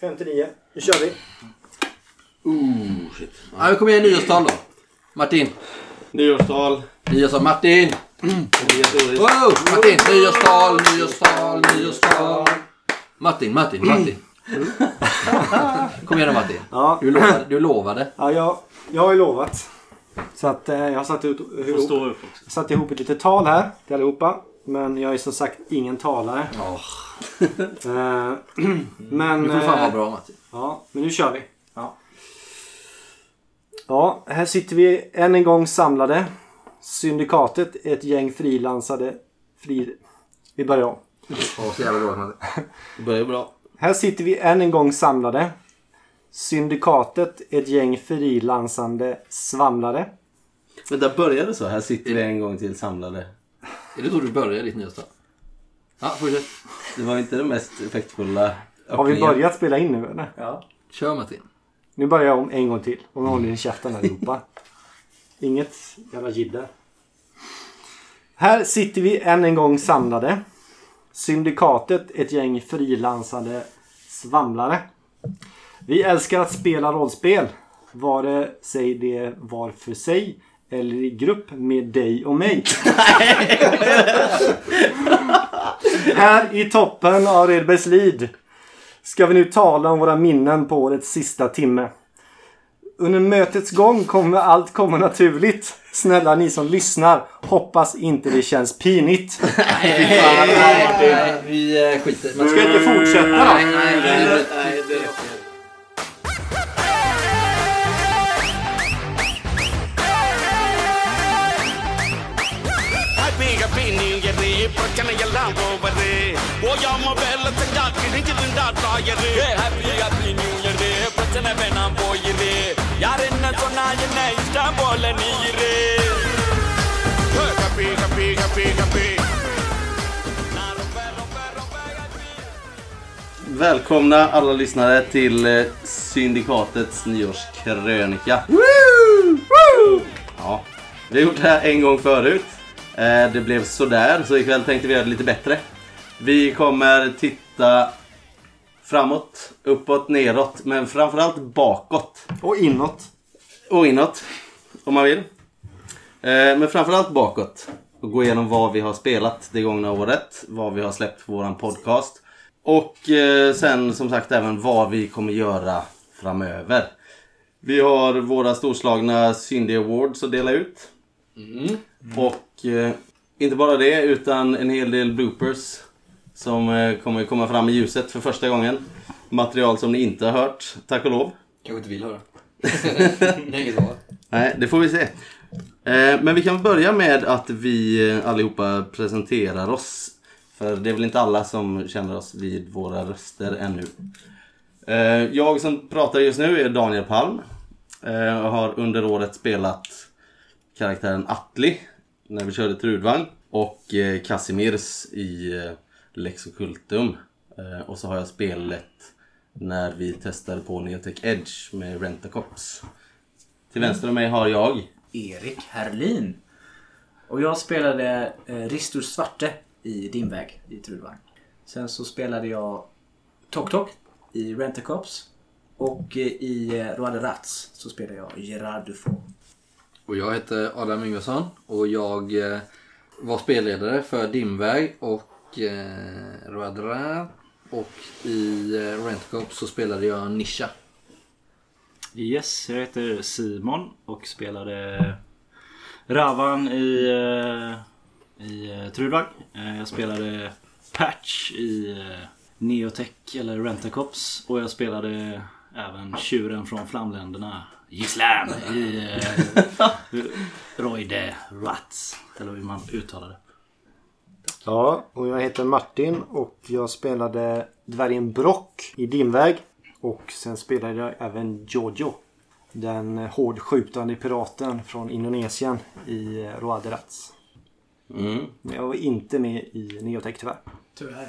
59. Nu kör vi. Ooh, shit. Ja, men kom igen, nyårstal då. Martin. Nyårstal. Nyårstal. Martin! Wow! Martin, nyårstal, nyårstal, nyårstal. Martin, Martin, Martin. Kom igen då Martin. Ja, Du lovade. Du lovade. ja jag, jag har ju lovat. Så att eh, jag har satt, ut, Får ihop, stå upp också. satt ihop ett litet tal här till allihopa. Men jag är som sagt ingen talare. Ja. Eh, men, Du får fan vara eh, bra Martin. ja, men nu kör vi. Ja, här sitter vi än en gång samlade. Syndikatet, ett gäng frilansade... Fri... Vi börjar om. Åh, så jävla Martin. Det börjar bra. Här sitter vi än en gång samlade. Syndikatet, ett gäng frilansande svamlare. Men där började så. Här sitter vi en gång till samlade. Är det så du börjar ditt nyårstal? Ja, fortsätt. Det var inte det mest effektfulla Har vi öppningen. börjat spela in nu eller? Kör Martin. Nu börjar jag om en gång till. Och nu håller ni käften allihopa. Inget jävla jidder. Här sitter vi än en gång samlade. Syndikatet, ett gäng frilansande svamlare. Vi älskar att spela rollspel. Vare sig det var för sig eller i grupp med dig och mig. Här i toppen av Redbergslid ska vi nu tala om våra minnen på årets sista timme. Under mötets gång kommer allt komma naturligt. Snälla ni som lyssnar, hoppas inte det känns pinigt. Nej, vi eh, skiter. Men Ska inte fortsätta då? Year பிரச்சனை எல்லாம் ஓவரு ஓயாம வேலை செஞ்சா கிழிஞ்சிருந்தா டாயரு happy happy new year பிரச்சனை வேணாம் போயிரு யார் என்ன சொன்னா என்ன இஷ்டம் போல நீ இரு ஹாப்பி ஹாப்பி ஹாப்பி ஹாப்பி நான் ரொம்ப ரொம்ப ரொம்ப happy. Välkomna alla lyssnare till eh, Syndikatets nyårskrönika. Ja, vi har gjort det här en gång förut. Eh, Det blev sådär, så ikväll tänkte vi göra det lite bättre. Vi kommer titta framåt, uppåt, neråt, men framförallt bakåt. Och inåt. Och inåt, om man vill. Eh, Men framförallt bakåt. Och gå igenom vad vi har spelat det gångna året. Vad vi har släppt på våran podcast. Och eh, sen som sagt även vad vi kommer göra framöver. Vi har våra storslagna Syndy Awards att dela ut. Och eh, inte bara det utan en hel del bloopers. Som eh, kommer komma fram i ljuset för första gången. Material som ni inte har hört, tack och lov. Kanske inte vill höra. Det är. Nej, det får vi se. Eh, Men vi kan börja med att vi eh, allihopa presenterar oss. För det är väl inte alla som känner oss vid våra röster ännu. Jag som pratar just nu är Daniel Palm. Jag har under året spelat karaktären Atli när vi körde Trudvang. Och eh, Casimirs i eh, Lex Occultum. Eh, Och så har jag spelet när vi testade på Neotech Edge med Rentacops. Till vänster om mig har jag. Erik Herlin. Och jag spelade eh, Ristur Svarte i Din väg i Trudvang. Sen så spelade jag Tok Tok i Rentacops. Och eh, i eh, Roade Rats så spelade jag Gerard Dufaux. Och jag heter Adam Yngvesson och jag eh, var spelledare för Dimväg och eh, Roadra. Och i eh, Rentcop så spelade jag Nisha. Yes, jag heter Simon och spelade Ravan i, eh, i eh, Trudvang. Eh, jag spelade Patch i Neotech eller Rentacops och jag spelade även tjuren från Flamländerna Gislam i eh, Roy de Rats. Eller hur man uttalar det. Ja, och jag heter Martin och jag spelade dvärgen Brock i Dimväg. Och sen spelade jag även Jojo. Den hårdskjutande piraten från Indonesien i Roa de Rats. Mm. Men jag var inte med i Neotech tyvärr. Tyvärr.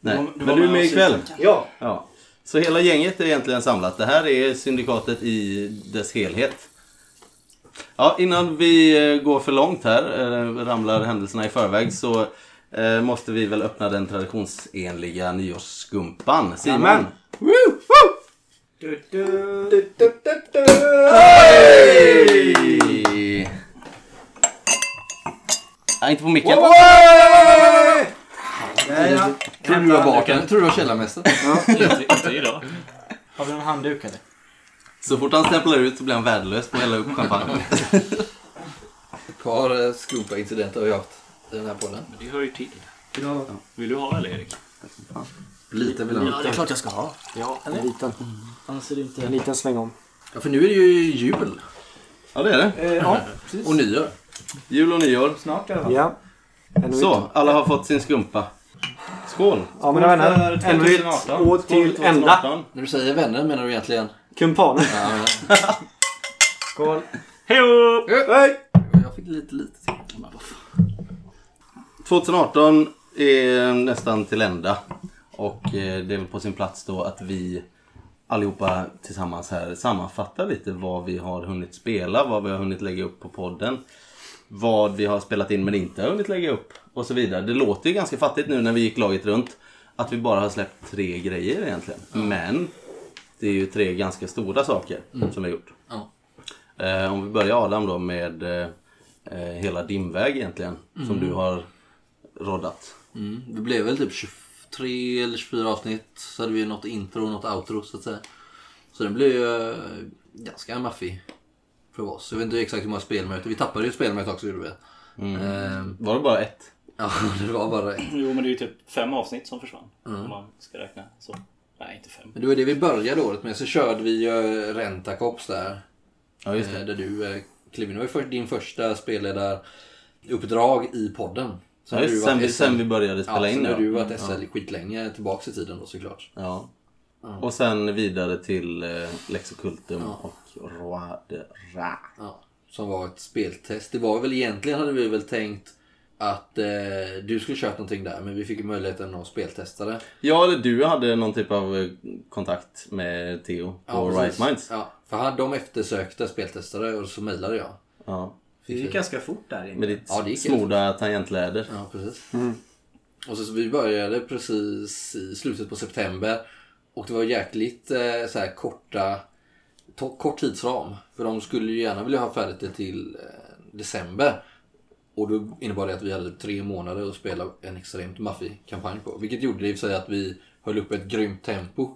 Nej, men du är med ikväll. Ja. Ja. Så hela gänget är egentligen samlat. Det här är syndikatet i dess helhet. Ja, innan vi eh, går för långt här, eh, ramlar händelserna i förväg, så eh, måste vi väl öppna den traditionsenliga nyårsskumpan. Simon! Jajamän. Woo! Du, du. Hej! Nej, inte på micken. Tror du var bartender? Tror du var källarmästare? inte, inte idag. Har vi någon handduk eller? Så fort han stämplar ut så blir han värdelös på att hälla upp champagne. Ett par eh, skumpa incidenter har vi haft i den här podden. Men det hör ju till. Vill du ha eller Erik? Lite vill han. det är klart jag ska ha. Ja, en liten, Annars är det inte... en liten sväng om. Ja, för nu är det ju jul Ja, det är det. Eh, ja, precis. och nyår. Jul och nyår. Snart i alla fall. Ja. Så, alla har fått sin skumpa. Skål! Ja, mina vänner. Ännu ett 2018. år till ända. När du säger vänner menar du egentligen? Kumpaner. Ja, Skål. Hej Hej! jag fick lite lite till. Men vad fan. 2018 är nästan till ända. Och eh, det är väl på sin plats då att vi allihopa tillsammans här sammanfattar lite vad vi har hunnit spela, vad vi har hunnit lägga upp på podden. Vad vi har spelat in men inte har hunnit lägga upp och så vidare. Det låter ju ganska fattigt nu när vi gick laget runt att vi bara har släppt tre grejer egentligen. Men det är ju tre ganska stora saker som vi har gjort. Ja. Eh, om vi börjar Adam då med eh, eh, hela din väg egentligen som du har roddat. Mm. Det blev väl typ 23 eller 24 avsnitt. Så hade vi något intro och något outro så att säga. Så den blev ju eh, ganska maffig för oss. Jag vet inte exakt hur många spelmöten. Vi tappade ju spelmöte också gjorde vi. Ehm, Var det bara ett? ja, det var bara ett. Jo men det är ju typ fem avsnitt som försvann. Om man ska räkna så. Nej inte fem. Men det var det vi började året med. Så körde vi ju Rentacops där. Ja just det. Eh, Där du klev in. Det var din första spelledaruppdrag i podden. Ja, har du just, sen, vi, sen vi började spela ja, in sen har du varit SL skitlänge tillbaks i tiden då såklart. Ja. Och sen vidare till eh, Lex Occultum och Roi de Ra. Ja, som var ett speltest. Det var väl egentligen hade vi väl tänkt att eh, du skulle kört någonting där men vi fick möjligheten att speltesta det. Ja, eller du hade någon typ av eh, kontakt med Theo på Ja, precis. Right Minds. Ja, för han, de eftersökte speltestare och så mejlade jag. Ja. Det gick ganska fort där inne. Med ditt Ja, det gick smorda tangentläder. Ja, precis. Och så, så vi började precis i slutet på september. Och det var jäkligt eh, så här korta, kort tidsram. För de skulle ju gärna vilja ha färdigt det till eh, december. Och då innebar det att vi hade tre månader att spela en extremt maffig kampanj på. Vilket gjorde i och för sig att vi höll upp ett grymt tempo.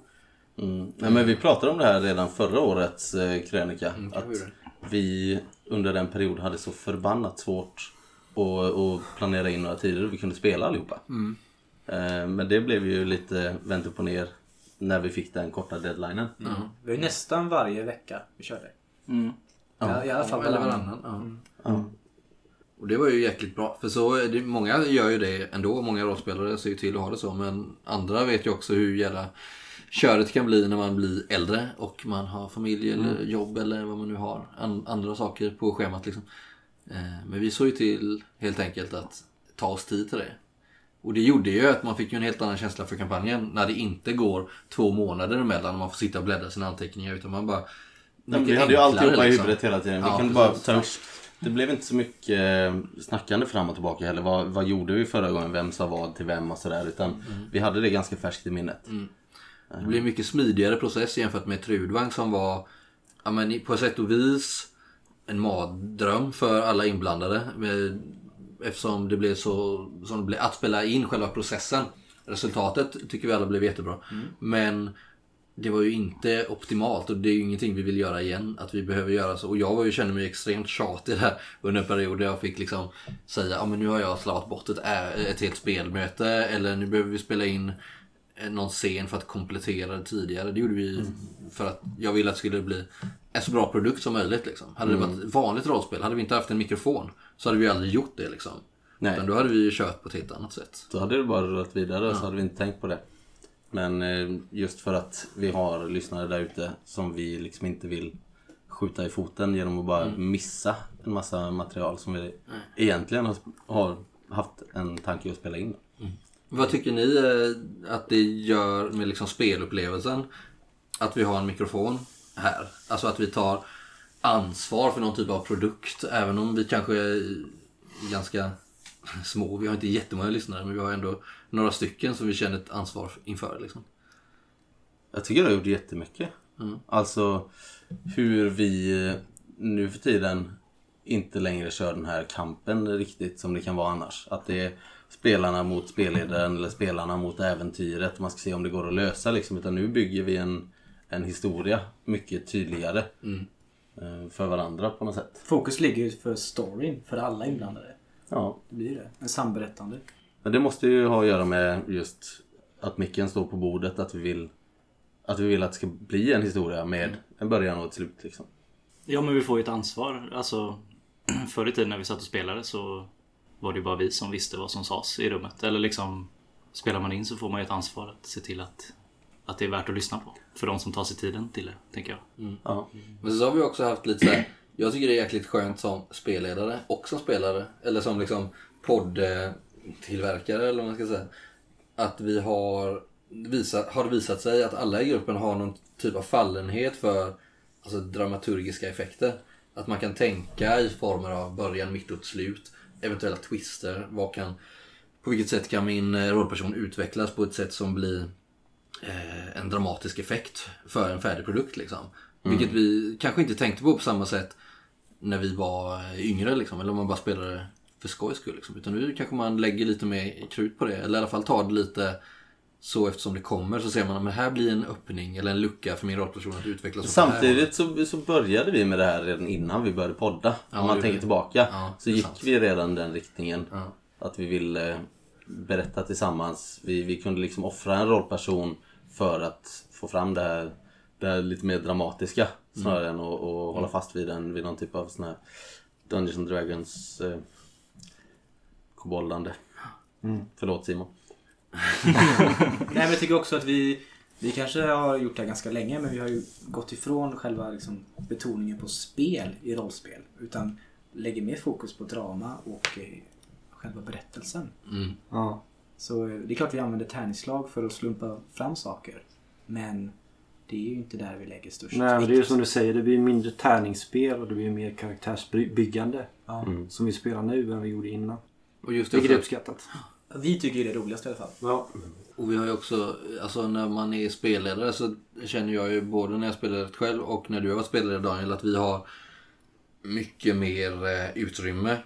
Mm. Nej, men vi pratade om det här redan förra årets eh, krönika. kanske att vi under den perioden hade så förbannat svårt att, att planera in några tider och vi kunde spela allihopa. Mm. Eh, men det blev ju lite vänt upp och ner när vi fick den korta deadlinen. Mm. Det var ju nästan varje vecka vi körde. Ja, I alla fall Eller varannan. varannan. Ja. Ja. Och det var ju jäkligt bra. För så är det, många gör ju det ändå. Många rollspelare ser ju till att ha det så. Men andra vet ju också hur jävla köret kan bli när man blir äldre och man har familj eller jobb eller vad man nu har. An, andra saker på schemat liksom. Eh, men vi såg ju till helt enkelt att ta oss tid till det. Och det gjorde ju att man fick ju en helt annan känsla för kampanjen när det inte går två månader emellan och man får sitta och bläddra sina anteckningar utan man bara... Men vi hade ju alltihopa i liksom. huvudet hela tiden. Vi Ja, kunde bara ta upp. Det blev inte så mycket eh, snackande fram och tillbaka heller. Vad, vad gjorde vi förra gången? Vem sa vad till vem och sådär. Utan Mm. vi hade det ganska färskt i minnet. Det blev en mycket smidigare process jämfört med Trudvang som var ja, men, i- på sätt och vis en mardröm för alla inblandade. Med- Eftersom det blev så som det blev, att spela in själva processen. Resultatet tycker vi alla blev jättebra. Men det var ju inte optimalt och det är ju ingenting vi vill göra igen. Att vi behöver göra så. Och jag var ju, kände mig extremt tjatig där under en period där jag fick liksom säga ja men nu har jag slavat bort ett, ett helt spelmöte eller nu behöver vi spela in någon scen för att komplettera det tidigare. Det gjorde vi för att jag ville att det skulle bli en så bra produkt som möjligt. Liksom. Hade det varit ett vanligt rollspel, hade vi inte haft en mikrofon så hade vi aldrig gjort det. Liksom. Nej. Utan då hade vi ju kört på ett helt annat sätt. Då hade det bara rullat vidare och så hade vi inte tänkt på det. Men eh, just för att vi har lyssnare där ute som vi liksom inte vill skjuta i foten genom att bara missa en massa material som vi egentligen har, haft en tanke att spela in. Vad tycker ni eh, att det gör med liksom spelupplevelsen? Att vi har en mikrofon här. Alltså att vi tar ansvar för någon typ av produkt. Även om vi kanske är ganska små. Vi har inte jättemånga lyssnare men vi har ändå några stycken som vi känner ett ansvar inför. Liksom. Jag tycker det har gjort jättemycket. Alltså hur vi nu för tiden inte längre kör den här kampen riktigt som det kan vara annars. Att det är spelarna mot spelledaren eller spelarna mot äventyret. Man ska se om det går att lösa liksom. Utan nu bygger vi en, en historia mycket tydligare. eh, För varandra på något sätt. Fokus ligger ju för storyn för alla inblandade. Ja. Det blir det. En samberättande. Men det måste ju ha att göra med just att micken står på bordet. Att vi vill att, vi vill att det ska bli en historia med en början och ett slut. Liksom. Ja men vi får ju ett ansvar. Alltså förr i tiden när vi satt och spelade så var det ju bara vi som visste vad som sades i rummet. Eller liksom spelar man in så får man ju ett ansvar att se till att, att det är värt att lyssna på. För de som tar sig tiden till det, tänker jag. Ja. Men så har vi också haft lite så här, Jag tycker det är jäkligt skönt som spelledare och som spelare. Eller som liksom poddtillverkare eller vad man ska säga. Att vi har visat, har det visat sig att alla i gruppen har någon typ av fallenhet för alltså, dramaturgiska effekter. Att man kan tänka i former av början, mitt och slut. Eventuella twister. Vad kan, på vilket sätt kan min eh, rollperson utvecklas på ett sätt som blir eh, en dramatisk effekt för en färdig produkt. Liksom. Vilket vi kanske inte tänkte på på samma sätt när vi var yngre. Liksom, eller om man bara spelade för skojs skull. Liksom. Utan nu kanske man lägger lite mer krut på det. Eller i alla fall tar det lite så eftersom det kommer. Så ser man att här blir en öppning eller en lucka för min rollperson att utvecklas. det Samtidigt så, så började vi med det här redan innan vi började podda. Ja, Om man det tänker vi. tillbaka. Ja, så det gick sant. vi redan den riktningen. Ja. Att vi ville berätta tillsammans. Vi, vi kunde liksom offra en rollperson för att få fram det här, det här lite mer dramatiska. Snarare än att, att hålla fast vid, en, vid någon typ av sån här Dungeons and Dragons eh, koboldande. Förlåt Simon. Nej men jag tycker också att vi Vi kanske har gjort det här ganska länge men vi har ju gått ifrån själva liksom, betoningen på spel i rollspel. Utan lägger mer fokus på drama och eh, själva berättelsen. Mm. Ja. Så eh, det är klart vi använder tärningsslag för att slumpa fram saker. Men det är ju inte där vi lägger störst Nej, men det är ju som du säger. Det blir mindre tärningsspel och det blir mer karaktärsbyggande. Ja. Som vi spelar nu än vi gjorde innan. Och just det Vilket är uppskattat. Vi tycker det är roligast i alla fall. Ja. och vi har ju också, alltså när man är spelledare så känner jag ju både när jag spelar själv och när du har varit spelledare Daniel att vi har mycket mer eh, utrymme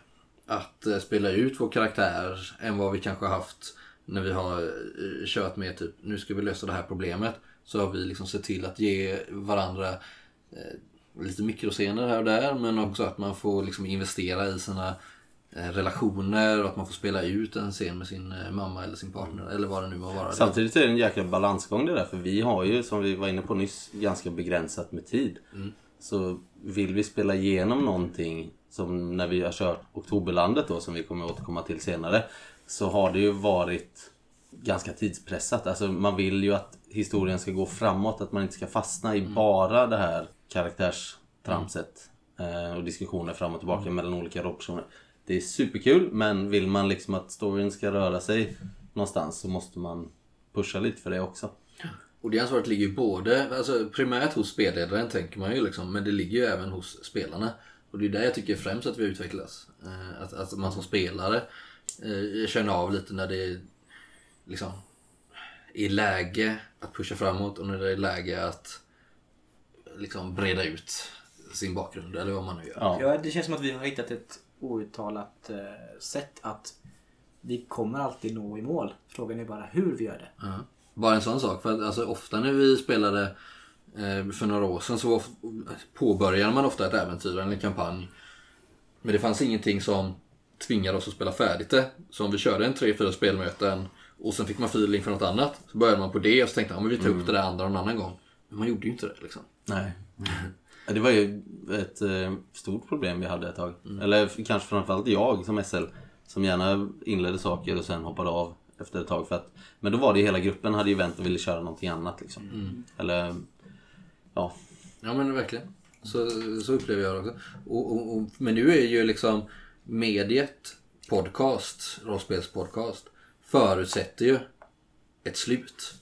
att eh, spela ut vår karaktär än vad vi kanske har haft när vi har eh, kört med typ nu ska vi lösa det här problemet. Så har vi liksom sett till att ge varandra eh, lite mikroscener här och där men också att man får liksom investera i sina eh, relationer och att man får spela ut en scen med sin eh, mamma eller sin partner eller vad det nu må vara. Samtidigt är det en jäkla balansgång det där. För vi har ju, som vi var inne på nyss, ganska begränsat med tid. Så vill vi spela igenom någonting, som när vi har kört Oktoberlandet då, som vi kommer återkomma till senare. Så har det ju varit ganska tidspressat. Alltså man vill ju att historien ska gå framåt. Att man inte ska fastna i bara det här karaktärstramset. eh, Och diskussioner fram och tillbaka mellan olika rollpersoner. Det är superkul men vill man liksom att storyn ska röra sig någonstans så måste man pusha lite för det också. Och det ansvaret ligger ju både, alltså primärt hos spelledaren tänker man ju liksom, men det ligger ju även hos spelarna. Och det är där jag tycker främst att vi utvecklas. Eh, Att, att man som spelare eh, känner av lite när det är liksom i läge att pusha framåt och när det är läge att liksom breda ut sin bakgrund eller vad man nu gör. Ja. Ja, det känns som att vi har hittat ett outtalat eh, sätt att vi kommer alltid nå i mål. Frågan är bara hur vi gör det. Ja. Bara en sån sak. För att alltså, ofta när vi spelade eh, för några år sedan så påbörjade man ofta ett äventyr eller en kampanj. Men det fanns ingenting som tvingade oss att spela färdigt det. Så om vi körde en tre, fyra spelmöten och sen fick man feeling för något annat. Så började man på det och så tänkte man men vi tar upp det där andra någon annan gång. Men man gjorde ju inte det liksom. Nej. Ja, Det var ju ett eh, stort problem vi hade ett tag. Eller f- kanske framförallt jag som SL. Som gärna inledde saker och sen hoppade av efter ett tag. För att, men då var det hela gruppen hade ju vänt och ville köra någonting annat. Liksom. Eller ja, Ja men verkligen. Så, så upplever jag det också. Och, och, och, men nu är ju liksom mediet podcast, rollspelspodcast, förutsätter ju ett slut.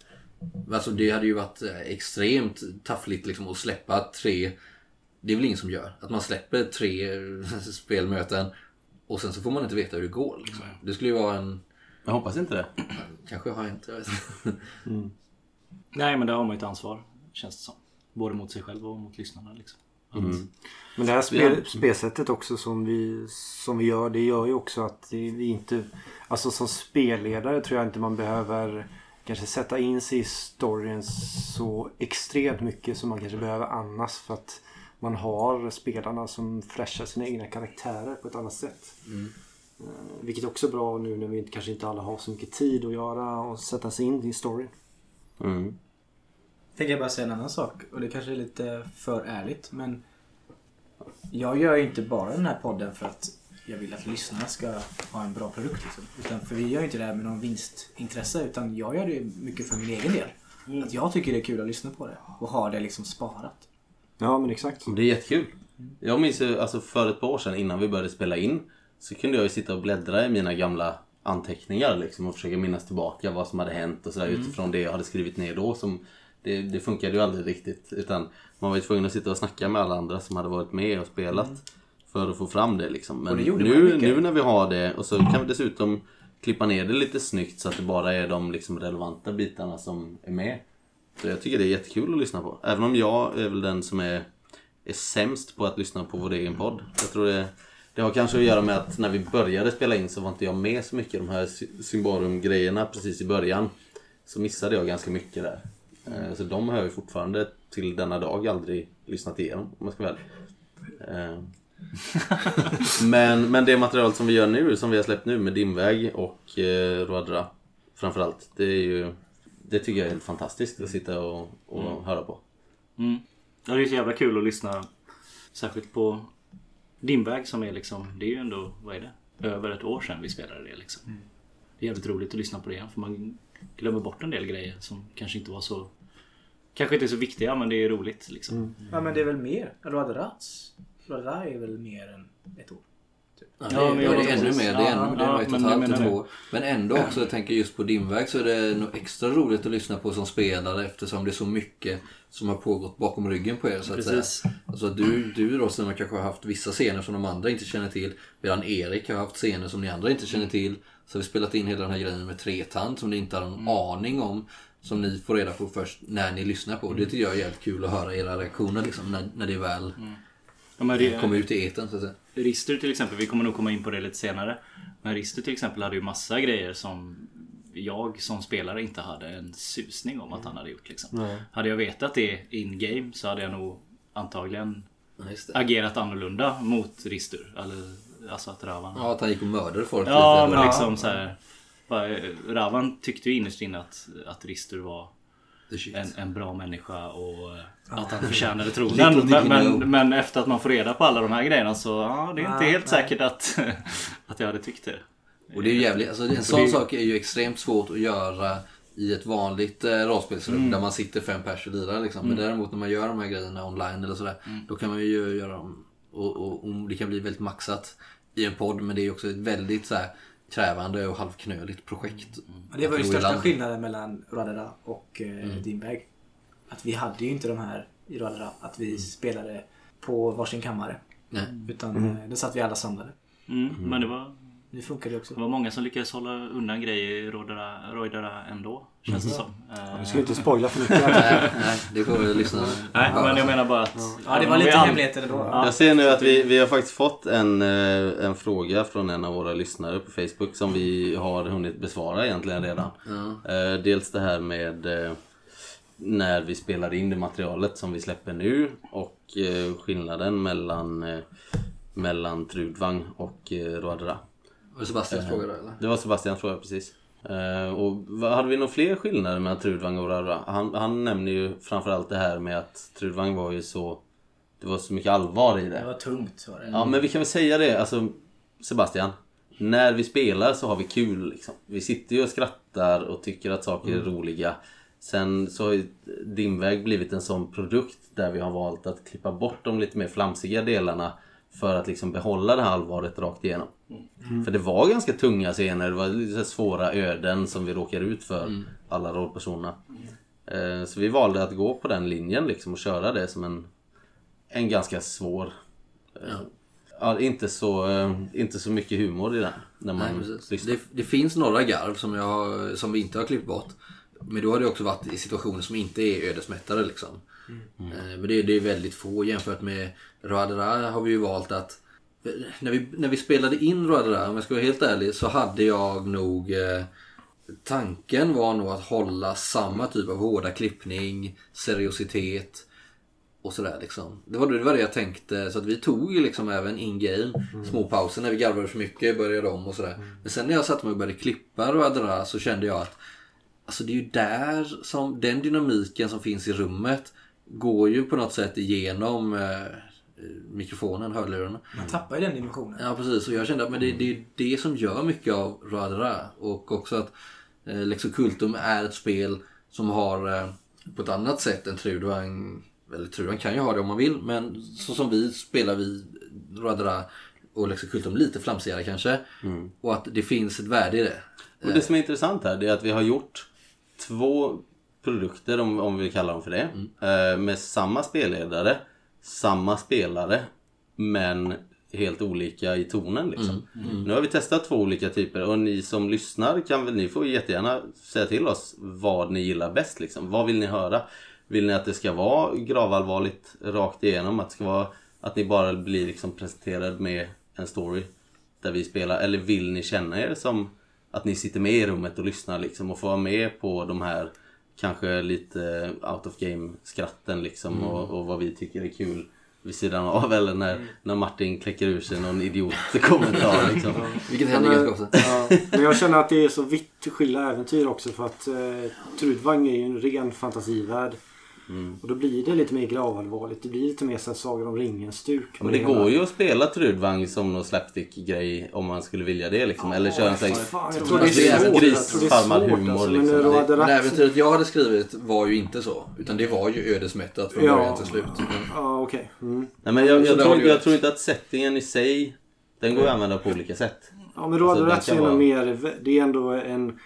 Alltså det hade ju varit eh, extremt taffligt liksom att släppa tre, det är väl ingen som gör, att man släpper tre spelmöten och sen så får man inte veta hur det går. Liksom. Det skulle ju vara en, jag hoppas inte det. kanske har jag vet inte. Nej men där har man ju ett ansvar. Känns det som. Både mot sig själv och mot lyssnarna. Liksom. Men det här spel, spelsättet också som vi, som vi gör. Det gör ju också att vi inte... Alltså som spelledare tror jag inte man behöver kanske sätta in sig i storyn så extremt mycket som man kanske behöver annars. För att man har spelarna som flashar sina egna karaktärer på ett annat sätt. Eh, Vilket också är bra nu när vi inte- kanske inte alla har så mycket tid att göra och sätta sig in i storyn. Mm. Tänker jag bara säga en annan sak och det kanske är lite för ärligt men jag gör ju inte bara den här podden för att jag vill att lyssnarna ska ha en bra produkt. Liksom. Utan för vi gör ju inte det här med någon vinstintresse utan jag gör det mycket för min egen del. Att jag tycker det är kul att lyssna på det och ha det liksom sparat. Ja men exakt. Det är jättekul. Jag minns ju alltså för ett par år sedan innan vi började spela in så kunde jag ju sitta och bläddra i mina gamla anteckningar liksom och försöka minnas tillbaka vad som hade hänt och sådär utifrån det jag hade skrivit ner då. Som, det, det funkade ju aldrig riktigt utan man var ju tvungen att sitta och snacka med alla andra som hade varit med och spelat för att få fram det liksom. Men det nu, nu när vi har det och så kan vi dessutom klippa ner det lite snyggt så att det bara är de liksom relevanta bitarna som är med. Så jag tycker det är jättekul att lyssna på. Även om jag är väl den som är, är sämst på att lyssna på vår egen podd. Jag tror det, det har kanske att göra med att när vi började spela in så var inte jag med så mycket i de här Sy- Symbarum-grejerna precis i början. Så missade jag ganska mycket där. Eh, Så de har jag ju fortfarande till denna dag aldrig lyssnat igenom om jag ska vara ärlig. Eh, men, men det material som vi gör nu, som vi har släppt nu med Dimväg och eh, Roadra framförallt. Det är ju Det tycker jag är helt fantastiskt att sitta och, och höra på. Mm. Ja, det är så jävla kul att lyssna. Särskilt på din väg som är liksom, det är ju ändå, vad är det? Över ett år sedan vi spelade det liksom. Det är jävligt roligt att lyssna på det igen för man glömmer bort en del grejer som kanske inte var så Kanske inte är så viktiga men det är roligt liksom. Ja men det är väl mer. Radrats. Radra är väl mer än ett år. Ja, Ja, det, men ja, jag det är ännu mer. Det är, Ja, ännu, det är ja, ett och men ett jag halvt till menar två. Men ändå också, jag tänker just på din väg så är det nog extra roligt att lyssna på som spelare eftersom det är så mycket som har pågått bakom ryggen på er så att Precis. säga. Alltså du, du då som kanske har haft vissa scener som de andra inte känner till. Medan Erik har haft scener som ni andra inte känner till. Så vi spelat in hela den här grejen med tretand som ni inte har någon aning om. Som ni får reda på först när ni lyssnar på. Det tycker jag är jävligt kul att höra era reaktioner liksom, när, när det väl Ja, men det, kommer ut i etern så att säga. Rister till exempel, vi kommer nog komma in på det lite senare. Men Rister till exempel hade ju massa grejer som jag som spelare inte hade en susning om att han hade gjort. Liksom. Hade jag vetat det in game så hade jag nog antagligen Ja, agerat annorlunda mot Ristur. Eller, alltså att Ravan... Ja, att han gick och mördade folk Ja, lite. men liksom så här. bara, Ravan tyckte ju innerst inne att, att Ristur var en, en bra människa och eh, att han förtjänade Little tronen. Men, men, men efter att man får reda på alla de här grejerna så ja, det är inte Nej, helt nej. säkert att, att jag hade tyckt det. Och det är ju jävligt, alltså en sån det- sak är ju extremt svårt att göra i ett vanligt eh, rollspelsrum där man sitter fem pers och lirar liksom. Men däremot när man gör de här grejerna online eller sådär. Då kan man ju göra dem och, och, och det kan bli väldigt maxat i en podd men det är också ett väldigt så här, krävande och halvknöligt projekt. Ja, det var ju största land. skillnaden mellan Radara och eh, din väg. Att vi hade ju inte de här i Radara. Att vi spelade på varsin kammare. Nej. Utan mm. då satt vi alla samlade. Mm, Men det var, Nu funkar det också. det var många som lyckades hålla undan grejer i Rojdara- Rojdara ändå. Känns det som. Eh, Vi ska ju inte spoila för mycket. Nej, nej, det får vi lyssna Nej, men jag menar bara att... Ja, det var lite hemligheter då. Ja. Jag ser nu att vi, vi har faktiskt fått en, eh, en fråga från en av våra lyssnare på Facebook som vi har hunnit besvara egentligen redan. Eh, Dels det här med eh, när vi spelar in det materialet som vi släpper nu och eh, skillnaden mellan, eh, mellan Trudvang och eh, Roadra. Var det Sebastians fråga då eller? Det var Sebastians fråga precis. Eh, och hade vi några fler skillnader mellan Trudvang och Roadra? Han, han nämner ju framförallt det här med att Trudvang var ju så... Det var så mycket allvar i Det var tungt var det. Ja men vi kan väl säga det, alltså Sebastian. När vi spelar så har vi kul liksom. Vi sitter ju och skrattar och tycker att saker är roliga. Sen så har ju din väg blivit en sån produkt där vi har valt att klippa bort de lite mer flamsiga delarna för att liksom behålla det här allvaret rakt igenom. För det var ganska tunga scener, det var svåra öden som vi råkar ut för, alla rollpersonerna. Eh, Så vi valde att gå på den linjen liksom och köra det som en, en ganska svår Ja, inte så, eh, inte så mycket humor i den. När man Nej. Det, det finns några garv som, jag, som vi inte har klippt bort. Men då har det också varit i situationer som inte är ödesmättade liksom. Eh, Men det, är- det är väldigt få jämfört med Roadra har vi ju valt att när vi, när vi spelade in Roadra, om jag ska vara helt ärlig, så hade jag nog eh, Tanken var nog att hålla samma typ av hårda klippning, seriositet och sådär liksom. Det var det, var det jag tänkte. Så att vi tog ju liksom även in-game små pauser när vi garvade för mycket, började om och sådär. Men sen när jag satte mig och började klippa Roadra så kände jag att Alltså det är ju där som den dynamiken som finns i rummet går ju på något sätt igenom eh, mikrofonen, hörlurarna. Man tappar ju den dimensionen. Ja precis, och jag kände att men det, det är det som gör mycket av Radra. Och också att eh, Lex Occultum är ett spel som har eh, på ett annat sätt än Trudvang. Eller Trudvang kan ju ha det om man vill, men så som vi spelar vi Radra och Lex Occultum lite flamsigare kanske. Och att det finns ett värde i det. Men det som är intressant här det är att vi har gjort två produkter, om, om vi kallar dem för det. eh, Med samma spelledare, samma spelare, men helt olika i tonen. Liksom. Nu har vi testat två olika typer och ni som lyssnar kan väl, ni får jättegärna säga till oss vad ni gillar bäst. Liksom. Vad vill ni höra? Vill ni att det ska vara gravallvarligt rakt igenom? Att, det ska vara, att ni bara blir liksom presenterad med en story där vi spelar? Eller vill ni känna er som att ni sitter med i rummet och lyssnar liksom och får vara med på de här kanske lite out of game skratten liksom och, och vad vi tycker är kul vid sidan av eller när, när Martin kläcker ur sig någon idiotkommentar liksom. Vilket händer ganska ofta. Ja, men jag känner att det är så vitt skilda äventyr också för att eh, Trudvang är ju en ren fantasivärld. Mm. Och då blir det lite mer gravallvarligt. Det blir lite mer så här Sagan om ringen-stuk. Men det går ju att spela Trudvang som någon slapstick-grej om man skulle vilja det liksom. Eller köra en sån här grisfarmad svårt humor, alltså. liksom. Men Det- Men äventyret jag hade skrivit var ju inte så. Utan det var ju ödesmättat från Ja. början till slut. Ja, okej. Mm. Nej men jag, jag, tror, du jag tror inte att settingen i sig Den går att använda på olika sätt. Ja men Alltså, Roaderax den är kan nog vara- mer... Det är ändå en,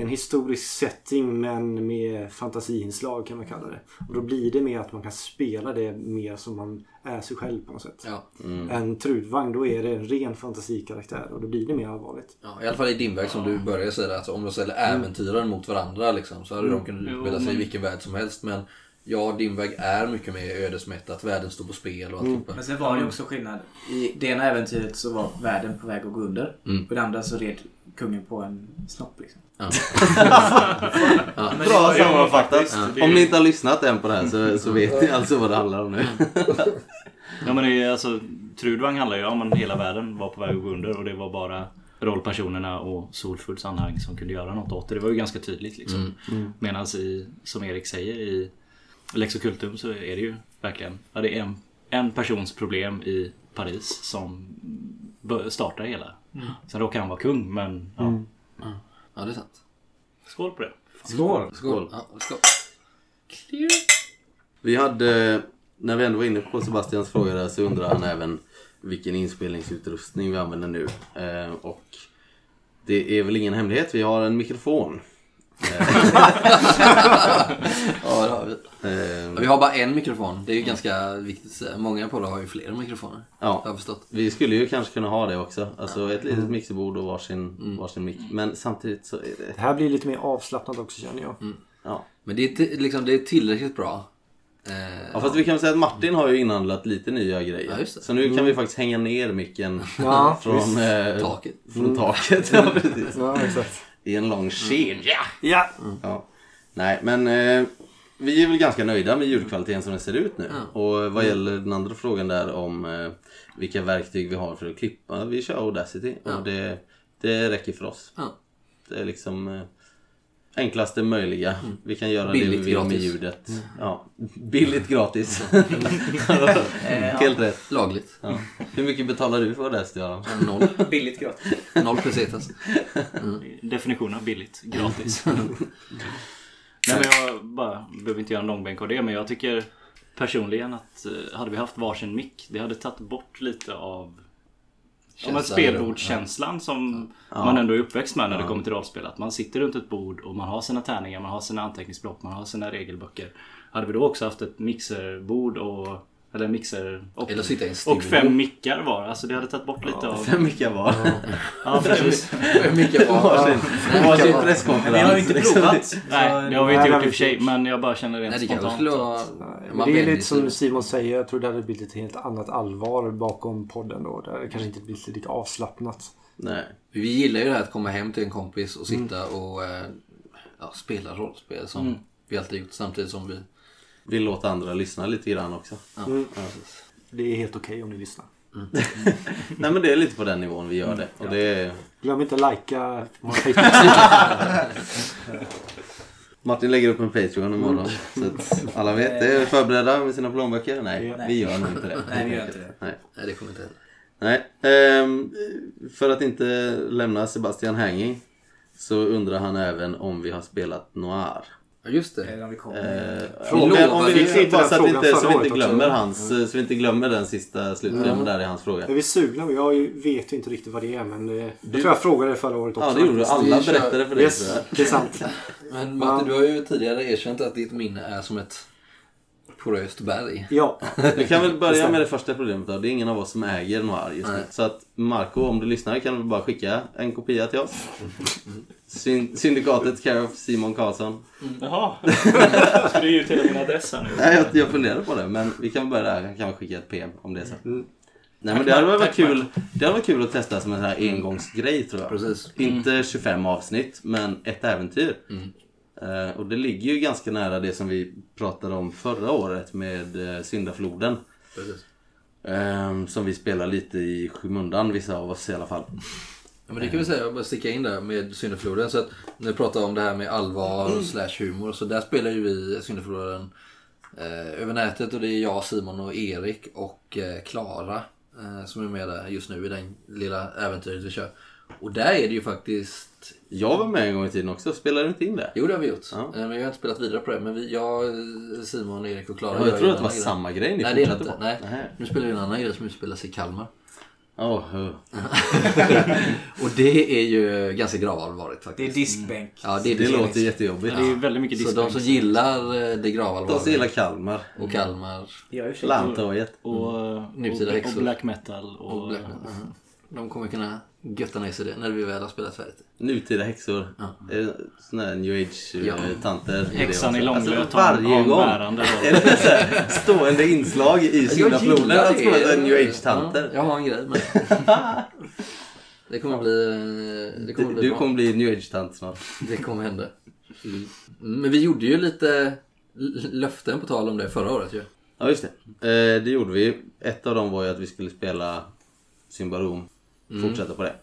en historisk setting men med fantasiinslag kan man kalla det. Och då blir det mer att man kan spela det mer som man är sig själv på något sätt. Ja. En Trudvang då är det en ren fantasikaraktär och då blir det mer allvarligt. Ja, I alla fall i din väg som du började säga. Alltså, om de ställer äventyren mot varandra liksom, så hade de kunnat utspela sig i vilken värld som helst. Men ja, din väg är mycket mer ödesmättat. Världen står på spel och alltihopa. Men sen var det ju också skillnad. I det ena äventyret så var världen på väg att gå under. Mm. Och i det andra så red kungen på en snopp liksom. Bra sammanfattat. faktiskt, det är- Om ni inte har lyssnat än på det här så, så vet ni alltså vad det handlar om nu. Ja men det är alltså Trudvang handlar ju om att hela världen var på väg att gå under och det var bara rollpersonerna och Solfulls anhang som kunde göra något åt det. Det var ju ganska tydligt liksom. Medan i, som Erik säger i Lex Occultum så är det ju verkligen ja, det är en, en persons problem i Paris som startar hela. Sen råkar han vara kung men ja. Ja, det är sant. Skål på det. Skål! Skål. Ja, skål. Vi hade, när vi ändå var inne på Sebastians fråga där så undrar han även vilken inspelningsutrustning vi använder nu. Eh, och det är väl ingen hemlighet, vi har en mikrofon. Ja, det har vi. Eh, Vi har bara en mikrofon. Det är ju ganska viktigt att säga. Många poddar har ju flera mikrofoner. ja, Har jag förstått. vi skulle ju kanske kunna ha det också. Alltså ett litet mixerbord och varsin, varsin mick. Men samtidigt så är det... Det här blir lite mer avslappnat också känner jag. Ja. Men det är, liksom, det är tillräckligt bra. Eh, Ja fast vi kan väl säga att Martin har ju inhandlat lite nya grejer. Ja. Så nu kan vi faktiskt hänga ner micken Ja, från, eh, Taket. från taket. Ja, precis. Ja, exakt. I en lång kedja. Ja! Ja. Nej men eh, vi är väl ganska nöjda med ljudkvaliteten som den ser ut nu. Och vad gäller den andra frågan där om eh, vilka verktyg vi har för att klippa. Vi kör Audacity och det, det räcker för oss. Ja. Det är liksom eh, enklaste möjliga. Vi kan göra Billigt det vi vill med ljudet. Ja, billigt gratis. Helt rätt. Lagligt. Ja. Hur mycket betalar du för Audacity Göran? Noll. Billigt gratis. Noll pesetas. Definitionen av billigt, gratis. Nej men jag bara, behöver inte göra en långbänk av det men jag tycker personligen att eh, hade vi haft varsin mick det hade tagit bort lite av Ja, men spelbordskänslan som man ändå är uppväxt med när det kommer till rollspel. Att man sitter runt ett bord och man har sina tärningar, man har sina anteckningsblock, man har sina regelböcker. Hade vi då också haft ett mixerbord och Eller mixer. Och, Eller sitta i en och fem mickar var. Alltså det hade tagit bort lite av... Fem mickar var. Ja, precis. Mycket bra. Varsin, varsin presskonferens. vi har ju inte provat. Nej, det har vi inte det gjort vi i och för sig. Men jag bara känner rent Nej, det spontant. skulle vara... Det är lite som Simon säger. Jag tror det hade blivit ett helt annat allvar bakom podden då. Det hade kanske inte blivit lika avslappnat. Nej. Vi gillar ju det här att komma hem till en kompis och sitta och eh, ja, spela rollspel som vi alltid gjort samtidigt som vi... Vill låta andra lyssna lite grann också. Ja, Mm. Det är helt okej om ni lyssnar. Nej men det är lite på den nivån vi gör det. Och det är... Glöm inte att likea vår Facebook-sida. Martin lägger upp en Patreon imorgon. Så att alla vet. Det är förberedda med sina plånböcker? Nej, Ja. vi gör nog inte det. Nej, vi gör inte det. Nej. Nej, det kommer inte heller. Nej. Ehm, för att inte lämna Sebastian hanging så undrar han även om vi har spelat Noir. Ja, just Eller det. om vi kommer. Eh, Fråga. om vi, om vi, Fick vi bara den så att vi frågan inte, så förra vi inte året glömmer också? hans, så vi inte glömmer den sista slutklämmen där i hans fråga. Är vi sugna? Jag vet ju inte riktigt vad det är men det, jag tror jag frågade det förra året också. Ja det gjorde du. Alla Vi kör- berättade för dig. Yes, det är sant. Men Matte, du har ju tidigare erkänt att ditt minne är som ett poröst berg. Ja, Vi kan väl börja med det första problemet då. Det är ingen av oss som äger Noir just nu. Så att Marco, om du lyssnar kan du bara skicka en kopia till oss. Syn- Syndikatet care of Simon Karlsson. Jaha. Ska du ge ut hela min adress här nu? Nej, jag, jag funderar på det. Men vi kan börja där. Han kan skicka ett PM om det sen. Mm. Nej men det hade varit kul. Det hade varit kul att testa som en sån här engångsgrej tror jag. Precis. Inte 25 avsnitt, men ett äventyr. Eh, och det ligger ju ganska nära det som vi pratade om förra året med uh, Syndafloden. Precis. Eh, som vi spelar lite i skymundan, vissa av oss i alla fall. Ja, men det kan vi säga, bara sticka in där med Syndafloden. Så att när vi pratar om det här med allvar slash humor. Så där spelar ju vi Syndafloden eh, över nätet. Och det är jag, Simon och Erik och eh, Klara eh, som är med där just nu i den lilla äventyret vi kör. Och där är det ju faktiskt... Jag var med en gång i tiden också, spelade du inte in det? Jo det har vi gjort. Ja. Eh, Men jag har inte spelat vidare på det. Men vi, jag, Simon, Erik och Klara Ja, jag tror ju att det var grej. samma grej ni Nej det är det inte. Nej. Nej. Nu spelar vi en annan grej som utspelas i Kalmar. Oh, oh. Och det är ju ganska gravallvarligt Det är faktiskt. diskbänk. Ja, det är Det det låter jättejobbigt. Det är väldigt mycket Så diskbänk. de som gillar eh, det De som gravallvarliga gillar Kalmar. och Kalmar ju Lantorget. Och, Nutida och, och häxor. black metal. Och, och Black Metal. Mhm. De kommer kunna götta ner sig det när vi väl har spelat färdigt. Nutida häxor. Ja. Såna här new Ja. age-tanter. Häxan i Alltså, långlöt har varje en gång. Är det så här stående inslag i Syndafloden att ett new Ja, age-tanter? jag har en grej med det. Kommer bli, eh, det kommer bli Du bra. kommer bli new age-tant snart. Det kommer hända. Mm. Men vi gjorde ju lite löften på tal om det förra året ju. Ja, just det. Eh, det gjorde vi. Ett av dem var ju att vi skulle spela Symbarom. Fortsätta på det.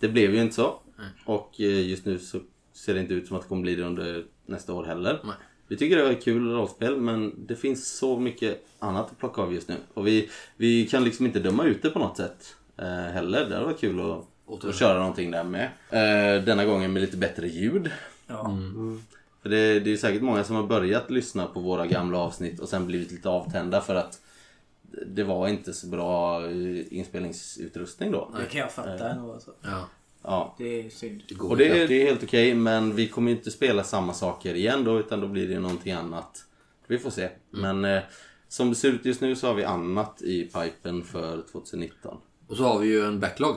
Det blev ju inte så. Och eh, just nu så ser det inte ut som att det kommer bli det under nästa år heller. Nej. Vi tycker det var kul rollspel men det finns så mycket annat att plocka av just nu. Och vi, vi kan liksom inte döma ut det på något sätt eh, heller. Det hade varit kul att, att köra någonting där med. Eh, denna gången med lite bättre ljud. Ja. För det, det är säkert många som har börjat lyssna på våra gamla avsnitt och sen blivit lite avtända för att det var inte så bra eh, inspelningsutrustning då. Det kan jag fatta ändå. Alltså. Ja, Ja. Det är synd. det går Och det, är- det är helt okej men vi kommer ju inte spela samma saker igen då utan då blir det någonting annat. Vi får se. Men eh, som det ser ut just nu så har vi annat i pipen för 2019. Och så har vi ju en backlog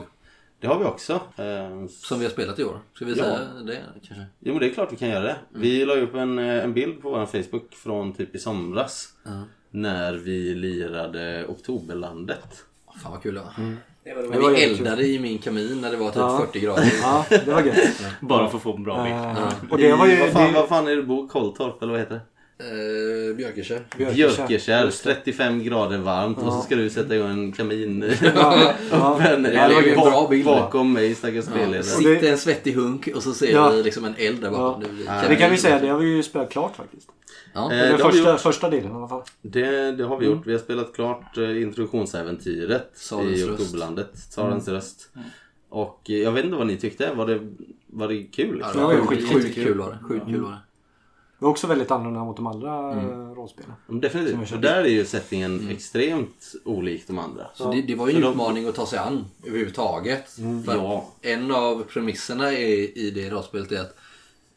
Det har vi också. Eh, som vi har spelat i år. Ska vi Ja. säga det kanske? Jo men det är klart vi kan göra det. Vi la upp en, eh, en bild på vår Facebook från typ i somras. När vi lirade Oktoberlandet. Fan vad kul det var. Det var Det Vi eldade i min kamin när det var typ Ja. 40 grader. Ja, det var gött. Bara för att få en bra bild. Eh, och det var ju... vad, fan, det- vad fan är det du bor? Kolltorp eller vad heter det? Eh, Björkekärr. Björkekärr, Just det. 35 grader varmt och så ska du sätta igång en kamin. Ja, ja. Men, det är ju en bra bild. Bakom mig stackars Ja. spelledare. Sitter en svettig hunk och så ser Ja. vi liksom en eld där bakom. Ja. Det, Ja, Det kan vi säga, det har vi ju spelat klart faktiskt. Ja. Eh, Den det har vi första, gjort. första delen i alla fall. Det, det har vi gjort. Vi har spelat klart eh, introduktionsäventyret Tsarens i. Oktoberlandet. Tsarens röst. Och eh, jag vet inte vad ni tyckte. Var det, var det kul? Ja, det var sjukt, skitkul. sjukt kul var det. Sjukt kul var det. Det var också väldigt annorlunda mot de andra mm. rollspelen. Men Som Definitivt. körde. där är ju settingen extremt olik de andra. Så det, det var ju en Så de- utmaning att ta sig an överhuvudtaget. För Ja. En av premisserna i, i det rollspelet är att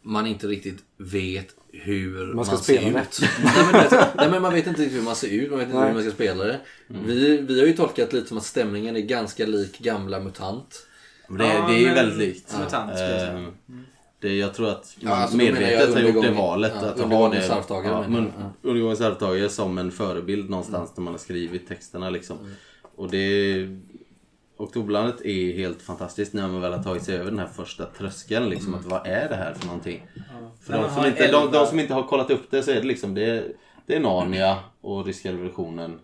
man inte riktigt vet hur Man man, ska ser spela ut. det. nej, men, det- nej, men man vet inte riktigt hur man ser ut, man vet inte Nej. hur man ska spela det. Vi, vi har ju tolkat lite som att stämningen är ganska lik gamla MUTANT. Det, det Ja, är ju men- väldigt likt. Mutant, skulle jag säga. Eh, Det, jag tror att Ja, man alltså, menar jag medvetet har gjort det valet. ja, att ha det, ja, men, ja. som en förebild någonstans när man har skrivit texterna. Liksom. Och det... Oktoberlandet är helt fantastiskt när man väl har tagit sig över den här första tröskeln. Liksom, att vad är det här för någonting? För När de som, inte, de, de som inte har kollat upp det så är det liksom det, är- det är Narnia och ryska revolutionen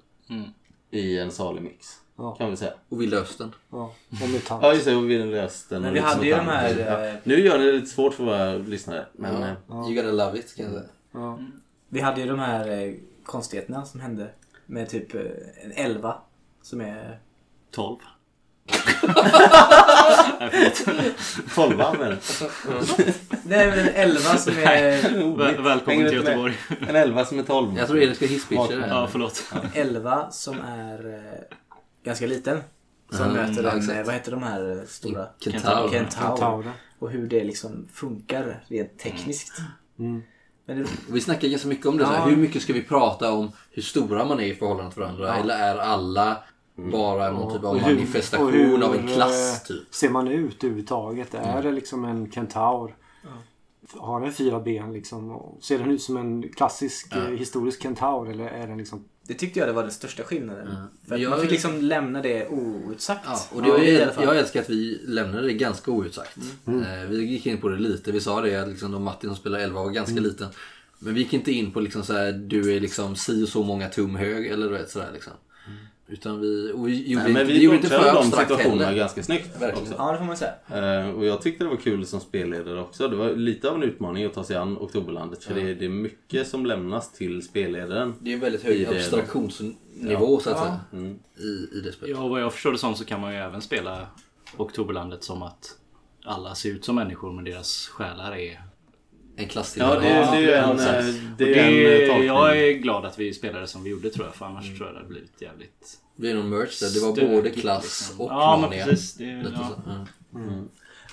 i en salig mix. Ja. Kan vi säga. Och Vilda Östern. Ja, och mutant. Ja just det, och Vilda Östern. Men och vi lite hade ju sånt de här, Ja. eh, Nu gör det lite svårt för våra lyssnare. Men, Ja. eh, You gotta love it kan jag säga. Ja. Vi hade ju de här eh, konstigheterna som hände. Med typ en elva. Som är... 12. Nej, förlåt. Tolva med det. Nej men en elva som är... Väl, välkommen till inte med. Göteborg. En elva som är tolv. Jag tror Elin ska hisspitcha det här. Ja, förlåt. elva som är eh, ganska liten. Som Mm, möter ja, den, exakt. eh, vad heter de här eh, stora? Kentaur. Kentaur. Kentaur. Och hur det liksom funkar rent tekniskt. Mm. Men det, Vi snackar ganska mycket om det. Så här, Ja. hur mycket ska vi prata om hur stora man är i förhållande till varandra? Eller är alla bara någon typ av Och hur- manifestation hur, av en klass? eh, Typ? Ser man ut överhuvudtaget? Är det liksom en kentaur? Har den fyra ben liksom? Och Ser den ut som en klassisk eh, historisk kentaur? Eller är den liksom... det tyckte jag det var den största skillnaden. För att Jag- man fick liksom lämna det outsagt. Ja, och det alla fall. jag älskar att vi lämnade det ganska outsagt. Eh, vi gick in på det lite. Vi sa det att liksom, de Martin som spelar 11 var ganska liten. Men vi gick inte in på liksom så här, du är liksom si och så många tum hög eller du vet sådär liksom. Utan vi, och vi gjorde, Nej, men vi vi gjorde inte för de abstrakt situationerna heller. ganska snyggt. Verkligen. Också. Ja, det får man säga. Eh, och jag tyckte det var kul som spelledare också. Det var lite av en utmaning att ta sig an Oktoberlandet. För det, är, det är mycket som lämnas till spelledaren. Det är en väldigt I hög det- abstraktionsnivå så att säga. Mm. I, I det spelet. Ja, vad jag förstår det som så kan man ju även spela Oktoberlandet som att alla ser ut som människor men deras själar är... En klass till. Ja, det, det är ju en, eh, det det, är en eh, tolkning. jag är glad att vi spelade som vi gjorde tror jag för annars tror jag det hade blivit jävligt Det blir någon merch där. Det var stökigt, både klass liksom. och Ja, men Narnia. precis. Det, Lite ja. så. Ja.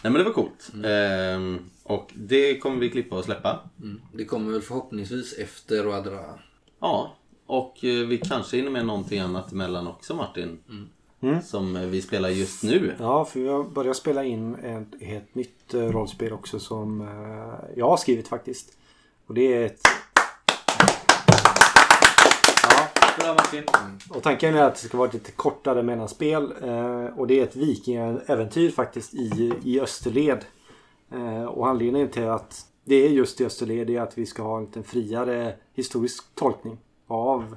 Nej men det var coolt. Ehm, och det kommer vi klippa och släppa. Mm. Det kommer väl förhoppningsvis efter Roadra. Ja. Och eh, vi kanske hinner med någonting annat emellan också Martin. Som eh, vi spelar just nu. Ja, för vi har börjat spela in ett helt nytt eh, rollspel också som eh, jag har skrivit faktiskt. Och det är ett... Ja, Bra Martin. och tanken är att det ska vara ett lite kortare mellanspel. Eh, och det är ett vikingaäventyr faktiskt i, i Österled. Och anledningen till att det är just i Österled är att vi ska ha en lite friare historisk tolkning av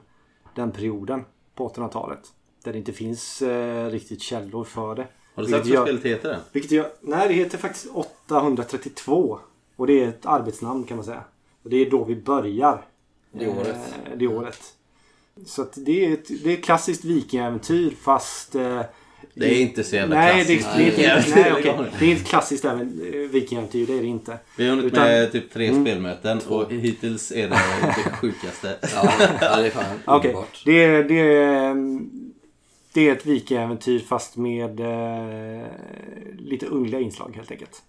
den perioden på 1800-talet. Där det inte finns eh, riktigt källor för det. Har du sagt vad spelet heter? det? vilket jag, nej, det heter faktiskt 832. Och det är ett arbetsnamn kan man säga. Och det är då vi börjar. Det året. Eh, det året. Så att det, är ett, det är ett klassiskt vikingaäventyr fast... Eh, Det är inte så jävla nej, det, klassiskt. det, är inte, Nej, nej, det är är inte klassiskt även, eh, vikingaäventyr. Det är det inte. Vi har hunnit Utan- Mm. med typ tre spelmöten och hittills är det det sjukaste. Ja, det är fan Okej. underbart. Det, är- det, är, det är ett vikingaäventyr fast med eh, lite ungliga inslag helt enkelt.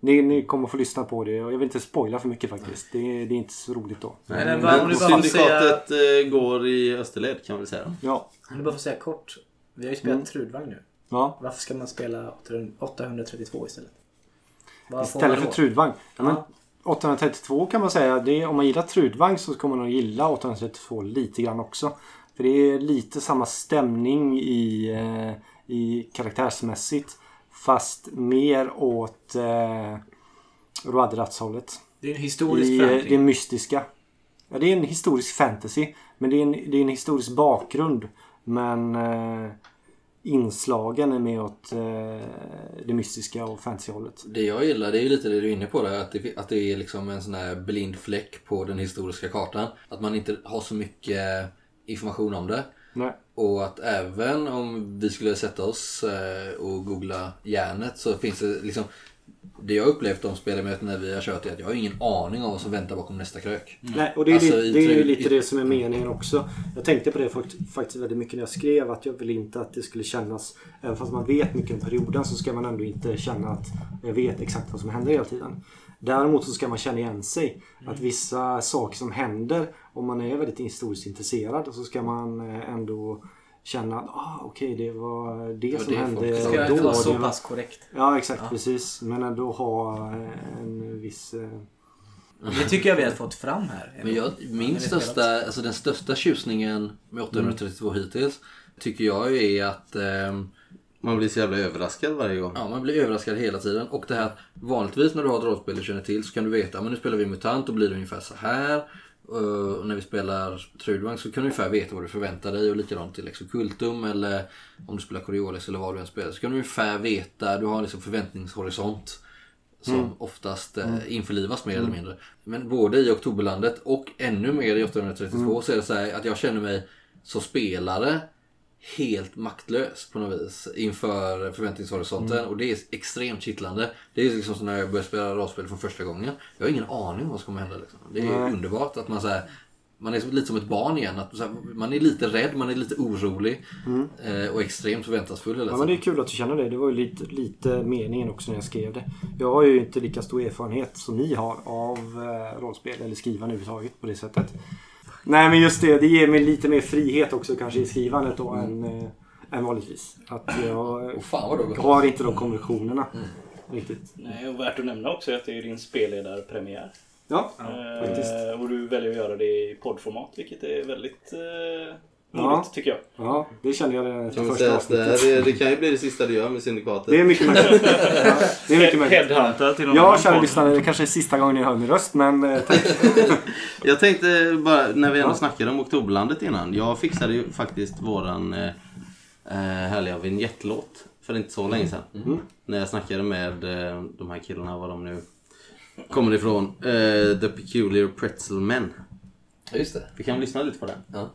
Ni, ni kommer få lyssna på det och jag vill inte spoila för mycket faktiskt. Det, är- det är inte så roligt då. Nej, Men men får syndikatet eh, går i Österled kan vi säga. då. Ja. Om du bara får säga kort. Vi har ju spelat Mm. Trudvagn nu. ja. Varför ska man spela 832 istället? Vad får Istället för? Trudvagn. Ja, men Ja. 832 kan man säga. Det är, om man gillar Trudvagn så kommer man nog gilla 832 lite grann också. För det är lite samma stämning i, eh, i karaktärsmässigt. Fast mer åt eh, Roadrats-hållet. Det är en historisk I, eh, förändring. det mystiska. Ja, det är en historisk fantasy. Men det är en, det är en historisk bakgrund. Men eh, inslagen är mer åt eh, det mystiska och fantasyhållet. Det jag gillar det är ju lite det du är inne på där. Att det, att det är liksom en sån här blind fläck på den historiska kartan. Att man inte har så mycket information om det. Nej. Och att även om vi skulle sätta oss eh, och googla järnet så finns det liksom det jag upplevt de spelarmöten när vi har kört är att jag har ingen aning om vad som väntar bakom nästa krök. Nej, och det är, Alltså, i det är ju lite det som är meningen också. Jag tänkte på det fakt- faktiskt väldigt mycket när jag skrev att jag vill inte att det skulle kännas, även fast man vet mycket om perioden så ska man ändå inte känna att jag vet exakt vad som händer hela tiden. Däremot så ska man känna igen sig. Att vissa saker som händer om man är väldigt historiskt intresserad så ska man eh, ändå känna att ah, okej det var det, var som det hände folk- Det Ja, ska då. vara så Det var- pass korrekt. Ja exakt precis. Men ändå ha eh, en viss... eh, Det tycker jag vi har fått fram här. Men jag, min största, alltså den största tjusningen med 832 hittills tycker jag ju är att ehm, Man blir så jävla överraskad varje gång. Ja, man blir överraskad hela tiden. Och det här, vanligtvis när du har ett rollspel och känner till så kan du veta att nu spelar vi MUTANT och blir det ungefär så här. Uh, Och när vi spelar Trudvang så kan du ungefär veta vad du förväntar dig och likadant till Lex Occultum eller om du spelar Coriolis eller vad du än spelar så kan du ungefär veta, du har liksom förväntningshorisont som oftast eh, införlivas mer eller mindre. Men både i Oktoberlandet och ännu mer i 832 så är det så att jag känner mig som spelare helt maktlös på något vis inför förväntningshorisonten och det är extremt kittlande. Det är liksom som när jag började spela rollspel för första gången. Jag har ingen aning om vad som kommer hända. Liksom. Det är underbart att man så här, man är lite som ett barn igen. Att, här, man är lite rädd, man är lite orolig eh, och extremt förväntansfull hela Ja men det är kul att du känner det. Det var ju lite, lite meningen också när jag skrev det. Jag har ju inte lika stor erfarenhet som ni har av eh, rollspel eller skrivande överhuvudtaget på det sättet. Nej men just det, det ger mig lite mer frihet också kanske i skrivandet då än, eh, än vanligtvis. Att jag Åh, fan har inte de konventionerna riktigt. Nej, och värt att nämna också är att det är din spelledarpremiär. Ja, Eh, faktiskt. och du väljer att göra det i poddformat, vilket är väldigt eh, roligt Ja. tycker jag. Ja, det kände jag redan efter första säga att det, avsnittet. är- det kan ju bli det sista du gör med Syndikatet. Det är mycket möjligt. Ja, det är mycket möjligt. Headhunter till någon Ja, kära lyssnare, det kanske är sista gången ni hör min röst men eh, tack. Jag tänkte bara, när vi ändå Ja. snackade om Oktoberlandet innan. Jag fixade ju faktiskt våran eh, eh, härliga vignettlåt för inte så länge sedan. När jag snackade med eh, de här killarna, var de nu kommer ifrån. Eh, The Peculiar Pretzel Men. Ja, just det. Vi kan lyssna lite på den. Ja.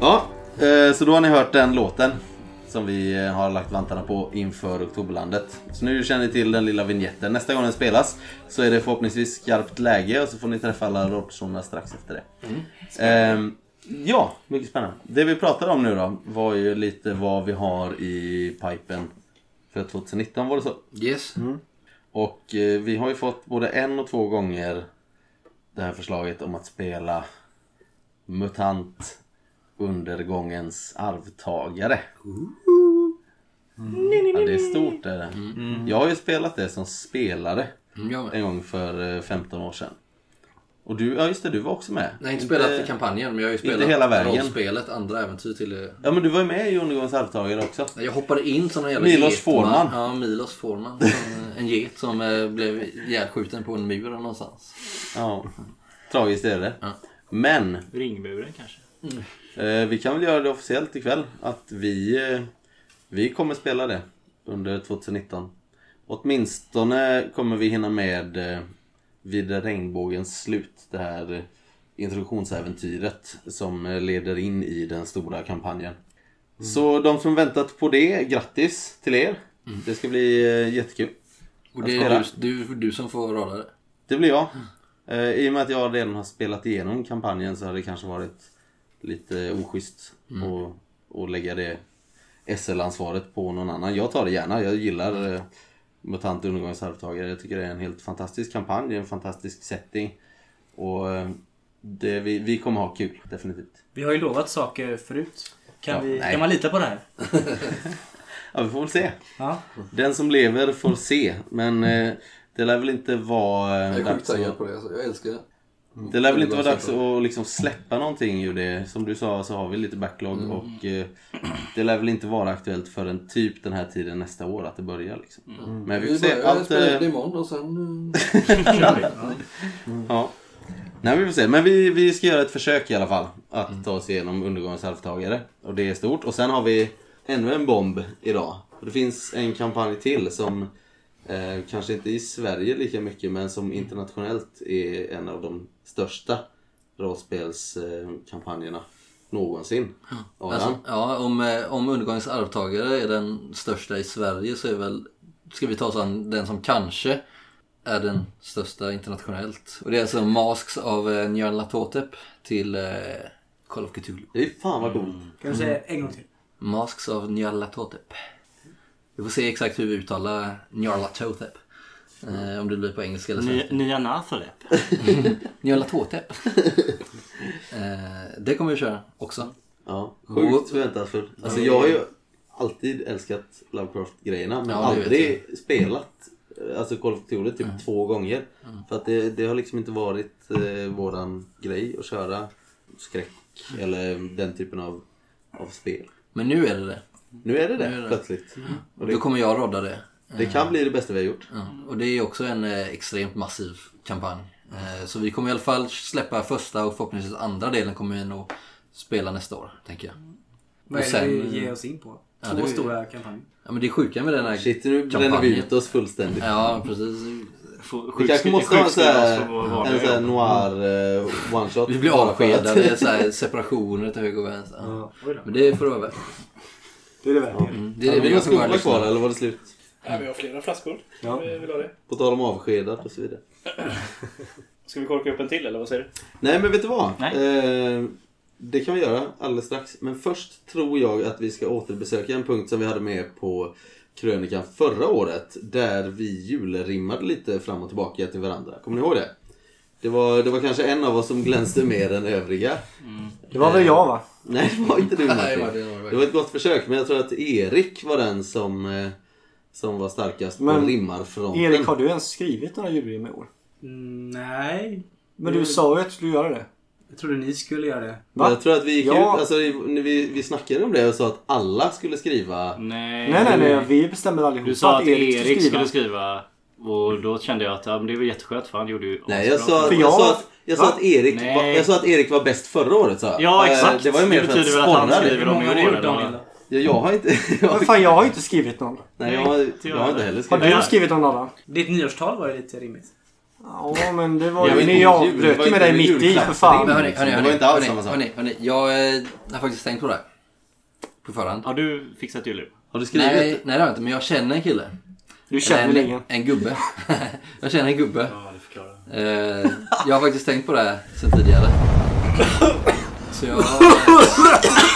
Ja, eh, så då har ni hört den låten. Som vi eh, har lagt vantarna på inför Oktoberlandet. Så nu känner ni till den lilla vignetten. Nästa gång den spelas så är det förhoppningsvis skarpt läge och så får ni träffa alla rollpersonerna strax efter det. Ehm, ja, mycket spännande. Det vi pratade om nu då var ju lite vad vi har i pipen för 2019 var det så. Yes. Och eh, vi har ju fått både en och två gånger det här förslaget om att spela MUTANT Undergångens arvtagare. Ja, det är stort det är det. Jag har ju spelat det som spelare Mm, en gång för eh, 15 år sedan. Och du, ja just det, du var också med. Jag har inte spelat i kampanjen men jag har ju spelat hela vägen. rollspelet, andra äventyr till det. Ja men du var ju med i Undergångens arvtagare också. Jag hoppade in som en jävla Milos. Forman. Ja, Milos Forman. Eh, En get som eh, blev ihjälskjuten på en mur någonstans. Ja. Tragiskt är det. Ja. Men Ringmuren kanske. Eh, vi kan väl göra det officiellt ikväll att vi, eh, vi kommer spela det under 2019. Åtminstone kommer vi hinna med eh, vid regnbågens slut. Det här eh, introduktionsäventyret som eh, leder in i den stora kampanjen. Så de som väntat på det, grattis till er. Det ska bli eh, jättekul. Och det är du, du, du som får rada det. Det blir jag. Eh, I och med att jag redan har spelat igenom kampanjen så har det kanske varit lite oschysst att, att lägga det SL-ansvaret på någon annan. Jag tar det gärna. Jag gillar eh, MUTANT Undergångens arvtagare. Jag tycker det är en helt fantastisk kampanj. Det är en fantastisk setting. Och eh, det, vi, vi kommer ha kul, definitivt. Vi har ju lovat saker förut. Kan, Ja, vi, nej. kan man lita på det här? Ja, vi får väl se. Ja. Den som lever får se. Men eh, det lär väl inte vara eh, Jag är sjukt taggad på det. Alltså. Jag älskar det. Det lär väl inte vara dags att liksom släppa någonting ur det. Som du sa så har vi lite backlog och eh, det lär väl inte vara aktuellt förrän typ den här tiden nästa år att det börjar. Liksom. Men vi får se. Allt, spela eh, det imorgon och sen... eh, ja. Nej, vi får se. Men vi, vi ska göra ett försök i alla fall att ta oss igenom Undergångens arvtagare. Och det är stort. Och sen har vi ännu en bomb idag. Det finns en kampanj till som eh, kanske inte i Sverige lika mycket men som internationellt är en av de största rollspelskampanjerna någonsin. Adam? Alltså, ja, om, eh, om Undergångens arvtagare är den största i Sverige så är väl, ska vi ta oss an den som kanske är den största internationellt. Och det är alltså Masks av eh, Nyarlathotep till eh, Call of Cthulhu. Det är fan vad coolt. Kan du säga en gång till? Masks av Nyarlathotep. Vi får se exakt hur vi uttalar Nyarlathotep. Eh, om det blir på engelska eller svenska. Ny- Nya Nathalep. Nyarlathotep. eh, det kommer vi köra också. Ja, sjukt förväntansfull. Alltså jag har ju alltid älskat Lovecraft-grejerna men Ja, aldrig spelat eh, Alltså Call of Cthulhu typ Mm. två gånger. För att det, det har liksom inte varit eh, våran grej att köra skräck eller den typen av, av spel. Men nu är det det. Nu är det det, Nu är det. plötsligt. Och det, då kommer jag rodda det. Det kan bli det bästa vi har gjort. Ja, och det är också en eh, extremt massiv kampanj. Eh, så vi kommer i alla fall släppa första och förhoppningsvis andra delen kommer vi nog spela nästa år, tänker jag. Vad är Och det sen- vi ger oss in på? Ja, Två det är- stora kampanjer. Ja men det är sjuka med den här Shit, nu bränner vi ut oss fullständigt. Ja, precis. Vi kanske måste ha en sån här, noir uh, one shot. Vi blir avskedade, så här, separationer till höger och vänster. Ja. Men det får över. Det är det värt. Mm, det är Har det vi vi går skola kvar eller var det slut? Ja, vi har flera flaskor. Ja. Vi vill ha det. På tal om avskedad och så vidare. Ska vi korka upp en till eller vad säger du? Nej men vet du vad? Nej. Eh, det kan vi göra alldeles strax. Men först tror jag att vi ska återbesöka en punkt som vi hade med på krönikan förra året. Där vi julrimmade lite fram och tillbaka till varandra. Kommer ni ihåg det? Det var, det var kanske en av oss som glänste mer än övriga. Det var väl jag va? Nej, det var inte du Nej, Martin. det var det, det var det. Det var ett gott försök, men jag tror att Erik var den som, eh, som var starkast på Men, rimmarfronten. Erik, har du ens skrivit några julrim i år? Mm, nej. Men du sa ju att du skulle göra det. Jag trodde ni skulle göra det. Va? Jag tror att vi gick Ja. ut, alltså, vi, vi snackade om det och sa att alla skulle skriva Nej, Nej, nej, nej. Vi bestämde allihopa Du sa att Erik, skulle skulle skriva. Och då kände jag att ja, men det var jätteskönt för han gjorde ju Nej, jag sa, För jag, jag- sa att, jag, sa att Erik var, jag sa att Erik var bäst förra året sa jag. Ja, Eh, exakt. Det var ju mer Det för att betyder väl att han sporra skriver dig. dem i har du år. gjort Daniel? Ja, jag har inte... Jag, Men fan, jag har ju inte skrivit någon. nej, jag, har, inte jag har inte heller Har skrivit. du skrivit någon Adam? Ditt nyårstal var ju lite rimligt. Ja, men det var ju jag det avbröt ju med dig mitt i för fan. Men hörni, hörni, Det var hörni, inte alls hörni, samma sak. hörni, hörni, jag eh, har faktiskt tänkt på det här. På förhand. Har du fixat julrim? Har du skrivit? Nej, nej det har jag inte, men jag känner en kille. Du känner Eller ingen. en, gubbe. jag känner en gubbe. Ja, det förklarar. Eh, jag har faktiskt tänkt på det här sen tidigare. Så jag...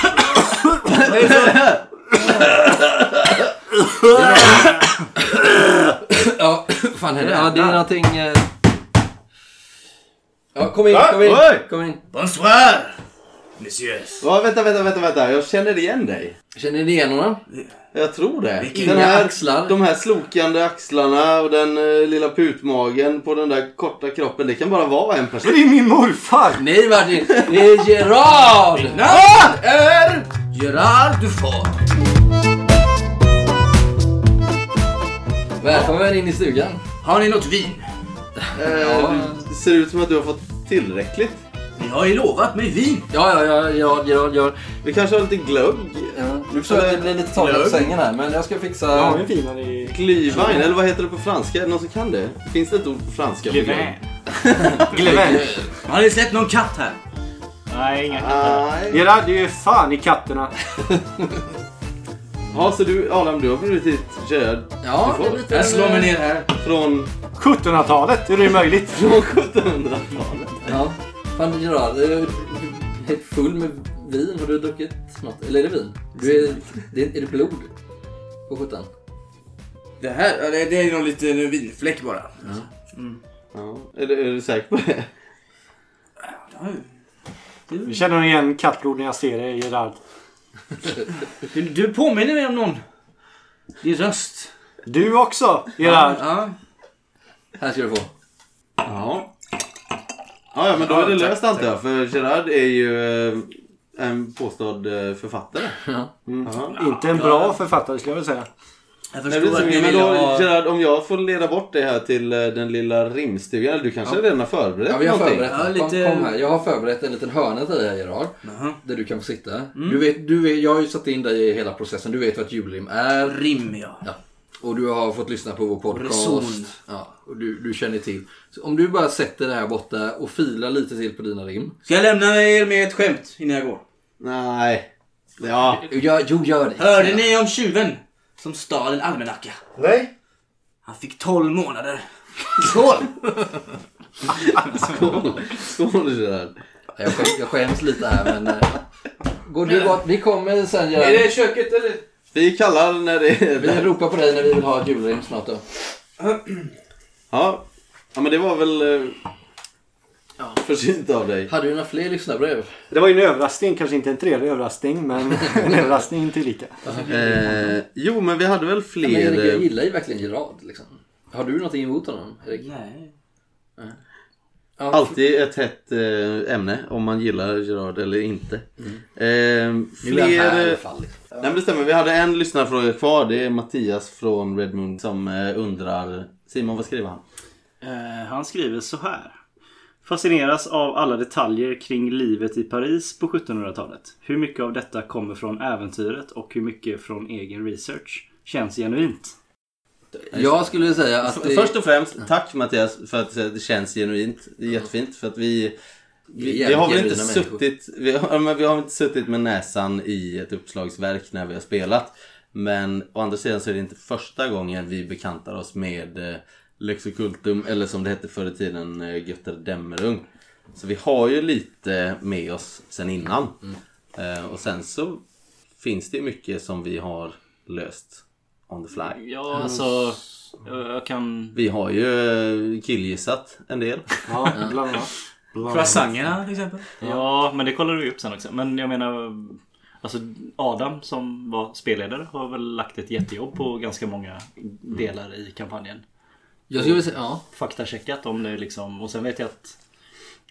ja, fan är det? Ja, det är någonting... Eh... Ja, kom in, kom in, Oj! kom in. Bonsoir! Messieurs. Ja, vänta, vänta, vänta, vänta. Jag känner igen dig. Känner ni igen honom? Jag tror det. Vilka Den här, axlar. De här slokande axlarna och den eh, lilla putmagen på den där korta kroppen. Det kan bara vara en person. Det är min morfar! Nej Martin, det är Gerard! Namn är Gerard Dufort. Välkommen in i stugan. Har ni något vin? Eh, det ser ut som att du har fått tillräckligt. Ni har ju lovat mig vin. Ja, ja, ja, Gerard, Gerard, Gerard. Vi kanske har lite glögg. Ja, nu förstår jag att det blir lite taget på sängen här, men jag ska fixa... Jag har ju i... Glühwein, eller vad heter det på franska? Är det någon som kan det? Finns det ett ord på franska? glögg? Glevin. Har ni sett någon katt här? Nej, inga katter. Gerard, du är fan i katterna. Ja, så du, Adam, du har blivit Gerard Ja, Du det är lite... Jag slår mig ner här. från, 1700-talet, är det möjligt? från 1700-talet. Ja. Fan Gerard, du är helt full med vin. Har du druckit något? Eller är det vin? Du är, det är, är det blod på skjortan? Det här, ja, det, det är någon liten vinfläck bara. Ja. Är, du, är du säker på det? Jag känner igen kattblod när jag ser det, Gerard. Du, du påminner mig om någon. Din röst. Du också, Gerard. Ja. Här ska du få. Ja. Ja, ja men då är det löst antar jag. För Gerard är ju eh, en påstådd eh, författare. Ja. Ja. Inte en bra författare skulle jag vilja säga. Jag Nej, förstår att ni men då, ha... Gerard, om jag får leda bort dig här till eh, den lilla rimstugan. Du kanske redan har förberett Ja, vi har någonting? förberett. Ja, lite- Kom, kom här. Jag har förberett en liten hörna till dig här Gerard. Jaha. Där du kan få sitta. Du vet, du vet, jag har ju satt in dig i hela processen. Du vet vad ett julrim är. Rim ja. Ja. Och du har fått lyssna på vår Reson. podcast. Ja, och du, du känner till. Så om du bara sätter det här borta och filar lite till på dina rim. Ska jag lämna er med ett skämt innan jag går? Nej. Ja. Ja, jo, gör det. Hörde ni om tjuven som stal en almanacka? Nej. Han fick 12 månader. Skål! Skål Gerard. Jag, skäms, jag skäms lite här men... eh, Går du bort? Vi kommer sen Är göra... det köket eller? Vi kallar när det är... Vi ropar på dig när vi vill ha ett julrim snart då. Ja. ja, men det var väl... eh, Ja. Försynt av dig. Hade du några fler lyssnarbrev? Det var ju en överraskning, kanske inte en trevlig överraskning, men en överraskning tillika. Eh, jo, men vi hade väl Men fler... Erik, jag gillar ju verkligen Gerard liksom. Har du någonting emot honom, Erik? Nej. Ja, Alltid ett hett eh, ämne om man gillar Gerard eller inte. Eh, Nu är han fler... här i alla fall. Liksom. Nej men det stämmer, vi hade en lyssnarfråga kvar. Det är Mattias från Redmond som eh, undrar... Simon, vad skriver han? Eh, han skriver så här. Fascineras av alla detaljer kring livet i Paris på 1700-talet. Hur mycket av detta kommer från äventyret och hur mycket från egen research? Känns genuint. Jag skulle säga att... Det- Först och främst, tack Mattias för att det känns genuint. Det är jättefint för att vi... Vi Vi, har väl inte suttit, vi har, men vi har inte suttit med näsan i ett uppslagsverk när vi har spelat. Men å andra sidan så är det inte första gången vi bekantar oss med eh, Lexocultum eller som det hette förr i tiden eh, Götterdämmerung. Så vi har ju lite med oss sen innan. Eh, och sen så finns det ju mycket som vi har löst on the fly. Ja, alltså... Jag jag kan... Vi har ju eh, killgissat en del. Ja, bland annat. Croissangerna till exempel. Ja, men det kollar vi upp sen också. Men jag menar... Alltså Adam som var spelledare har väl lagt ett jättejobb på ganska många delar i kampanjen. Jag skulle säga, ja. Faktacheckat om det liksom. Och sen vet jag att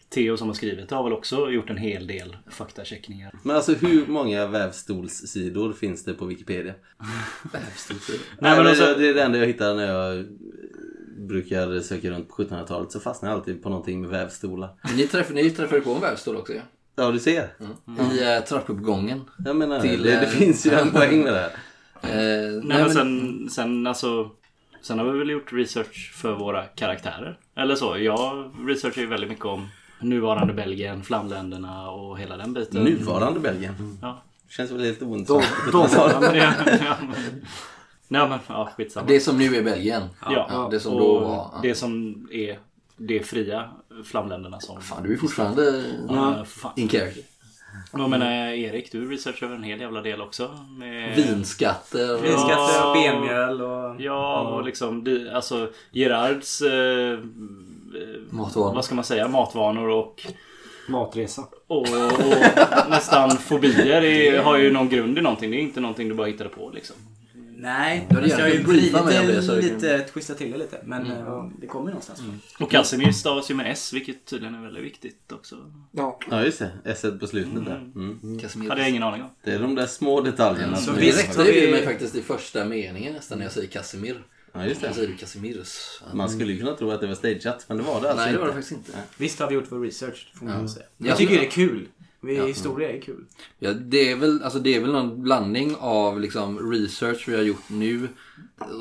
Theo som har skrivit det har väl också gjort en hel del faktacheckningar. Men alltså hur många vävstolssidor finns det på Wikipedia? Nej, Nej, men men alltså- Det är det enda jag hittar när jag brukar söka runt på 1700-talet. Så fastnar jag alltid på någonting med vävstolar. Ni träffade, ni träffade på en vävstol också ja. Ja, du ser. I eh, trappuppgången. Jag menar, Till, det, det eh, finns ju en poäng med det här. Eh, Nej, men sen, sen alltså... Sen har vi väl gjort research för våra karaktärer. Eller så. Jag researchar ju väldigt mycket om nuvarande Belgien, Flamländerna och hela den biten. Nuvarande Belgien. Ja. Känns väl helt ointressant. de, Ja, men ja, men, nej men ja, skitsamma. Det som nu är Belgien. ja, ja, det som och då var. Ja. Det som är det fria Flamländerna som... Fan, du är fortfarande Ja, in character. Jag menar Erik, du researchar över en hel jävla del också. Med... Vinskatter. och- Vinskatter och Ja. benmjöl och... Ja, och liksom alltså Gerards... Eh, eh, Matvanor. vad ska man säga? Matvanor och, matresa. och, och nästan fobier är, har ju någon grund i någonting. Det är inte någonting du bara hittade på liksom. Nej, Ja, det jag har ju om lite, twistat till det lite. Men eh, det kommer ju någonstans. Och Casimir stavas ju med S, vilket tydligen är väldigt viktigt också. Ja. Ja, just det. S på slutet där. Mm. Casimir. Hade jag ingen aning om. Det är de där små detaljerna. Så visst rättade vi- vi mig faktiskt i första meningen nästan när jag säger Casimir. Ja, just Jag det. säger Casimirs. Man skulle ju kunna tro att det var stageat, men det var det alltså Nej, det var det inte. faktiskt inte. Visst har vi gjort vår research, får man Ja. säga. Ja. Jag tycker det är kul. Vi, Ja. Historia är kul. Ja, det, är väl, alltså det är väl någon blandning av liksom research vi har gjort nu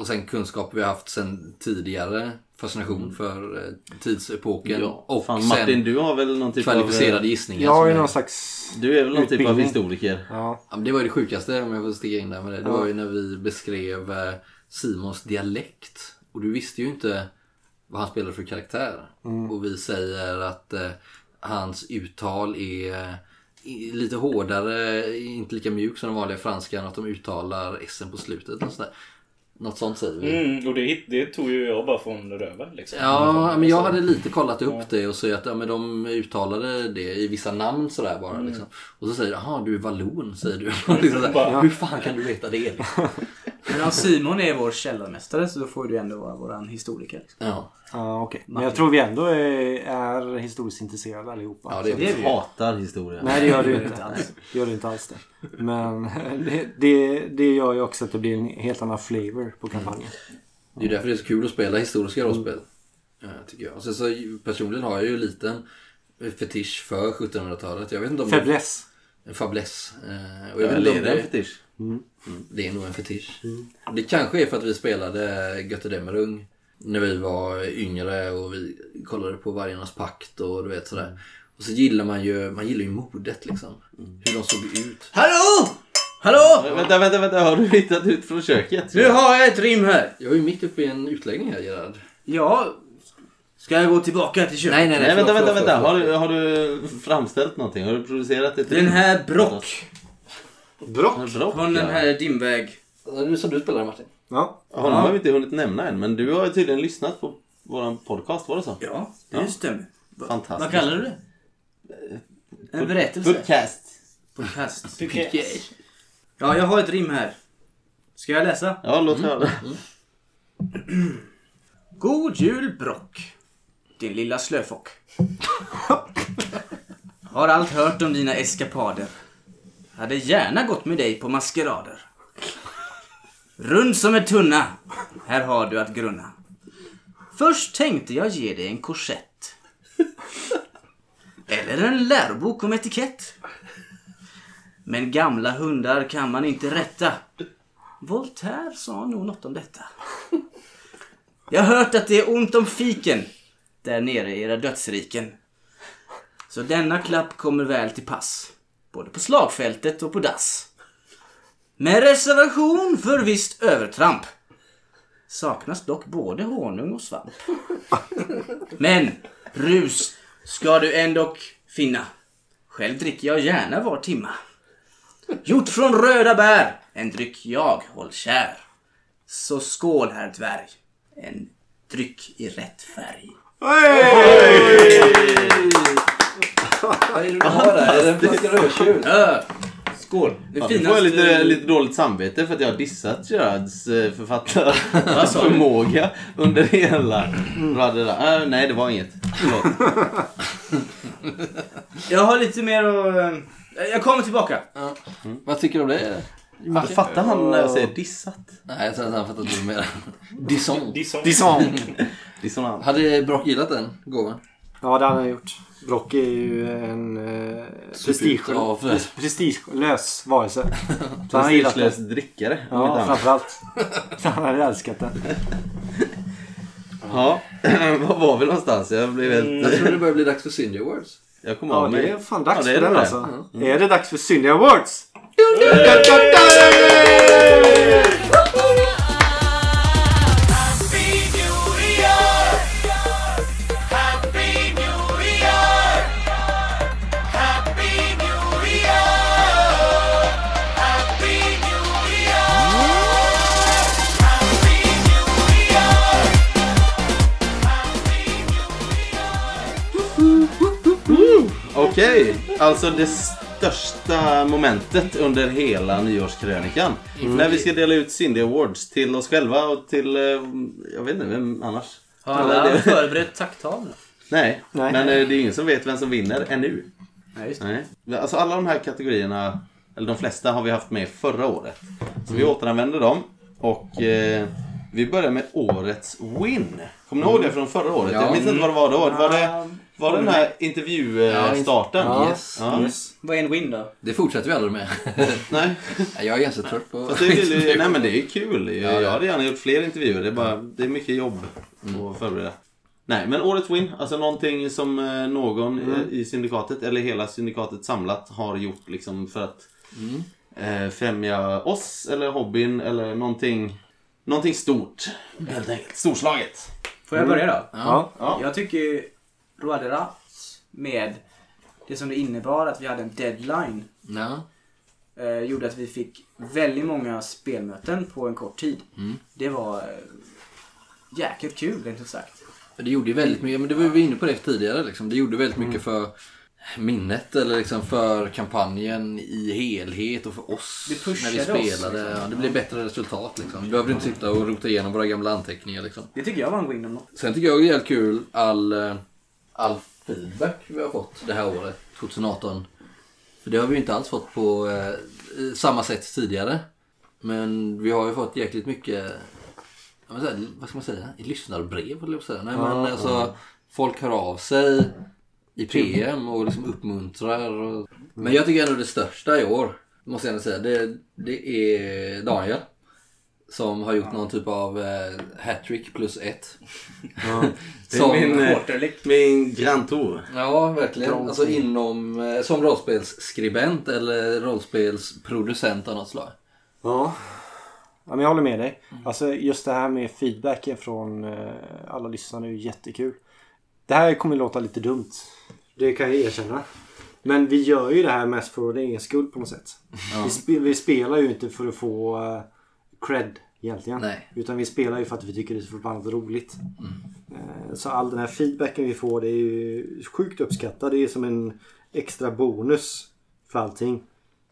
och sen kunskap vi har haft sen tidigare. Fascination för eh, tidsepoken. Mm. Ja. Och Fan, sen Martin, du har väl någon typ kvalificerade av... gissningar. Jag har ju är- någon slags... Du är väl någon typ av Utbildning. historiker? Ja. Ja, det var ju det sjukaste om jag får stiga in där med det. Det Ja. var ju när vi beskrev eh, Simons dialekt. Och du visste ju inte vad han spelade för karaktär. Och vi säger att eh, hans uttal är eh, lite hårdare, inte lika mjuk som den vanliga franskan. Att de uttalar s på slutet. Och sådär. Något sånt säger vi. Mm, och det, det tog ju jag bara från röven. Liksom. Ja, men jag hade lite kollat upp det och så att ja, men de uttalade det i vissa namn sådär bara. Liksom. Och så säger du, jaha du är vallon, säger du. liksom sådär, Hur fan kan du veta det? Liksom? Men om Simon är vår källarmästare så då får du ändå vara vår historiker. Liksom. Ja. Ja, okej. Men jag tror vi ändå är, är historiskt intresserade allihopa. Ja, det är Det är vi ju. Hatar historia. Nej, det gör du Det inte. alls. Det gör du inte alls det. Men det, det, det gör ju också att det blir en helt annan flavor på kampanjen. Det är därför det är så kul att spela historiska rollspel. eh, Tycker jag. Och sen så personligen har jag ju en liten fetisch för 1700-talet. Jag vet inte om Fäbless. det... Fäbless. Eh, Och jag vet inte om leder en det... fetisch. Det är nog en fetisch. Det kanske är för att vi spelade Götterdämmerung när vi var yngre och vi kollade på Vargarnas pakt och du vet sådär. Och så gillar man ju, man gillar ju modet liksom. Hur de såg ut. Hallå! Hallå! Vänta, vänta, vänta. Har du hittat ut från köket? Nu har jag ett rim här. Jag är ju mitt uppe i en utläggning här Gerard. Ja. Ska jag gå tillbaka till köket? Nej, nej, Nej, vänta, förlåt, vänta, vänta. förlåt. Har du, har du framställt någonting? Har du producerat ett Den här Brock. Brock. Brock, Från den här dimväg. Det är som du spelar Martin. Ja. Honom har vi inte hunnit nämna än, men du har ju tydligen lyssnat på våran podcast, var det så? Ja, det Ja. stämmer. Fantastiskt. Vad kallar du det? En berättelse? Podcast. Podcast. Ja, jag har ett rim här. Ska jag läsa? Ja, låt höra. God jul Brock. Din lilla slöfock. Har allt hört om dina eskapader. Hade gärna gått med dig på maskerader. Rund som en tunna. Här har du att grunna. Först tänkte jag ge dig en korsett. Eller en lärobok om etikett. Men gamla hundar kan man inte rätta. Voltaire sa nog något om detta. Jag har hört att det är ont om fiken där nere i era dödsriken. Så denna klapp kommer väl till pass. Både på slagfältet och på dass. Med reservation för visst övertramp. Saknas dock både honung och svamp. Men rus ska du ändock finna. Själv dricker jag gärna var timma. Gjort från röda bär, en dryck jag håll kär. Så skål herr dvärg, en dryck i rätt färg. Vad är det du har där? Är det en flaska rödtjut? Skål! Det Ja, nu får jag lite, lite dåligt samvete för att jag har dissat Gerards eh, författarförmåga under hela... Äh, nej, det var inget. Förlåt. Jag har lite mer att... eh, Jag kommer tillbaka. Vad tycker du om det? Fattar han när jag säger dissat? Nej, jag tror att han fattar inte mer. Dison. Dison. Dissonans. Hade Brock gillat den gåvan? Ja, det hade han gjort. Brock är ju en eh, prestige, prestigelös varelse. Så han har gillat Prestigelös drickare. om inte Ja, annat. framförallt. Så han hade älskat den. Ja, var var vi någonstans? Jag blev helt... Jag tror det börjar bli dags för Cindy Awards. Jag kom Ja, av mig. det är fan dags Ja, det är för den det. alltså. Är det dags för Syndia Awards? Okej, alltså det största momentet under hela nyårskrönikan. När vi ska dela ut Cindy Awards till oss själva och till, eh, jag vet inte, vem annars? Har alla förberett tacktal? Nej, Nej. men eh, det är ingen som vet vem som vinner ännu. Nej, just det. Nej. Alltså alla de här kategorierna, eller de flesta har vi haft med förra året. Så vi återanvänder dem. Och eh, vi börjar med årets win. Kommer ni ihåg det från förra året? Ja. Jag minns inte vad det var då. Var det, var den här intervjustarten? Ja. Yes. Ja. Vad är en win då? Det fortsätter vi aldrig med. Nej, jag är ganska trött på... fast det, ju- nej men det är kul. Ja, ja. Jag hade gärna gjort fler intervjuer. Det är, bara, det är mycket jobb att förbereda. Nej, men årets win. Alltså någonting som eh, någon eh, i syndikatet eller hela syndikatet samlat har gjort liksom för att eh, främja oss eller hobbyn eller någonting, någonting stort. Helt enkelt. Storslaget. Får jag börja då? Ja. Ja. Jag tycker Roaderat med det som det innebar att vi hade en deadline Ja. eh, gjorde att vi fick väldigt många spelmöten på en kort tid. Det var eh, jäkligt kul rent ut sagt. Det gjorde ju väldigt mycket, men det var vi inne på det tidigare liksom. Det gjorde väldigt mycket för minnet eller liksom för kampanjen i helhet och för oss när vi oss, spelade. liksom. Ja, det blev bättre resultat liksom. Vi behövde inte sitta och rota igenom våra gamla anteckningar liksom. Det tycker jag var en win om något. Sen tycker jag det är jävligt kul all, eh, all feedback vi har fått det här året, 2018. För det har vi ju inte alls fått på eh, samma sätt tidigare. Men vi har ju fått jäkligt mycket, säga, vad ska man säga, i lyssnarbrev eller säga. Nej, men alltså, folk hör av sig i PM och liksom uppmuntrar. Och... Men jag tycker ändå det största i år måste jag ändå säga. Det, det är Daniel. Som har gjort någon typ av eh, hattrick plus ett. Det är Som, min, eh, min Grand Tour. Ja, verkligen. Alltså inom, eh, som rollspelsskribent eller rollspelsproducent av något slag. Ja. ja men jag håller med dig. Alltså just det här med feedbacken från eh, alla lyssnare är ju jättekul. Det här kommer låta lite dumt. Det kan jag erkänna. Men vi gör ju det här mest för vår egen skull på något sätt. Vi, spe, vi spelar ju inte för att få uh, cred egentligen. Nej. Utan vi spelar ju för att vi tycker det är så förbannat roligt. Eh, Så all den här feedbacken vi får det är ju sjukt uppskattat. Det är som en extra bonus för allting.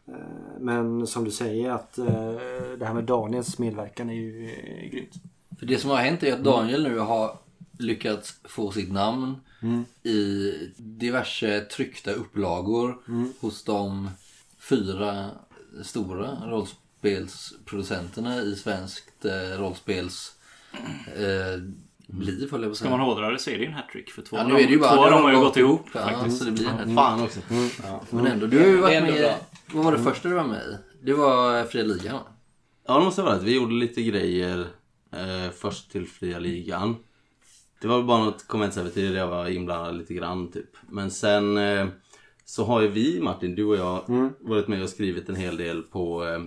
Eh, Men som du säger att eh, det här med Daniels medverkan är ju grymt. För det som har hänt är att Daniel nu har lyckats få sitt namn i diverse tryckta upplagor hos de fyra stora rollspelsproducenterna i svenskt eh, rollspels eh, liv höll jag på att Ska man säga. hårdra det så är det ju en hattrick. För två, Ja, av nu är det ju dem- bara två av nu dem har ju de gått ihop Ja, faktiskt. så det blir en hattrick. Fan också. Men ändå, du har ju varit med... bra. Vad var det första du var med i? Det var Fria Ligan va? Ja, det måste vara det. Vi gjorde lite grejer eh, först till Fria Ligan. Det var väl bara något konventsäventyr där jag var inblandad lite grann typ. Men sen eh, så har ju vi Martin, du och jag, varit med och skrivit en hel del på eh,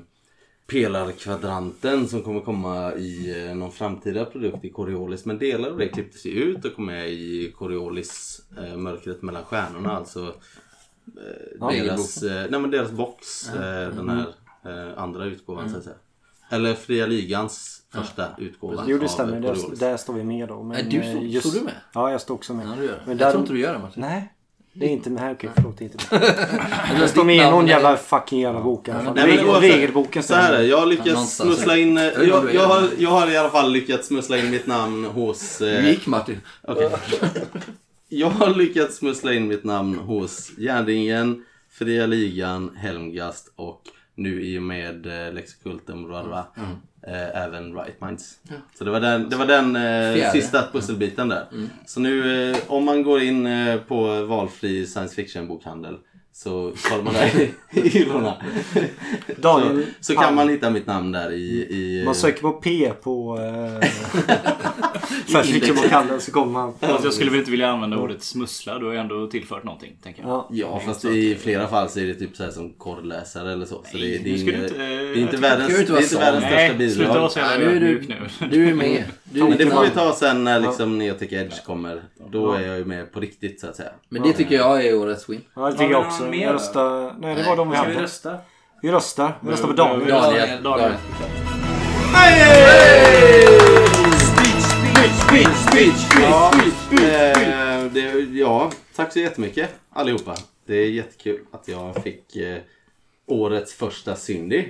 Pelarkvadranten som kommer komma i eh, någon framtida produkt i Coriolis. Men delar av det klipptes ju ut och kom med i Coriolis eh, Mörkret mellan stjärnorna. Alltså eh, deras, eh, nej, men deras box, eh, den här eh, andra utgåvan så att säga. Eller Fria Ligans första utgåva. Jo det stämmer. Där, där står vi med då. Men, Nej, du står- just- står du med? Ja jag står också med. Ja, du gör det. Men jag där- tror inte du gör det Martin. Nej. Det är inte med här. Okej förlåt. det är Inte med. Eller Jag står med i någon jävla fucking jävla bok i alla fall. Nej, men Regel- oavsett, Regelboken Så här är det, jag har lyckats någonstans. smussla in... Jag Jag, har, jag har i alla fall lyckats smussla in mitt namn hos... Eh, gick Martin? okej. Jag har lyckats smussla in mitt namn hos Järnringen, Fria Ligan, Helmgast och nu i och med eh, Lexikultum bla, bla, eh, även Right Minds. Så det var den, det var den eh, sista pusselbiten där. Så nu eh, om man går in eh, på valfri science fiction bokhandel så kollar man där i, i hyllorna. Daniel Så, så kan man hitta mitt namn där i... i Man söker på P på... Eh, Särskilt vilken man kallar så kommer man... Fast jag skulle väl inte vilja använda ordet smussla. Du har ju ändå tillfört någonting, tänker jag. Ja. Ja, fast i flera fall så är det typ så här som korrläsare eller så. så det, det, är inget- inte- det är inte världens, det är inte största Nej, sluta bidrag. vara så jävla nu är du- ödmjuk nu. Du är med. Du är Men det får vi ta sen när liksom Neotech Edge kommer. Då är jag ju med på riktigt så att säga. Men det tycker jag är årets win. Ja, det tycker jag vi också. Jag röstar... Nej, det var de vi Ska vi hade. rösta? Vi röstar. Vi röstar på Daniel. Daniel. Daniel. Ja, eh, det, ja, tack så jättemycket allihopa. Det är jättekul att jag fick eh, årets första Syndy.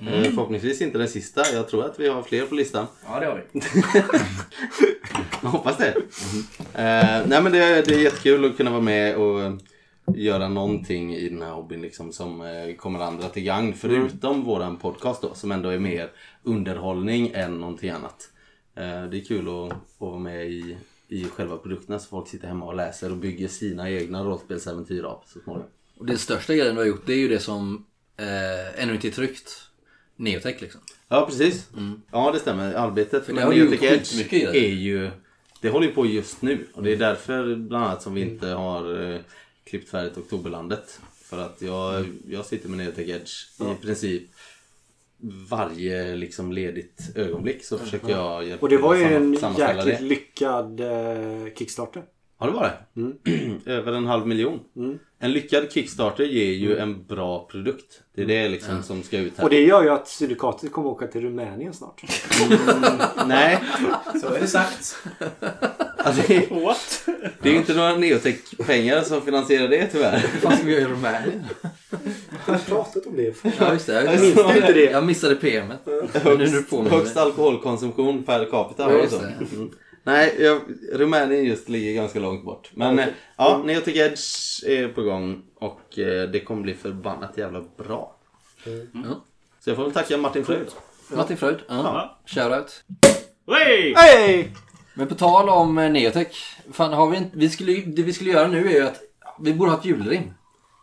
Eh, förhoppningsvis inte den sista. Jag tror att vi har fler på listan. Ja, det har vi. Jag hoppas det. Eh, nej men det, det är jättekul att kunna vara med och eh, göra någonting i den här hobbyn liksom, som eh, kommer andra till gagn. Förutom våran podcast då som ändå är mer underhållning än någonting annat. Eh, det är kul att, att vara med i, i själva produkterna så folk sitter hemma och läser och bygger sina egna rollspelsäventyr av så småningom. Och den största grejen du har gjort det är ju det som eh, ännu inte är tryckt. Neotech liksom. Ja precis. Ja det stämmer. Arbetet med Neotech Edge är ju... Det håller ju på just nu. Och det är därför bland annat som vi inte har eh, klippt färdigt Oktoberlandet. För att jag, jag sitter med Neotech Edge i princip varje liksom ledigt ögonblick så försöker jag hjälpa Och det var till ju en jäkligt det. lyckad eh, Kickstarter. Ja det var det. Över en halv miljon. En lyckad Kickstarter ger ju en bra produkt. Det är det liksom som ska ut här. Och det gör ju att Syndikatet kommer åka till Rumänien snart. Nej, Så är det sagt. alltså, det, det är ju inte några Neotech-pengar som finansierar det tyvärr. Vad ska vi göra i Rumänien? Jag har pratat om det. Ja just det. Jag, minns inte det. jag missade PMet. Men nu är du på med Högst det. alkoholkonsumtion per capita. Ja, Mm. Nej, jag, Rumänien just ligger ganska långt bort. Men eh, ja, Neotech Edge är på gång och eh, det kommer bli förbannat jävla bra. Ja. Så jag får väl tacka Martin Fröjd. Martin Fröjd. Ja. Shoutout. Hey! Hej! Men på tal om eh, Neotech. Fan, har vi, inte, vi skulle, det vi skulle göra nu är ju att vi borde ha ett julrim.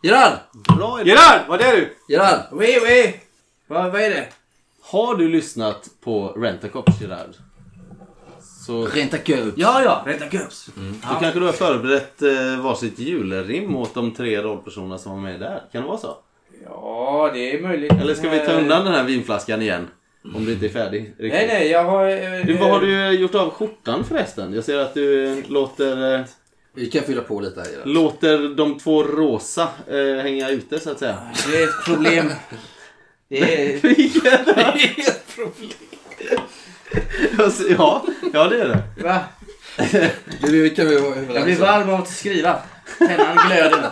Gerard! Bra idé. Gerard, vad är du? Gerard! Oui, oui. Vad, vad är det? Har du lyssnat på Rent-A-Cops Gerard? Så Renta köp. Ja, ja. Rätta gubbs. då kanske du har förberett eh, varsitt julrim åt de tre rollpersonerna som var med där. Kan det vara så? Ja, det är möjligt. Eller ska vi ta undan den här vinflaskan igen? Om du inte är färdig. Riktigt. Nej, nej, jag har... eh, Du, vad har du gjort av skjortan förresten? Jag ser att du eh, låter, eh, Vi kan fylla på lite här Gerard. låter de två rosa eh, hänga ute så att säga. Det är ett problem. Det är... Alltså, ja, ja det är det. Va? Du, kan vi Jag blir varm av att skriva. Pennan glöder.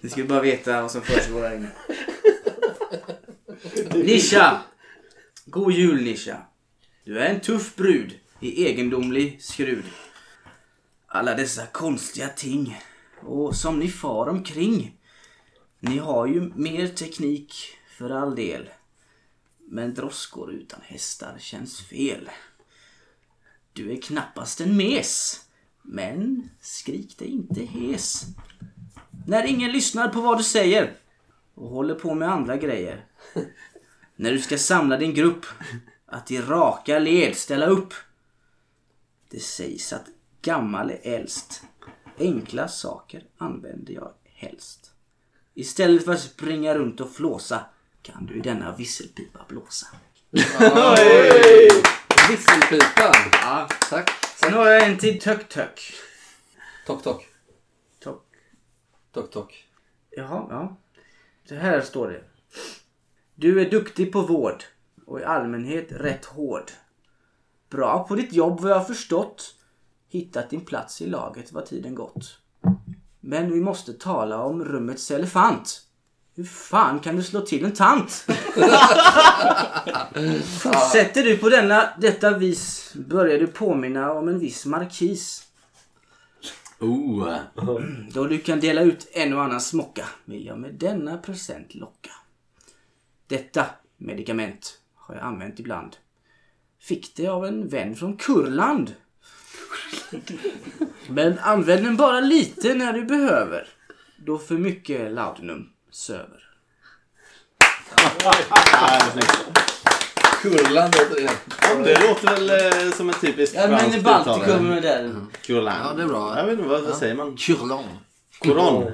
Ni skulle bara veta vad som försiggår här inne. Nisha! God jul Nisha. Du är en tuff brud i egendomlig skrud. Alla dessa konstiga ting. Och som ni far omkring. Ni har ju mer teknik för all del. Men droskor utan hästar känns fel. Du är knappast en mes. Men skrik dig inte hes. När ingen lyssnar på vad du säger och håller på med andra grejer. När du ska samla din grupp att i raka led ställa upp. Det sägs att gammal är äldst. Enkla saker använder jag helst. Istället för att springa runt och flåsa kan du i denna visselpipa blåsa. Visselpipan. Ja, tack. Sen har jag en till Tök Tök. Tock, tock. Tock. Tock, tock. Jaha, ja. Så här står det. Du är duktig på vård och i allmänhet rätt hård. Bra på ditt jobb vad jag har förstått. Hittat din plats i laget vad tiden gått. Men vi måste tala om rummets elefant. Hur fan kan du slå till en tant? Fortsätter du på denna, detta vis börjar du påminna om en viss markis. Oh. Då du kan dela ut en och annan smocka vill jag med denna present locka. Detta medicament har jag använt ibland. Fick det av en vän från Kurland. Men använd den bara lite när du behöver. Då för mycket laudanum söver. Kurland heter det. Det låter väl eh, som en typisk Ja men franskt i Baltikum uttalande. är där. Kurland. Ja, det är bra. Jag vet inte, vad, vad säger man? Kurland. Koran.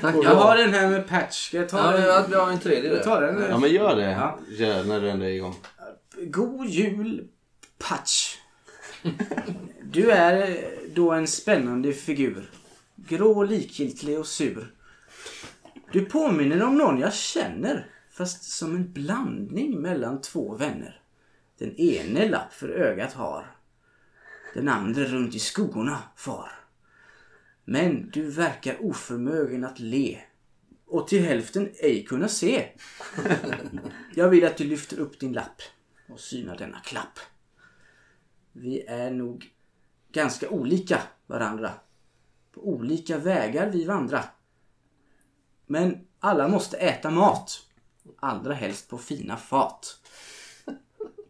Tack. Jag har den här med patch. Ska jag ta Ja, den? vi har- en tredje Jag där. tar den. Ja men gör det. Ja. Gör när du ändå är igång. God jul, Patch. Du är eh, då en spännande figur. Grå, likgiltig och sur. Du påminner om någon jag känner, fast som en blandning mellan två vänner. Den ene lapp för ögat har. Den andra runt i skuggorna far. Men du verkar oförmögen att le och till hälften ej kunna se. Jag vill att du lyfter upp din lapp och synar denna klapp. Vi är nog ganska olika varandra. På olika vägar vi vandrar. Men alla måste äta mat. Allra helst på fina fat.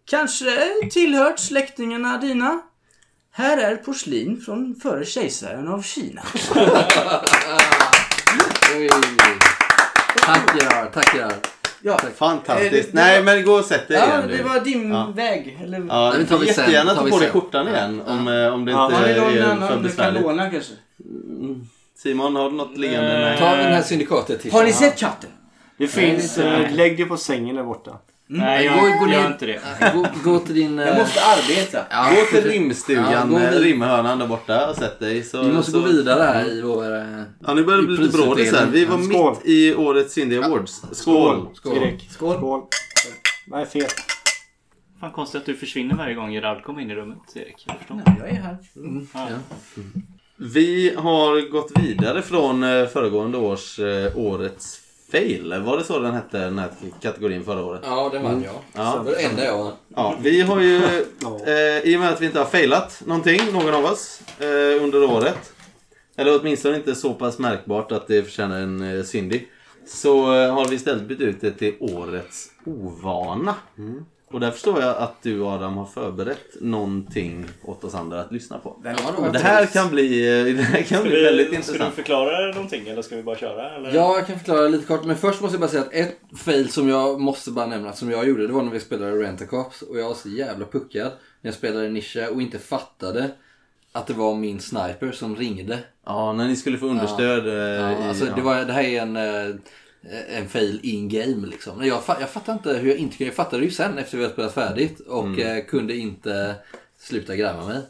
Kanske tillhört släktingarna dina? Här är porslin från före kejsaren av Kina. Tack Gerard, tack Gerard. Ja, Fantastiskt. Det- Nej men gå och sätt dig ja igen det var din väg. Eller... Ja, Nej, det tar vi sen, jättegärna tar ta vi på dig sen. skjortan igen om, eh, om det Ja. inte Har ni någon är för annan du kan besvärligt. låna kanske? Simon, har du något liggande? Nej. Ta den här syndikatet till. Har ni sett katten? Det finns... eh, lägg det på sängen där borta. Nej, Gå- jag gå gör ner. inte det. Gå, gå till din... Jag eh, måste arbeta. ja, Gå till rimstugan, Ja, gå eh, rimhörnan där borta och sätt dig. Så, Vi måste så... gå vidare här i vår... eh, Ja, nu börjar det bli i lite brådis här. Vi var Skål. mitt i årets Cindy Awards. Skål! Skål. Erik. Skål. Skål. Nej, fel. Fan konstigt att du försvinner varje gång Gerard kommer in i rummet Erik. Jag förstår. Jag är här. Ja. Vi har gått vidare från eh, föregående års eh, årets fail. Var det så den hette, den här kategorin förra året? Ja, den vann jag. Ja. Det var det enda jag vann. Ja, vi har ju, eh, i och med att vi inte har failat någonting, någon av oss, eh, under året. Eller åtminstone inte så pass märkbart att det förtjänar en eh, Cindy. Så eh, har vi istället bytt ut det till årets ovana. Och där förstår jag att du Adam har förberett någonting åt oss andra att lyssna på. Och var det här kan bli, det här kan Ska bli väldigt du, ska intressant. du förklara någonting eller ska vi bara köra? Eller? Ja, jag kan förklara lite kort. Men först måste jag bara säga att ett fail som jag måste bara nämna, som jag gjorde, det var när vi spelade Rent-A-Cops. Och jag var så jävla puckad när jag spelade Nisha och inte fattade att det var min sniper som ringde. Ja, när ni skulle få understöd. eh, Ja, i- alltså, ja. det, var, det här är en, eh, en fail in game liksom. Jag, jag fattar inte hur jag inte kunde. Jag fattade ju sen efter vi hade spelat färdigt och Mm. eh, kunde inte sluta gräva mig.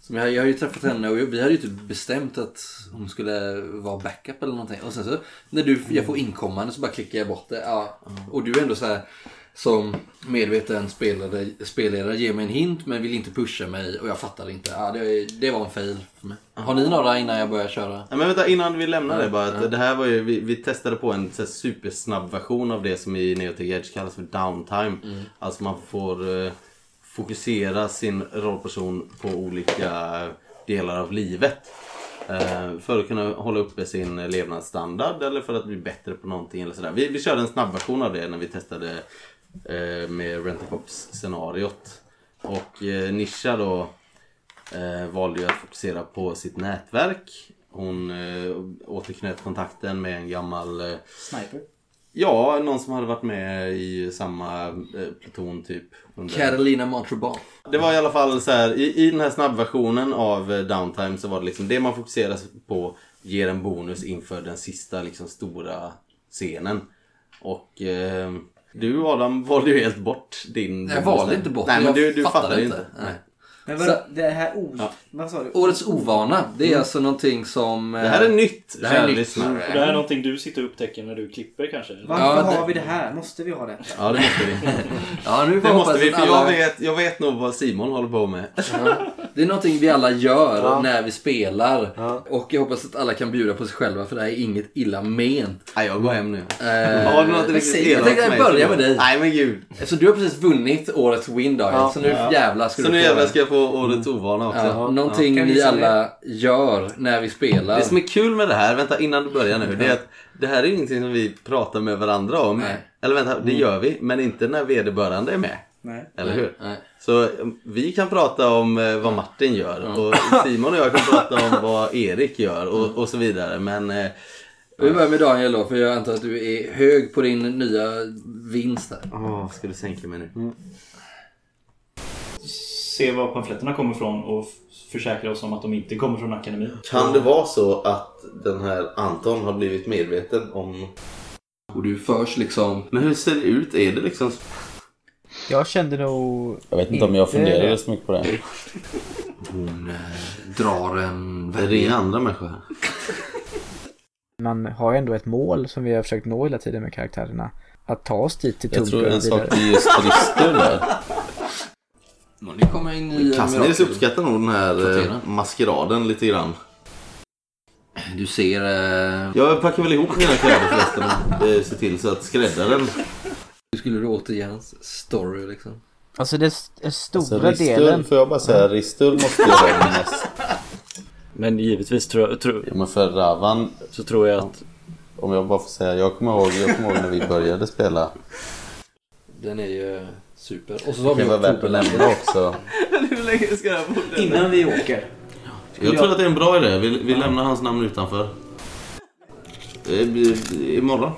Som jag, jag har ju träffat henne och vi hade ju typ bestämt att hon skulle vara backup eller någonting. Och sen så när du, jag får inkommande så bara klickar jag bort det. Ja. Och du är ändå så här som medveten spelare, spelledare ger mig en hint men vill inte pusha mig och jag fattar inte. Ja, det, det var en fail för mig. Har ni några innan jag börjar köra? Ja, men vänta, innan vi lämnar det bara. Att Det här var ju, vi, vi testade på en så supersnabb version av det som i Neotech Edge kallas för downtime. Alltså man får eh, fokusera sin rollperson på olika delar av livet. Eh, för att kunna hålla uppe sin levnadsstandard eller för att bli bättre på någonting eller sådär. Vi, vi körde en snabbversion av det när vi testade eh, med Rent-A-Cops scenariot. Och eh, Nisha då eh, valde ju att fokusera på sitt nätverk. Hon eh, återknöt kontakten med en gammal, eh, Sniper. ja, någon som hade varit med i samma eh, pluton typ. under- Carolina Montrobal. det var i alla fall så här, i, i den här snabbversionen av eh, Downtime så var det liksom det man fokuserar på ger en bonus inför den sista liksom stora scenen. Och eh, du Adam valde ju helt bort din Jag valde inte bort Nej men jag du, du fattade fattade inte. inte. Nej. Men Så- vadå, det här ord... Vad sa du? Årets ovana, det är alltså någonting som... Det här är nytt, Det här är nytt. lyssnare. Det här är någonting du sitter och upptäcker när du klipper kanske? Varför Ja, det- har vi det här? Måste vi ha det? Ja det måste vi. Ja, nu Det jag måste vi för jag alla... vet, jag vet nog vad Simon håller på med. Det är någonting vi alla gör Ja. när vi spelar. Ja. Och jag hoppas att alla kan bjuda på sig själva för det här är inget illa ment. Nej jag går hem nu. Eh, Har du något riktigt säg- jag elakt tänkte börja så- med dig. Nej men gud. Eftersom du har precis vunnit årets win Ja. så nu jävlar ska Så du nu få jävlar det. ska jag få årets ovana också. Ja, någonting Kan vi alla gör när vi spelar. Det som är kul med det här, vänta innan du börjar nu, det är att det här är ingenting som vi pratar med varandra om. Nej. Eller vänta, det gör vi, men inte när vederbörande är med. Nej. Eller hur? Nej. Så um, vi kan prata om eh, vad Martin gör och Simon och jag kan prata om vad Erik gör och, och så vidare. Men eh, Vi börjar med Daniel då, för jag antar att du är hög på din nya vinst här. åh, ska du sänka mig nu? Se var pamfletterna kommer ifrån och försäkra oss om att de inte kommer från akademin. Kan det vara så att den här Anton har blivit medveten om... Och du förs liksom... Men hur ser det ut? Är det liksom... Jag kände nog... Jag vet inte om jag Inte funderade så mycket på det. Hon eh, drar en... Det ringer andra människor här. Man har ju ändå ett mål som vi har försökt nå hela tiden med karaktärerna. Att ta oss dit till Jag tror en sak är just Ristur där. Ja, Ni kommer in i... Kassnäs mirakel. uppskattar nog den här eh, maskeraden lite grann. Du ser... Eh, Jag packar väl ihop mina kläder förresten och eh, ser till så att skräddaren... hur skulle du återge hans story liksom? Alltså det är stora Så Ristur, delen. får jag bara säga, Ristur måste göra mest. Men givetvis tror, tror, Ja, men för Ravan, så tror jag att om jag bara får säga, jag kommer ihåg, jag kommer ihåg när vi började spela. Den är ju super. Och så Det har vi kan vara värt att nämna också. Hur länge ska det här? Innan vi åker. Jag tror att det är en bra idé. Vi, vi lämnar hans namn utanför. Det blir imorgon.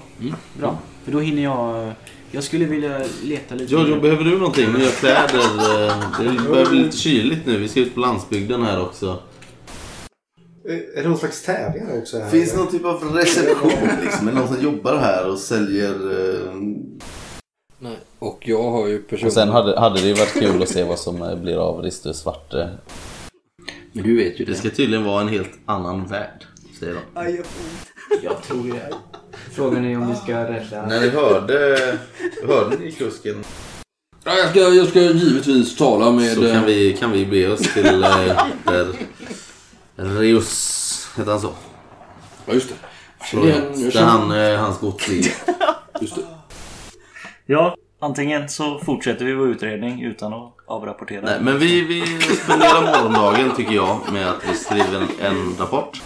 Bra. För då hinner jag... Jag skulle vilja leta lite... Jojo, behöver du någonting? Nya kläder? Eh, Det börjar bli lite kyligt nu. Vi ska ut på landsbygden här också. Är det någon slags tävling här också? Här? Finns det någon typ av reception liksom? Eller någon som jobbar här och säljer... Eh. Och jag har ju personligen... Och sen hade, hade det ju varit kul att se vad som eh, blir av Ristur Svarte. Men du vet ju Det det. ska tydligen vara en helt annan värld. Säger de. Jag tror det. Frågan är om vi ska rädda... När ni hörde... Hörde ni kusken? Ja, jag, ska, jag ska givetvis tala med... Så kan eh, vi, kan vi be oss till... Eh, där Reus, heter han så? Ja, just det. Det är en- Där han, hans gods ligger. Just det. Ja, antingen så fortsätter vi vår utredning utan att avrapportera. Nej, men vi, vi spenderar morgondagen tycker jag med att vi skriver en, en rapport.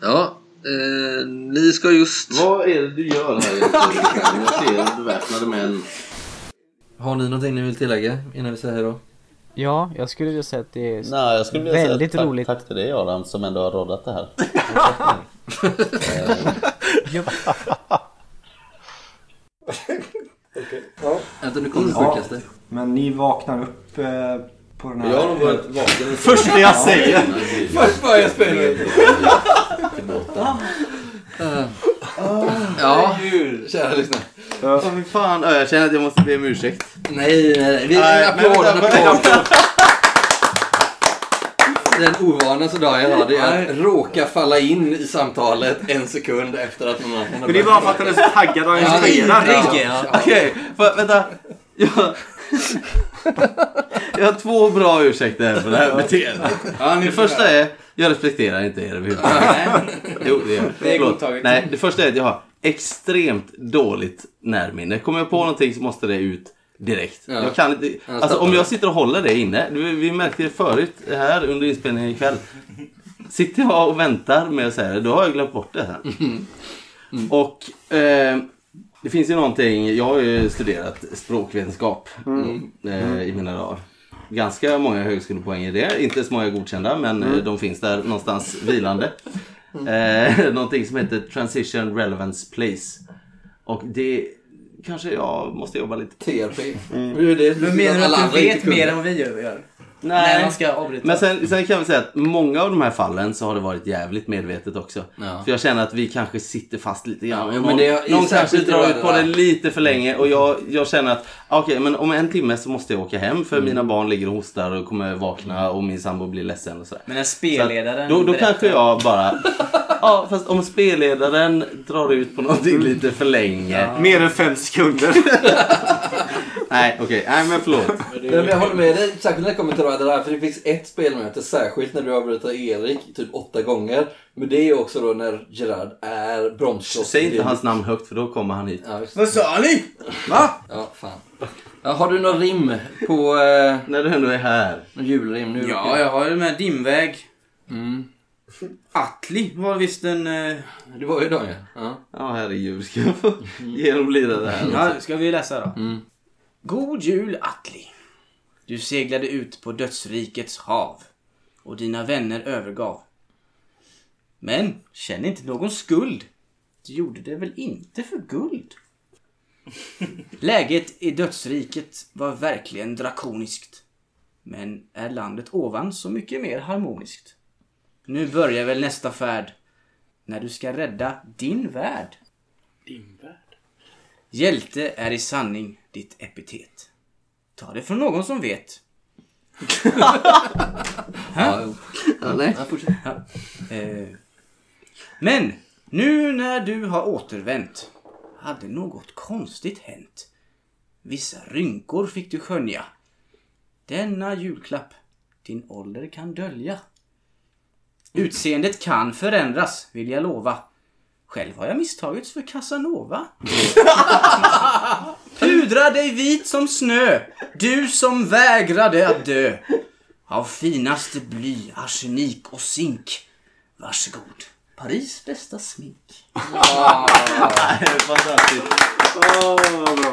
Ja, eh, ni ska just... Vad är det du gör här egentligen? Jag ser beväpnade män. Har ni någonting ni vill tillägga innan vi säger hej då? Ja, jag skulle vilja säga att det är Nej, jag skulle vilja väldigt säga tack, roligt. tack till dig Adam som ändå har roddat det här. Vänta, nu kommer det Ja. sjukaste. Men ni vaknar upp eh, på den här... Jag har nog varit vaken en Första jag säger. Först börjar spelet. Ja, kära lyssnare. Åh fy fan, Ja, jag känner att jag måste be om ursäkt. Nej, nej, nej. Vi, Nej, applåd, men en applåd. Den ovanan som jag har det är att råka falla in i samtalet en sekund efter att någon annan har Men det är bara för att han är så taggad och engagerad. Ivrig, ja. Okej, okay, vänta. Jag... jag har två bra ursäkter för det här beteendet. det första är, jag respekterar inte er överhuvudtaget. Jo, det gör jag. Det är godtaget. Nej, det första är att jag har extremt dåligt närminne. Kommer jag på någonting så måste det ut direkt. Ja. Jag kan inte, alltså om jag sitter och håller det inne. Vi, märkte det förut här under inspelningen ikväll. Sitter jag och väntar med att säga det, då har jag glömt bort det här. Mm. Och eh, det finns ju någonting, jag har ju studerat språkvetenskap eh, i mina dagar. Ganska många högskolepoäng i det, inte så många godkända men eh, de finns där någonstans vilande. Eh, någonting som heter Transition Relevance Place. Och det kanske jag måste jobba lite TRP. Är det? Men menar du att du vet mer än vad vi gör? Nej. Man ska avbryta? Men sen, sen kan vi säga att många av de här fallen så har det varit jävligt medvetet också. Ja. För jag känner att vi kanske sitter fast lite grann. Ja, någon det är- någon kanske drar ut på det lite för länge och jag, jag känner att okej, men om en timme så måste jag åka hem för mina barn ligger och hostar och kommer vakna och min sambo blir ledsen och sådär. Men Så att spelledaren Då, då kanske jag bara... Ja, fast om spelledaren drar ut på någonting lite för länge. Mer än fem sekunder. Nej, okej. Nej, men förlåt. Men jag håller med dig, särskilt när det kommer till det här. För det finns ett spelmöte, särskilt när du avbryter Erik typ åtta gånger. Men det är också då när Gerard är bromskloss. Säg inte hans namn högt för då kommer han hit. Ja. Vad sa ni? Va? ja fan. Ja, har du någon rim på... Eh, När du ändå är här. någon julrim nu? Ja, jag har ju med dimväg. Mm. Atli var visst en... eh, Det var ju Daniel. Ja. Ja, herregud. Ska jag få genomlida det här? Ja, ska vi läsa då? Mm. God jul Atli. Du seglade ut på dödsrikets hav och dina vänner övergav. Men känn inte någon skuld. Du gjorde det väl inte för guld? Läget i dödsriket var verkligen drakoniskt. Men är landet ovan så mycket mer harmoniskt. Nu börjar väl nästa färd när du ska rädda din värld. Din värld? Hjälte är i sanning ditt epitet. Ta det från någon som vet. Ja, nej. Ja. Eh, men nu när du har återvänt hade något konstigt hänt. Vissa rynkor fick du skönja. Denna julklapp din ålder kan dölja. Utseendet kan förändras, vill jag lova. Själv har jag misstagits för Casanova. Pudra dig vit som snö, du som vägrade att dö. Av finaste bly, arsenik och zink. Varsågod. Paris bästa smink. Fantastiskt. Åh, vad bra.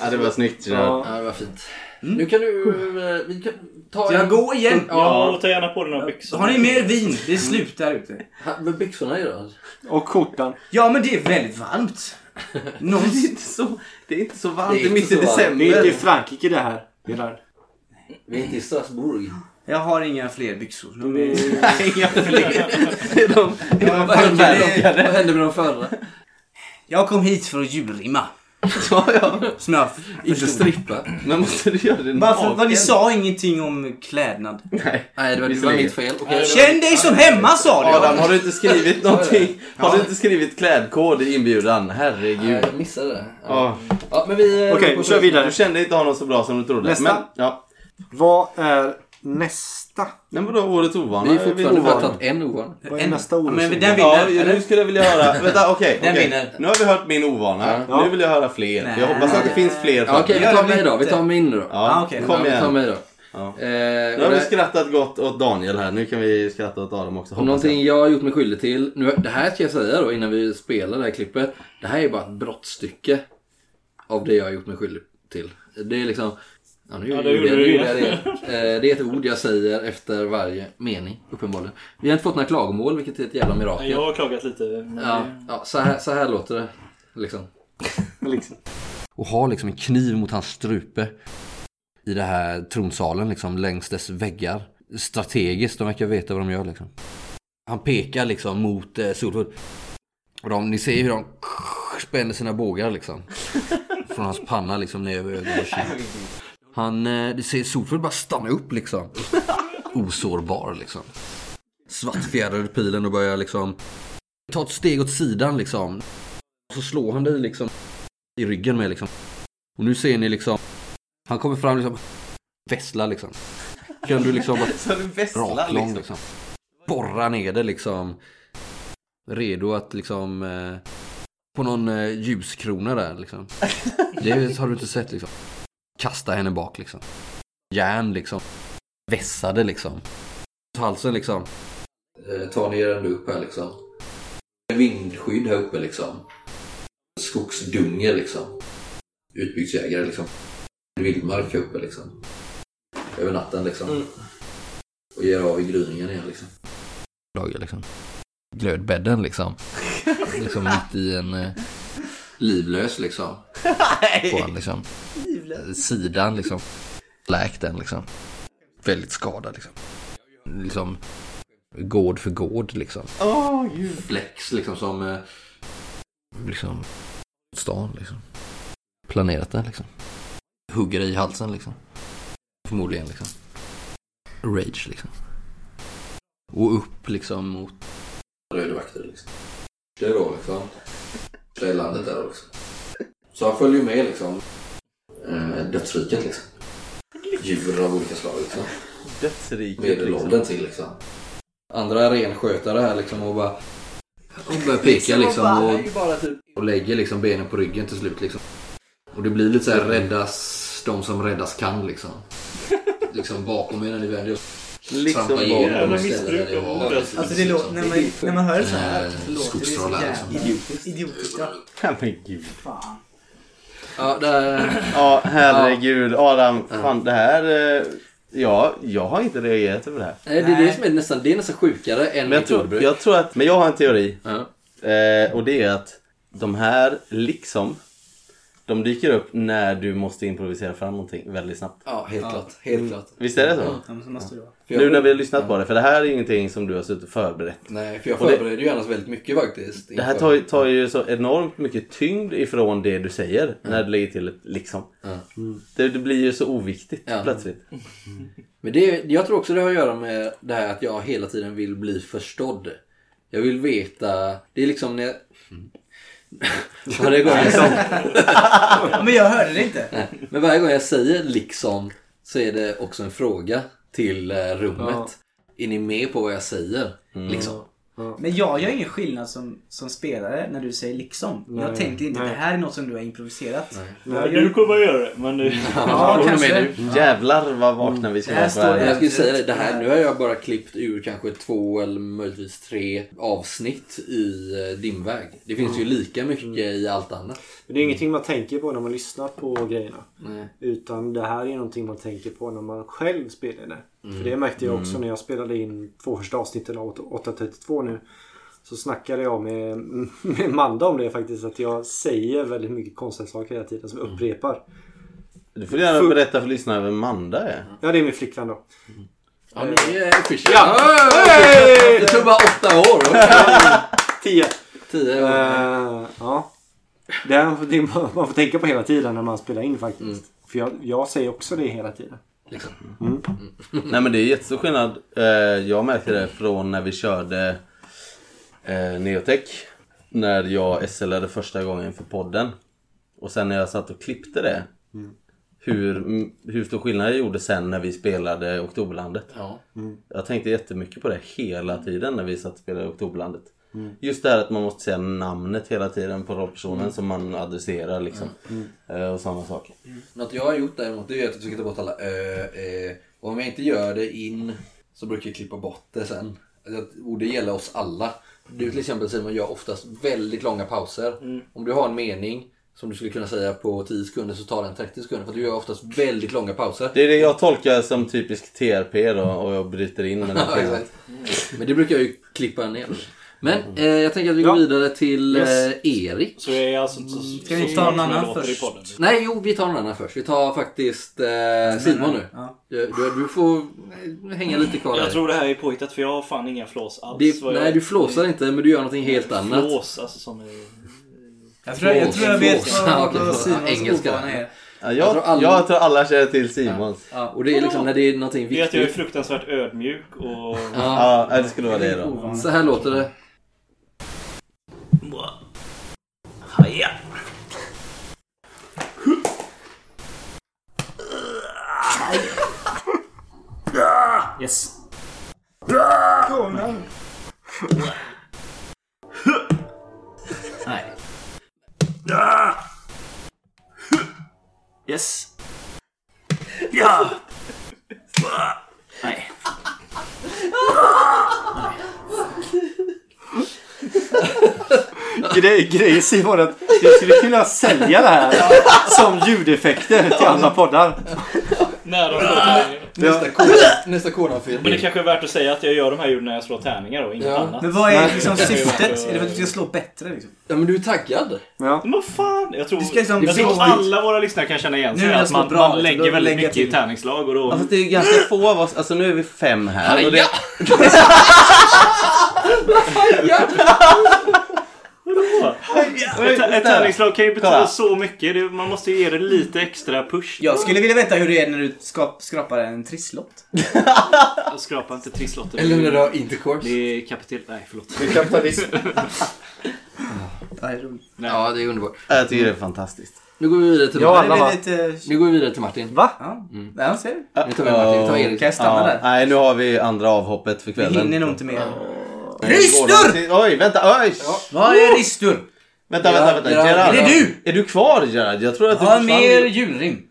Ja, det var snyggt Gerard. Ja, det var fint. Nu kan du... eh, Vi kan ta Ska jag gå igen? Ja, ta gärna på dig några byxor. Har ni mer vin? Det är slut där ute. Med byxorna i då? Och skjortan. Ja, men det är väldigt varmt. Någon... Det är inte så, det är inte så varmt. Det Det är är mitt i december. Det är inte i Frankrike det här. Gerard. Vi är inte i Strasbourg. Jag har inga fler byxor. De är... inga fler. Är de, är de Vad hände, förvärvade. vad hände med de förra? Jag kom hit för att julrimma. Ja, ja. Jag Inte strippa. Men måste du göra det Varför? Vad ni sa ingenting om klädnad. Nej. Nej, det var, det var mitt fel. Okej. Känn dig som hemma sa du! Adam, har du inte skrivit någonting? Har du inte skrivit klädkod i inbjudan? Herregud. Nej, jag missade det. Ja. Ja, men vi... Okej, vi kör vidare. Du kände inte honom så bra som du trodde. Nästa. Men, ja. Vad är nästa? Nej men då årets ovana. Vi är fortfarande bara tagit en ovan. Vad är En- nästa Ja, ord? men den Ja, vinner. nu eller? skulle jag vilja höra. Vänta, okej. Den okej. vinner. Nu har vi hört min ovana. Ja. Nu vill jag höra fler. För jag Nej. hoppas att det finns fler. Ja, Okej, vi Gör tar mig då. Vi tar min då. Ja, Ah, okej. kom Ja, vi tar igen. mig då. Ja. Eh, Nu har vi skrattat gott åt Daniel här. Nu kan vi skratta åt Adam också. Någonting jag har gjort mig skyldig till. Nu, det här ska jag säga då innan vi spelar det här klippet. Det här är bara ett brottstycke. av det jag har gjort mig skyldig till. Det är liksom... Ja, nu Ja, det det, gjorde det, du det, igen. Eh, det är ett ord jag säger efter varje mening, uppenbarligen. Vi har inte fått några klagomål, vilket är ett jävla mirakel. Jag har klagat lite. men Ja, det- ja så, här, så här låter det. Liksom. Liksom. Och ha liksom en kniv mot hans strupe. I det här tronsalen liksom, längs dess väggar. Strategiskt, de verkar veta vad de gör liksom. Han pekar liksom mot eh, Solfull. Och de, ni ser hur de spänner sina bågar liksom. Från hans panna liksom ner över ögonen. Han, eh, det ser Solfull bara stanna upp liksom. Osårbar liksom. Svartfjädrade pilen och börjar liksom ta ett steg åt sidan liksom. Så slår han dig liksom i ryggen med liksom. Och nu ser ni liksom, han kommer fram liksom, vässlar liksom. Kan du liksom bara Så du vässlar raklång liksom. liksom. Borra ner det liksom. Redo att liksom eh, på någon eh, ljuskrona där liksom. Det har du inte sett liksom. Kasta henne bak liksom. Järn liksom. Vässade liksom. Halsen liksom. Eh, ta ner den upp här liksom. Vindskydd här uppe liksom. Skogsdunge liksom. Utbygdsjägare liksom. Vildmark här uppe liksom. Över natten liksom. Och ger av i gryningen igen liksom. Dagar liksom. Glödbädden liksom. liksom mitt i en eh, livlös liksom. På en liksom. Sidan liksom. Läkt den liksom. Väldigt skadad liksom. Liksom. Gård för gård liksom. Gud. Flex liksom som eh, liksom stan liksom. Planerat den liksom. Hugger i halsen liksom. Förmodligen liksom. Rage liksom. Och upp liksom mot rödvakter liksom. Det är då liksom. Det är landet där också. Så han följer med liksom. Eh, dödsriket liksom. Djur av olika slag liksom. Dödsriket Medelåldern till liksom. Andra renskötare här liksom och bara och börjar peka liksom och, och lägger liksom benen på ryggen till slut liksom. Och det blir lite så här räddas de som räddas kan liksom. Liksom bakom er när ni vänder Liksom Trampa igenom Jävla och ställer er liksom. Alltså det låter, när man, när man hör det så här så låter det så skogstrollar, jävla idiotiskt. Idiotiskt. Ja, men gud. Fan. Ja, där... Ja, herregud. Adam, fan det här... eh, Ja, jag har inte reagerat över det här. Nej, det är det som är nästan, det är nästan sjukare än Men jag tror, jag tror att... Men jag har en teori. Ja. Eh, och det är att de här liksom... De dyker upp när du måste improvisera fram någonting väldigt snabbt. ja, helt klart. Helt klart. Visst är det så? Ja, men så måste det vara. Nu när vi har lyssnat på det. För det här är ingenting som du har suttit och förberett. Nej, för jag Och det- förbereder ju annars väldigt mycket faktiskt. Det här tar, ju- tar ju så enormt mycket tyngd ifrån det du säger när du lägger till ett liksom. Ja. Det, det blir ju så oviktigt Ja. plötsligt. Men det, jag tror också det har att göra med det här att jag hela tiden vill bli förstådd. Jag vill veta, det är liksom när jag... Varje gång jag, Ja, men jag hörde det inte. men varje gång jag säger liksom så är det också en fråga till eh, rummet. Ja. Är ni med på vad jag säger? Liksom. Men jag gör ingen skillnad som, som spelare när du säger liksom. jag Nej, tänker inte nej. det här är något som du har improviserat. Ja, du kommer att göra det. Men du... Ja, kanske. med nu? Jävlar vad vakna vi ska Det här vara på det jag här. skulle säga det, det här, nu har jag bara klippt ur kanske två eller möjligtvis tre avsnitt i eh, Dimväg. Det finns ju lika mycket i allt annat. Men det är ingenting man tänker på när man lyssnar på grejerna. Nej. Utan det här är någonting man tänker på när man själv spelar det. För det märkte jag också när jag spelade in två första avsnitten av 832 nu. Så snackade jag med, med Manda om det faktiskt. Att jag säger väldigt mycket konstiga saker hela tiden som jag upprepar. Du får gärna Full- berätta för lyssnarna vem Manda är. Ja, det är min flickvän då. Ja, ni är official. Ja! Det tog bara åtta år. Tio. Tio år. Eh, ja. Det är det man får tänka på hela tiden när man spelar in faktiskt. För jag, jag säger också det hela tiden. Liksom. Nej men det är jättestor skillnad. Eh, Jag märkte det från när vi körde eh, Neotech. När jag SLade första gången för podden. Och sen när jag satt och klippte det. Hur, m- hur stor skillnad jag gjorde sen när vi spelade Oktoberlandet. Ja. Jag tänkte jättemycket på det hela tiden när vi satt och spelade Oktoberlandet. Just det här att man måste säga namnet hela tiden på rollpersonen som man adresserar liksom. Eh, Och sådana saker. Något jag har gjort däremot det är att jag försöker ta bort alla ö, eh, Och om jag inte gör det in så brukar jag klippa bort det sen. Och det gäller oss alla. Du till exempel Simon gör oftast väldigt långa pauser. Om du har en mening som du skulle kunna säga på 10 sekunder så tar den 30 sekunder. För du gör oftast väldigt långa pauser. Det är det jag tolkar som typisk TRP då och jag bryter in med den. Men det brukar jag ju klippa ner. Men eh, jag tänker att vi går Ja. vidare till Yes. eh, Erik. Så är alltså inte så, Ska vi så ta någon som annan låter i först? podden. Nej, jo, vi tar någon annan först. Vi tar faktiskt eh, Simon nu. Ja. Du, du, du får eh, hänga lite kvar Jag där. tror det här är påhittat för jag har fan inga flås alls. Det, vad jag- nej, du flåsar inte men du gör någonting helt annat. Flås, alltså som i... Jag tror jag, tror jag vet Flås. vad, Ja, okej, vad förlåt. Simons Engelska. ovana är. Ja, Jag jag, tror alla- jag tror alla känner till Simons. Ja, Och det är liksom när det är någonting Vet jag är viktigt. fruktansvärt ödmjuk och... Ja, det skulle vara det då. så här låter det. Haja. Yes. Nej. Yes. Ja. Nej. Grej, grejen Simon att du skulle kunna sälja det här som ljudeffekter till andra poddar. När de slår Nästa Conan- Nästa Conan-film. Men det kanske är värt att säga att jag gör de här ljuden när jag slår tärningar och inget Ja. annat. Men vad är liksom Det är syftet? Är det för att du ska slå bättre liksom? Ja men du är taggad. Ja. Men vad fan? Jag tror, ska liksom- jag tror det- alla våra lyssnare kan känna igen Nu sig. är det Att så man, bra, man då lägger väldigt lägger jag mycket i till. tärningslag och då... Fast det är ganska få av oss. Alltså nu är vi fem här. Och det, Vadå? Ett, ett tärningslag kan ju betyda Kolla. så mycket. Det, man måste ju ge det lite extra push. Jag skulle vilja veta hur det är när du skrapar en trisslott. Jag skrapar inte trisslotter. Eller när du har intercourse. Det är kapitel... Nej, förlåt. Det är kapitalism. Ja, det är roligt. Ja, det är underbart. jag tycker det är fantastiskt. Nu går vi vidare till Ja, alla Det va? är lite... Nu går vi vidare till Martin. Va? Ja, ja ser du. Nu tar vi Martin. Vi tar Erik. Kan jag stanna där? Nej, nu har vi andra avhoppet för Vi kvällen. hinner nog inte mer. Ristur! Oj, vänta, oj! Vad är ristur? Vänta, vänta, vänta. Ja, Gerard, är det du? Är du kvar Gerard? Jag tror att du Ha försvann. mer julrim.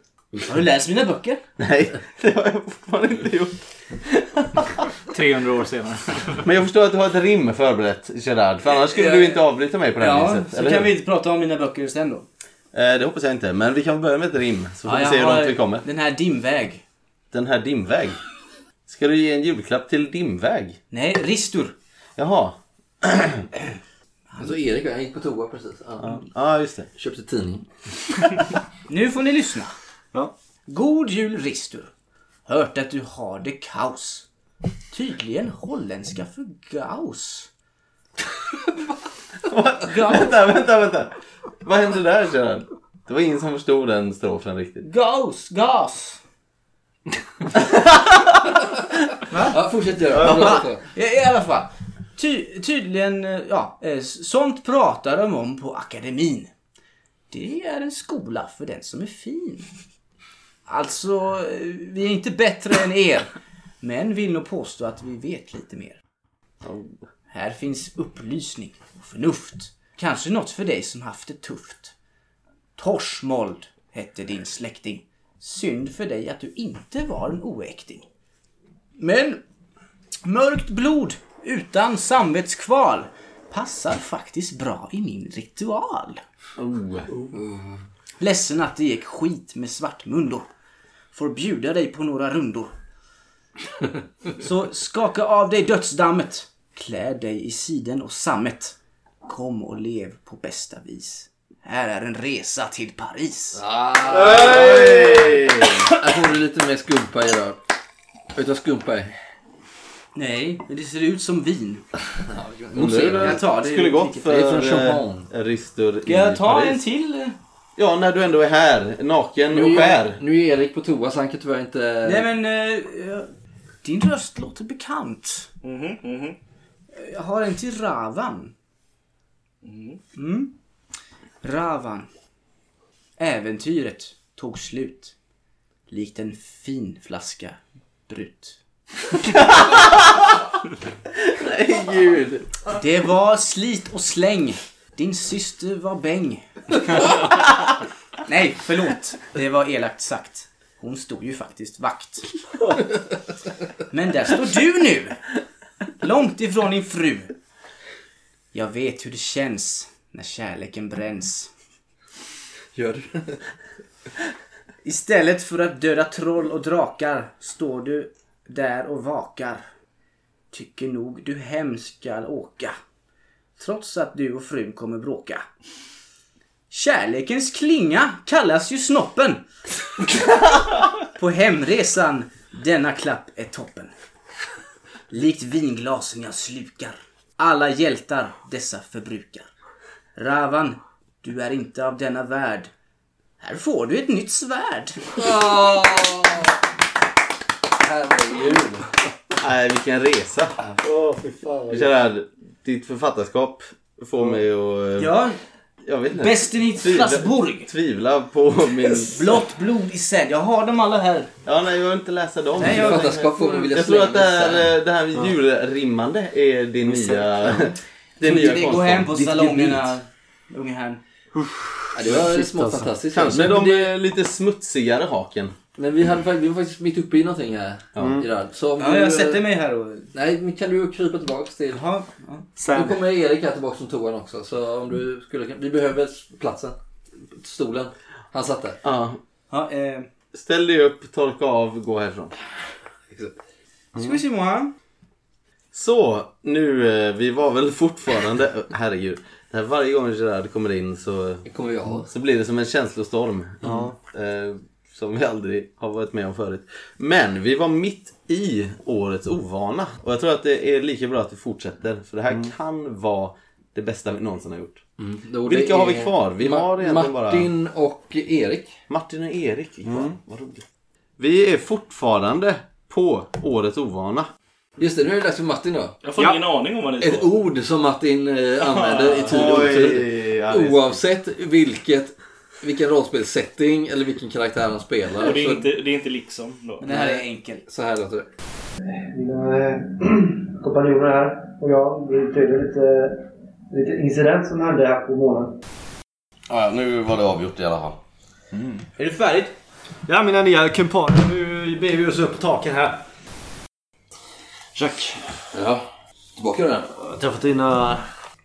Har du läst mina böcker? Nej, det har jag fortfarande inte gjort. 300 år senare. Men jag förstår att du har ett rim förberett Gerard. För annars skulle Ja. du inte avbryta mig på det här Ja, viset. så eller kan hur? vi inte prata om mina böcker sen då. Eh, det hoppas jag inte. Men vi kan börja med ett rim. Så får Ja, vi se hur har långt vi kommer. Den här dimväg. Den här dimväg. Ska du ge en julklapp till dimväg? Nej, ristur. Jaha. Alltså Erik, han gick på toa precis. Ja. Ja, just det. Köpte tidning. Nu får ni lyssna. Ja. God jul Ristur. Hört att du har det kaos. Tydligen holländska för gaus. gaus. Vänta, vänta, vänta. Vad hände där Gerard? Det var ingen som förstod den strofen riktigt. Gaus. Gas. Ja, fortsätt göra. Ja, I, I alla fall. Ty, tydligen, eh, ja, eh, sånt pratar de om på akademin. Det är en skola för den som är fin. Alltså, eh, vi är inte bättre än er. Men vill nog påstå att vi vet lite mer. Här finns upplysning och förnuft. Kanske något för dig som haft det tufft. Torsmold hette din släkting. Synd för dig att du inte var en oäkting. Men mörkt blod utan samvetskval passar faktiskt bra i min ritual. Ledsen att det gick skit med svartmundor. Får bjuda dig på några rundor. Så skaka av dig dödsdammet. Klä dig i siden och sammet. Kom och lev på bästa vis. Här är en resa till Paris. Här får du lite mer skumpa i du vad skumpa? Nej, men det ser ut som vin. Undrar Jag tar det. skulle gått för Det är från Champagne. eh, Ristur Ska jag ta Paris. en till? Ja, när du ändå är här. Naken Nu och är, skär. nu är Erik på toa så han kan tyvärr inte... Nej men... eh, din röst låter bekant. Mhm, mhm. Jag har en till Ravan. Mm. Ravan. Äventyret tog slut. Likt en fin flaska brut. Nej, gud. Det var slit och släng. Din syster var bäng. Nej, förlåt. Det var elakt sagt. Hon stod ju faktiskt vakt. Men där står du nu. Långt ifrån din fru. Jag vet hur det känns när kärleken bränns. Gör du? Istället för att döda troll och drakar står du där och vakar. Tycker nog du hem skall åka. Trots att du och frun kommer bråka. Kärlekens klinga kallas ju snoppen. På hemresan denna klapp är toppen. Likt vinglasen jag slukar. Alla hjältar dessa förbrukar. Ravan, du är inte av denna värld. Här får du ett nytt svärd. Herregud. Nej, vilken resa. Åh, fy fan. vad- Gerard, ditt författarskap får mig att... eh, Ja, Jag vet inte. bästen i Tvivla- Strasbourg. Tvivla på min... Blått blod i säd. Jag har dem alla här. Ja, nej, jag vill inte läsa dem. Nej, jag- Författarskap får man vilja Jag tror att det slänga här, eh, det här julrimmande är din nya... Det nya Vi går hem på salongerna, unge herrn. Ja, det var smått alltså. fantastiskt. Kanske men, de det, är lite smutsigare haken. Men vi, hade, vi var faktiskt mitt uppe i någonting här. Mm. Gerard. Så om Ja, du, jag sätter mig här och... Nej, men kan du krypa tillbaks till... Jaha. Ja. Nu kommer Erik här tillbaka som toan också. Så om du skulle... Vi behöver platsen. Stolen. Han satt där. Ja. Ja, eh, Ställ dig upp, torka av, gå härifrån. ska vi se Moa. Så, nu, eh, vi var väl fortfarande... Herregud. Det här varje gång Gerard kommer in så, Det kommer jag så blir det som en känslostorm. Eh, som vi aldrig har varit med om förut. Men vi var mitt i årets ovana. Och jag tror att det är lika bra att vi fortsätter. För det här kan vara det bästa vi någonsin har gjort. Då Vilka har vi är kvar? Vi har egentligen bara- Martin och Erik. Martin och Erik är kvar. Vad roligt. Vi är fortfarande på årets ovana. Just det, nu är det dags för Martin då. Jag får Ja. ingen aning om vad det Ett står. ord som Martin eh, använder i tid och otid. är- Oavsett vilket, vilken rollspelssetting eller vilken karaktär han spelar. Och det är, inte, det är inte liksom då. Men det här är enkelt. så här låter det. Mina eh, kompanjoner här och jag, vi utredde lite, lite incident som hände här på månaden. Ja, nu var det avgjort i alla fall. Är det färdigt? ja, mina nya kumpaner. Nu beger vi oss upp på taken här. Jack, Ja. Tillbaka då. jag har träffat dina,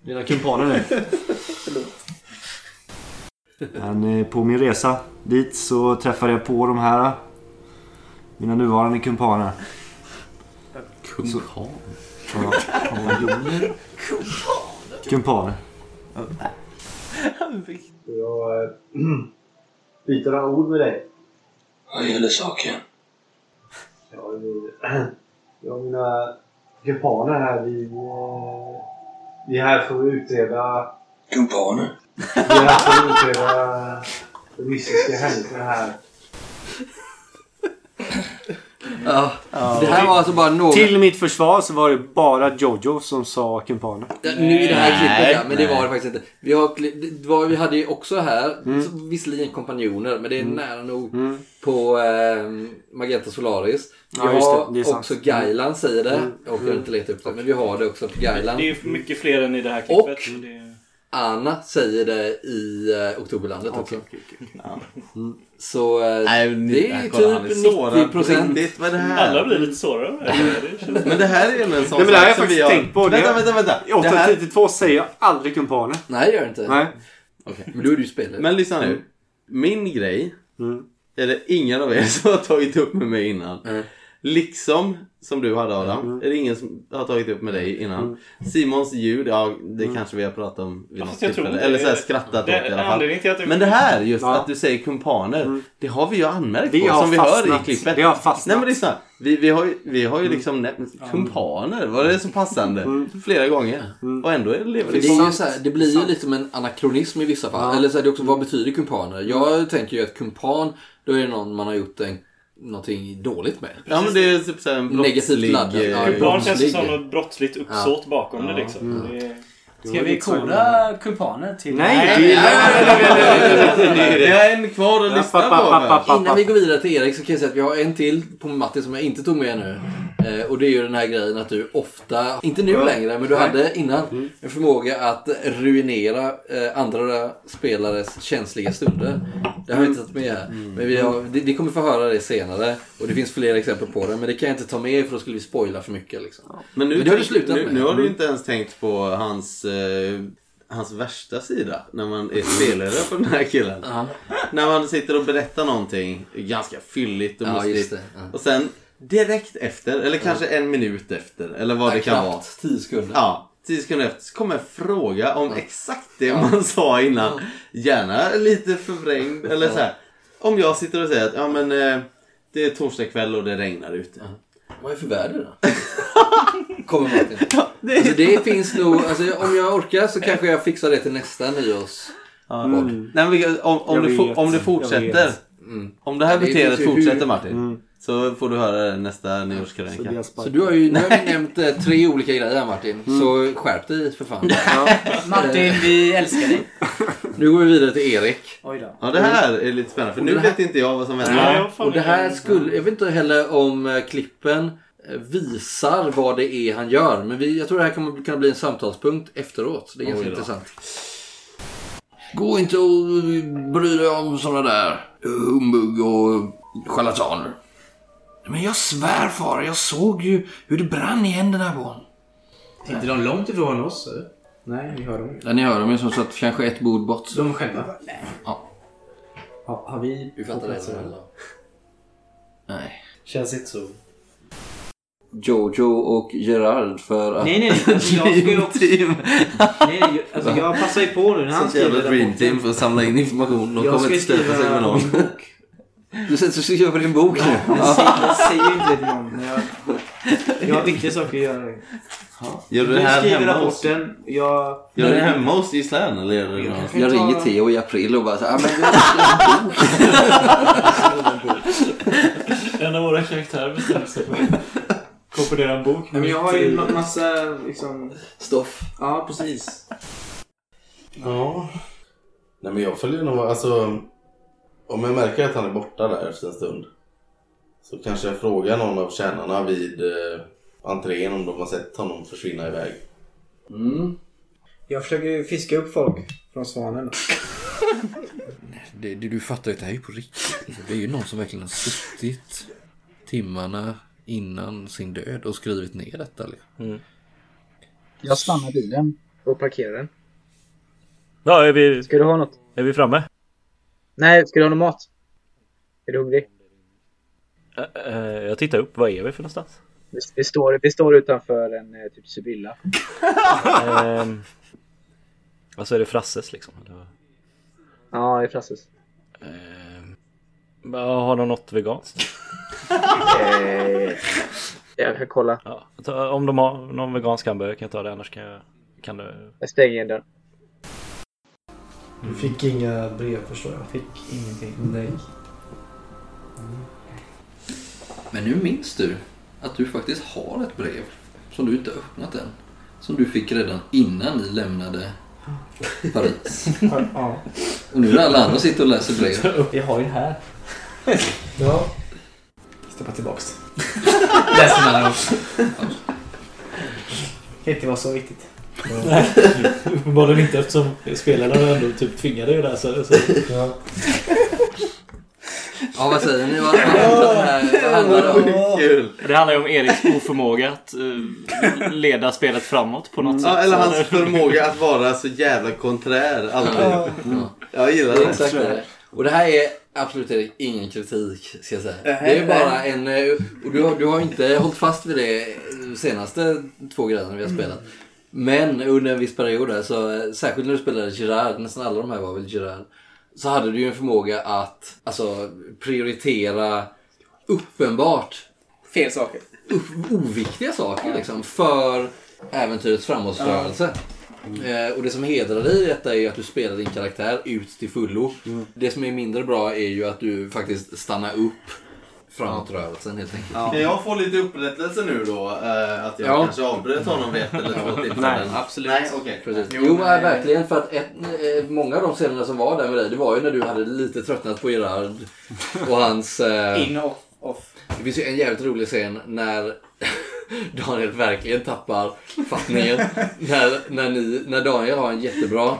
dina kumpaner nu. Men eh, på min resa dit så träffade jag på de här. Mina nuvarande kumpaner. Kumpan. Kompanjoner? Kumpaner. Jag äh, byter några ord med dig. Vad gäller saken? Jag och mina kumpaner här, vi, eh, vi är här för att utreda... Kumpaner? Vi är utreda de mystiska händelserna här. Ja. Det här var alltså bara några... Till mitt försvar så var det bara Jojo som sa kumpaner. Ja, nu i det här klippet ja, men det var det faktiskt inte. Vi, har, det var, vi hade ju också här, Mm. så, visserligen kompanjoner, men det är nära nog på eh, Magenta Solaris. Vi Ja, just det. har Det är sant. Mm. också Gailan säger det. Jag orkar inte leta upp det, men vi har det också på Gailan. Det är ju mycket fler än i det här klippet. Och- det... Anna säger det i eh, Oktoberlandet också. Okej, okej, okej. Mm. Så eh, Nej, det här, är kolla, typ sårad 90 på procent. Alla blir lite sårade känns- Men det här är en sån Nej, men det här har jag sak som faktiskt vi har... tänkt på. Det- Vänta, vänta, vänta. I Det här... 832 säger jag aldrig kumpaner. Nej, det gör det inte. Nej. Men då är du ju spelare. Men lyssna nu. Min grej Mm. är det ingen av er som har tagit upp med mig innan. Mm. Liksom som du hade Adam, Mm. är det ingen som har tagit upp med dig innan. Simons ljud, ja det kanske vi har pratat om vid något tillfälle. Eller så här skrattat det- åt i alla fall. du- Men det här, just Ja. att du säger kumpaner, det har vi ju anmärkt Det på. som vi hör fastnat. i klippet. Det har fastnat. Nej men lyssna, vi, vi har ju, vi har ju liksom nämnt kumpaner, var det så passande? Flera gånger. Och ändå är det lever det det, är ju så här, det blir ju lite som en anakronism i vissa fall. Eller så är det också, vad betyder kumpaner? Jag tänker ju att kumpan, då är det någon man har gjort en, någonting dåligt med. Ja men det är typ såhär en Negativt brottslig... laddad, ja. eh, Kumpan känns som något brottsligt uppsåt bakom det Ja. liksom. Det är... Ska vi koda kumpaner till... Nej, det är... Vi har en kvar att lyssna på. Innan vi går vidare till Erik så kan jag säga att vi har en till på Matti som jag inte tog med nu. Eh, och det är ju den här grejen att du ofta, inte nu längre, men du hade innan en förmåga att ruinera eh, andra spelares känsliga stunder. Det har jag inte tagit med här. Men vi har, det, det kommer få höra det senare. Och det finns fler exempel på det. Men det kan jag inte ta med för då skulle vi spoila för mycket. Liksom. Men nu, Men det har du slutat nu, med. nu har du inte ens tänkt på hans, eh, hans värsta sida när man är spelare för den här killen. När man sitter och berättar någonting ganska fylligt och Ja, mustigt. Ja. Och sen direkt efter, eller kanske en minut efter, eller vad Ja, det kan knappt. vara. 10 sekunder. Ja, 10 sekunder efter så kommer en fråga om exakt det man sa innan. Gärna lite förvrängd eller så här. Om jag sitter och säger att ja men eh, det är torsdag kväll och det regnar ute. Vad är för väder då? Kommer Martin. det... Alltså, det finns nog, alltså, om jag orkar så kanske jag fixar det till nästa nyårs. Ja. Nej, men om, om, du, vet. om du Jag fortsätter. Mm. Om det här Ja, det beteendet fortsätter hur- Martin. Mm. Så får du höra det nästa nyårskrönika. Så du har ju, nu har vi nämnt eh, tre olika grejer här Martin. Så skärp dig för fan. Martin, vi älskar dig. Nu går vi vidare till Erik. Oj då. Ja det här är lite spännande för Och nu det här- vet inte jag vad som händer. jag fan Och det här skulle, jag vet inte heller om eh, klippen visar vad det är han gör. Men vi, jag tror det här kommer kunna bli en samtalspunkt efteråt. Det är ganska intressant. Gå inte och bry dig om sådana där humbug och charlataner. Men jag svär far, jag såg ju hur det brann i händerna på honom. Är inte de långt ifrån oss? eller? Nej, vi hör dem. Ja, ni hör dem ju som sagt kanske ett bord bort. De själva? Nej. Ja. Har, har vi... Vi fattar det. Nej. Känns inte så. Jojo och Gerard för att... Nej, nej. Alltså, jag ska ju också... Team. Nej, nej. Alltså, jag passar ju på nu när han skriver dream rapporten. team för att samla in information. De Jag kommer ska inte stöta sig skriva med någon. bok. Du sätter och skriver på din bok nu. Jag säger, jag säger ju inte det till någon. Jag, jag har viktiga saker att göra. Gör du det här skriver hemma hos... rapporten. Jag... Gör du det hemma hos Gislaine eller gör du det någon... Jag ringer Theo i april och bara så här, "Ah, men En av våra karaktärer bestämmer sig för komponera en bok. Nej, men jag har ju en massa liksom... Stoff. Ja, precis. Ja. Nej men jag följer nog, alltså. Om jag märker att han är borta där efter en stund. Så kanske jag frågar någon av tjänarna vid eh, entrén om de har sett honom försvinna iväg. Mm. Jag försöker ju fiska upp folk från Svanen. Det, det, du fattar ju att det här är ju på riktigt. Det är ju någon som verkligen har suttit timmarna innan sin död och skrivit ner detta. Liksom. Jag stannar bilen. Och parkerar den. Ja, är vi, Ska du ha något? är vi framme? Nej, ska du ha någon mat? Är du hungrig? Jag tittar upp. Vad är vi för någonstans? Vi, vi, står, vi står utanför en eh, typ Sibylla. ehm, alltså är det Frasses liksom? Eller? Ja, det är Frasses. Ehm, har de något veganskt? Eh, jag kan kolla. Ja, ta- om de har någon vegansk hamburgare kan jag ta det. Annars kan jag... Kan du... Jag stänger dörren. Du fick inga brev förstår jag. Fick ingenting. Nej. Men nu minns du att du faktiskt har ett brev som du inte öppnat än. Som du fick redan innan ni lämnade Paris. Ja. Och nu när alla andra sitter och läser brev. Vi har ju det här. Ja. Stoppa tillbaks. Läser man dem. Kan inte vara så viktigt. Uppenbarligen inte eftersom spelarna ändå typ tvingade det. Så, så. ja. Ja, vad säger ni? Vad handlar det det om? Kul! Det handlar ju om Eriks oförmåga att eh, leda spelet framåt på något sätt. Ja, eller hans förmåga att vara så jävla konträr. Alltid. Ja. Jag gillar Det är det. exakt det. Och det här är absolut Erik, ingen kritik ska jag säga. Det är bara en... eh, Och du har, du har inte hållit fast vid det senaste två grejerna vi har spelat. Men under en viss period där, så, eh, särskilt när du spelade Gerard, nästan alla de här var väl Gerard. Så hade du ju en förmåga att alltså, prioritera uppenbart Fel saker. oviktiga saker liksom, för äventyrets framåtrörelse. Eh, och det som hedrar dig i detta är att du spelar din karaktär ut till fullo. Det som är mindre bra är ju att du faktiskt stannar upp framåtrörelsen helt enkelt. Kan jag få lite upprättelse nu då? eh, att jag Ja. kanske avbröt honom vid ett eller två tillfällen? Nej, absolut. Nej, okej. Precis. Jo, Jo, nej, verkligen. För att ett, eh, många av de scenerna som var där med dig, det var ju när du hade lite tröttnat på Gerard och hans... Eh, In och off. det finns ju en jävligt rolig scen när Daniel verkligen tappar fattningen. när, när, ni, när Daniel har en jättebra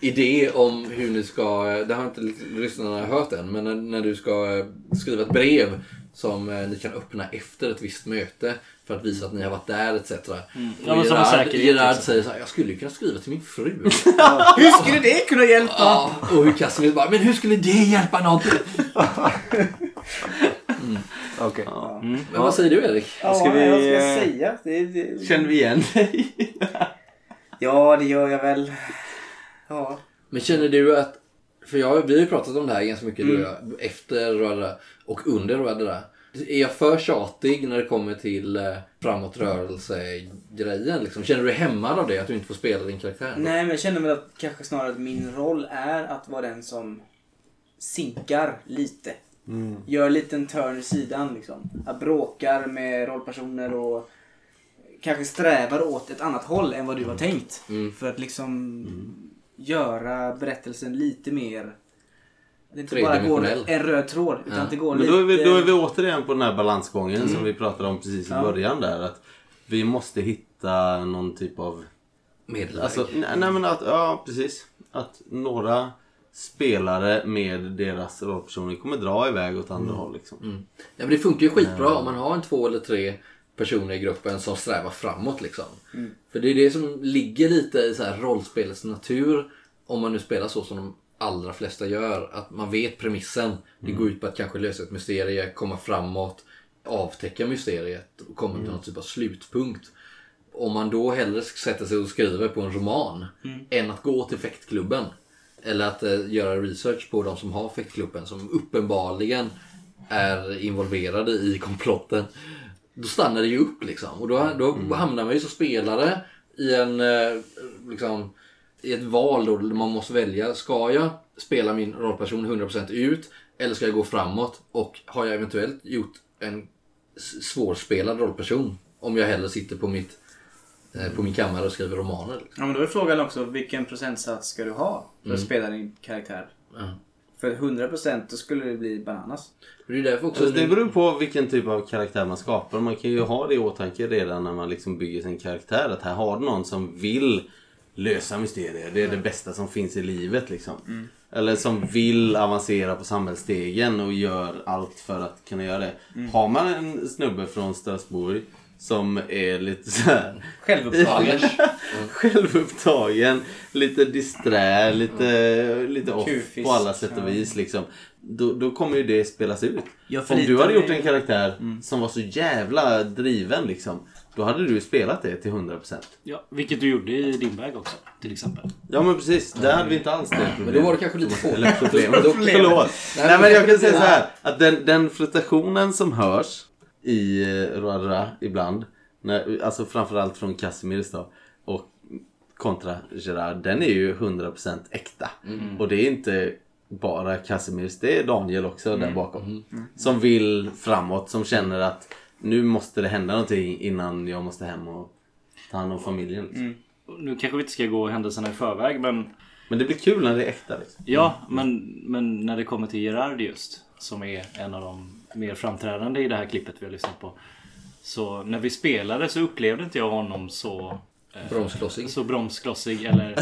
idé om hur ni ska, det har inte lyssnarna hört än, men när, när du ska eh, skriva ett brev som eh, ni kan öppna efter ett visst möte för att visa att ni har varit där etc. Ja, men som Gerard, liksom. säger så här, jag skulle ju kunna skriva till min fru. Hur skulle det kunna hjälpa? ja, och hur Casimir bara, men hur skulle det hjälpa någonting? Okej. Men vad säger du Erik? Ja, Ska vi, vad ska jag säga? Det, det... Känner vi igen dig? Ja, det gör jag väl. Ja. Men känner du att, för jag, vi har ju pratat om det här ganska mycket du och jag, efter Ruadra och under Ruadra. Är jag för tjatig när det kommer till eh, framåtrörelse-grejen? Liksom? Känner du dig hämmad av det? Att du inte får spela din karaktär? Nej, men jag känner väl att kanske snarare att min roll är att vara den som sinkar lite. Gör en liten turn i sidan liksom. Att bråkar med rollpersoner och kanske strävar åt ett annat håll än vad du har tänkt. Mm. För att liksom göra berättelsen lite mer... Det inte bara går en röd tråd. Utan Ja. att det går Men då är, vi, då är vi återigen på den här balansgången Mm. som vi pratade om precis i Ja. början där. Att vi måste hitta någon typ av... Medelväg. Alltså, nej, nej men att, ja precis. Att några spelare med deras rollpersoner kommer dra iväg åt andra håll liksom. Mm. Ja, men det funkar ju skitbra om man har en två eller tre personer i gruppen som strävar framåt. Liksom. För det är det som ligger lite i så här rollspelets natur. Om man nu spelar så som de allra flesta gör. Att man vet premissen. Det går ut på att kanske lösa ett mysterie, komma framåt, avtäcka mysteriet och komma till någon typ av slutpunkt. Om man då hellre sätter sig och skriver på en roman än att gå till fäktklubben. Eller att eh, göra research på de som har fäktklubben som uppenbarligen är involverade i komplotten. Då stannar det ju upp liksom. Och då, då hamnar man ju som spelare i en eh, liksom, i ett val då där man måste välja. Ska jag spela min rollperson 100% ut eller ska jag gå framåt? Och har jag eventuellt gjort en svårspelad rollperson om jag hellre sitter på, mitt, på min kammare och skriver romaner? Ja, men då är frågan också vilken procentsats ska du ha för att Mm. spela din karaktär? Ja. För 100% då skulle det bli bananas. Det är därför också... Så det beror på vilken typ av karaktär man skapar. Man kan ju ha det i åtanke redan när man liksom bygger sin karaktär. Att här har du någon som vill lösa mysterier. Det är det bästa som finns i livet liksom. Eller som vill avancera på samhällsstegen och gör allt för att kunna göra det. Har man en snubbe från Strasbourg som är lite så här Självupptagen. självupptagen, lite disträ, lite, lite off Kufis. på alla sätt och vis. Liksom. Då, då kommer ju det spelas ut. Om du hade gjort en karaktär som var så jävla driven liksom. Då hade du spelat det till 100%. Ja, vilket du gjorde i din väg också till exempel. Ja men precis, där hade vi inte alls det problemet. Men då var det kanske lite få. Eller problem. Då- Förlåt. Nej, men jag kan säga så här. Att den, den flirtationen som hörs i eh, Roadra ibland. När, alltså framförallt från Casimirs då. Och kontra Gerard. Den är ju 100% äkta. Mm. Och det är inte bara Casimirs. Det är Daniel också där bakom. Som vill framåt. Som känner att nu måste det hända någonting innan jag måste hem och ta hand om familjen. Liksom. Nu kanske vi inte ska gå händelserna i förväg men Men det blir kul när det är äkta. Liksom. Ja, men, men när det kommer till Gerard just som är en av de mer framträdande i det här klippet vi har lyssnat på. Så när vi spelade så upplevde inte jag honom så eh, Bromsklossig. Så bromsklossig eller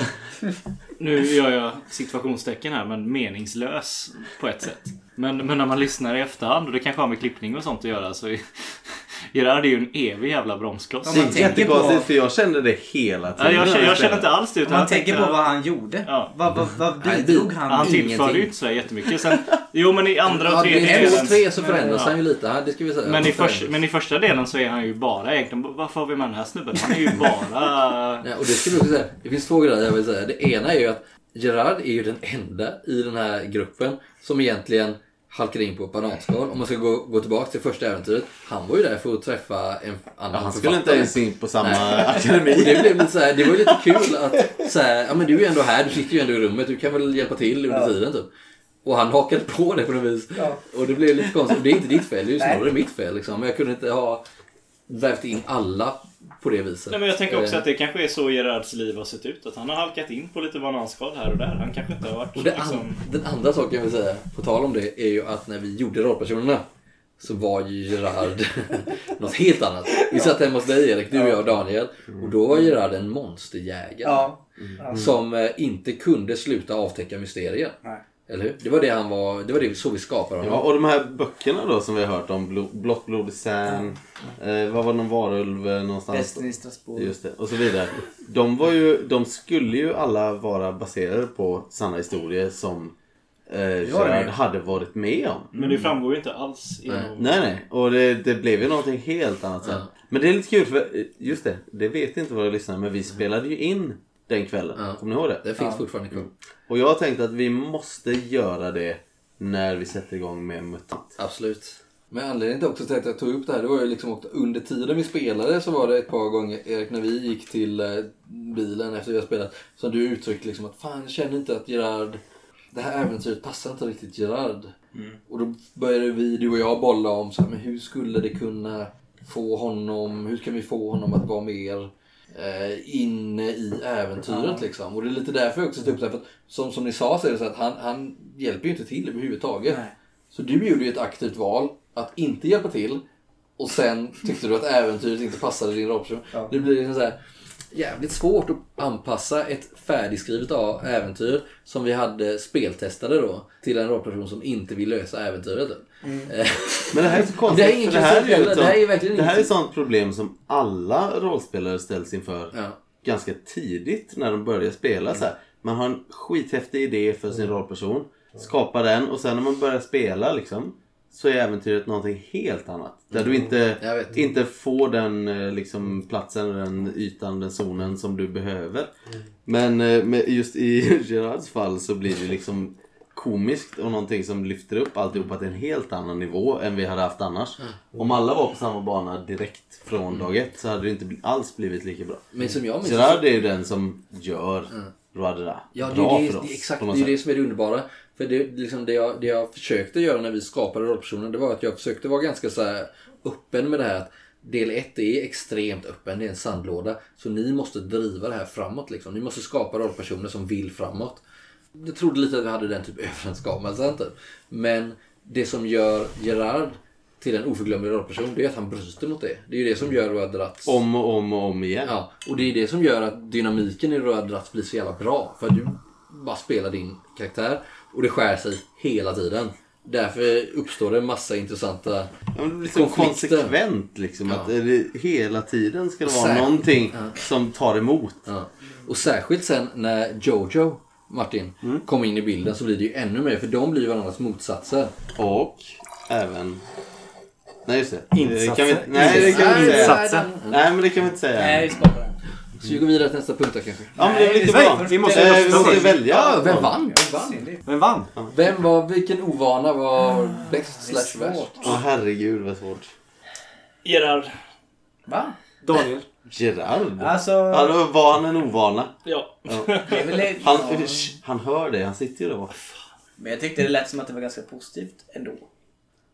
Nu gör jag situationstecken här men meningslös på ett sätt. Men, men när man lyssnar i efterhand och det kanske har med klippning och sånt att göra så Gerard är ju en evig jävla bromskloss. Om Det man är tänker jättekonstigt på- för jag kände det hela Ja, tiden. jag, när känner, jag känner inte alls det. Om utan man jag tänker tänkte- på vad han gjorde. Ja. Vad, vad, vad Nej, bidrog han Han tillförde ju inte så jättemycket. Sen, jo men i andra och Ja, tredje delen. och tre så förändras Ja. han ju lite. Ja, Det ska vi säga. Men i, först, men i första delen så är han ju bara egentligen, varför har vi med den här snubben? Han är ju bara... Ja, och det ska vi också säga. Det finns två grejer jag vill säga. Det ena är ju att Gerard är ju den enda i den här gruppen som egentligen halkar in på ett bananskal. Om man ska gå, gå tillbaka till första äventyret. Han var ju där för att träffa en annan Ja, han skulle inte ens in på samma Nej. akademi. Det, blev lite så här, det var ju lite kul att så här, ja men du är ju ändå här, du sitter ju ändå i rummet, du kan väl hjälpa till under tiden typ. Och han hakade på det på något vis. Och det blev lite konstigt. Och det är inte ditt fel, det är ju snarare mitt fel liksom. Men jag kunde inte ha vävt in alla på det viset. Nej, men jag tänker också Eh, att det kanske är så Gerards liv har sett ut. Att han har halkat in på lite bananskal här och där. Han kanske inte har varit Och det liksom... an- den andra saken jag vill säga, på tal om det, är ju att när vi gjorde rollpersonerna så var ju Gerard något helt annat. Vi satt hemma hos dig Erik, du och jag och Daniel. Och då var Gerard en monsterjägare. Ja. Som eh, inte kunde sluta avtäcka mysterier. Nej. Eller hur? Det var det han var, det var det så vi skapade honom. Ja, och de här böckerna då som vi har hört om, Blo- Blått blod i Sam, eh, vad var det, någon varulv eh, någonstans? Västern i Strasbourg. Just det, och så vidare. De, var ju, de skulle ju alla vara baserade på sanna historier som eh, Gerard hade varit med om. Men det framgår ju inte alls genom... Nej, nej. Och det, det blev ju någonting helt annat sen. Men det är lite kul för, eh, just det, det vet inte våra lyssnare, men vi spelade ju in den kvällen. Ja. Kommer ni ihåg det? Det finns fortfarande kvar. Och jag har tänkt att vi måste göra det när vi sätter igång med MUTANT. Absolut. Men anledningen till också till att jag tog upp det här, det var ju liksom också under tiden vi spelade så var det ett par gånger, Erik, när vi gick till eh, bilen efter vi har spelat, som du uttryckte liksom att fan jag känner inte att Gerard, det här äventyret passar inte riktigt Gerard. Och då började vi, du och jag, bolla om så här, men hur skulle det kunna få honom, hur kan vi få honom att vara mer eh, inne i äventyret liksom. Och det är lite därför jag också tog upp det för att som, som ni sa så är det så att han, han hjälper ju inte till överhuvudtaget. Nej. Så du gjorde ju ett aktivt val att inte hjälpa till och sen tyckte du att äventyret inte passade din rollperson. Ja. Det blir liksom så här jävligt svårt att anpassa ett färdigskrivet äventyr som vi hade speltestade då till en rollperson som inte vill lösa äventyret. Eh, Men det här är så konstigt. Det är för det här är, ett Det här är verkligen det här är sånt problem som alla rollspelare ställs inför Ja. ganska tidigt när de börjar spela. Så här. Man har en skithäftig idé för sin rollperson. Skapar den och sen när man börjar spela liksom så är äventyret någonting helt annat. Där du inte, Jag vet. inte får den eh, liksom, platsen, den ytan, den zonen som du behöver. Men eh, just i Gerards fall så blir det liksom komiskt och någonting som lyfter upp alltihopa till en helt annan nivå än vi hade haft annars. Om alla var på samma bana direkt från dag ett så hade det inte alls blivit lika bra. Men som jag minns Gerard är ju den som gör Roadra Ja, det bra är det, för oss. det, exakt, det är det sätt. som är det underbara. För det, liksom det, jag, det jag försökte göra när vi skapade rollpersonen, det var att jag försökte vara ganska så öppen med det här. att Del 1 är extremt öppen, det är en sandlåda. Så ni måste driva det här framåt. Liksom. Ni måste skapa rollpersoner som vill framåt. Jag trodde lite att vi hade den typ överenskommelsen. Typ. Men det som gör Gerard till en oförglömlig rollperson, det är att han bryter mot det. Det är ju det som gör Road Rats Om och om och om igen. Ja, och det är det som gör att dynamiken i Röd Rats blir så jävla bra. För att du bara spelar din karaktär och det skär sig hela tiden. Därför uppstår det en massa intressanta Ja, men så konflikter. konsekvent liksom. Ja. Att det, hela tiden ska det vara Särskilt- någonting Ja. som tar emot. Ja. Och särskilt sen när Jojo, Martin, Mm. kommer in i bilden så blir det ju ännu mer. För de blir ju varandras motsatser. Och även... Nej just det. Insatser. Det kan vi, nej det kan vi inte säga. Nej men det kan vi inte säga. Nej. Så vi går vidare till nästa punkt då kanske. Ja men det är väl lite Nej, bra. vi måste Eh, vi måste välja. Ja, vem vann? Vem vann? Vem vann? Vem var, vilken ovana var bäst slash värst? Ja herregud vad svårt. Gerard. Va? Daniel. Gerard? Alltså... Alltså var han en ovana? Ja. Det är väl... Han, ja. sh, han hör det, han sitter ju där bak. Men jag tyckte det lät som att det var ganska positivt ändå.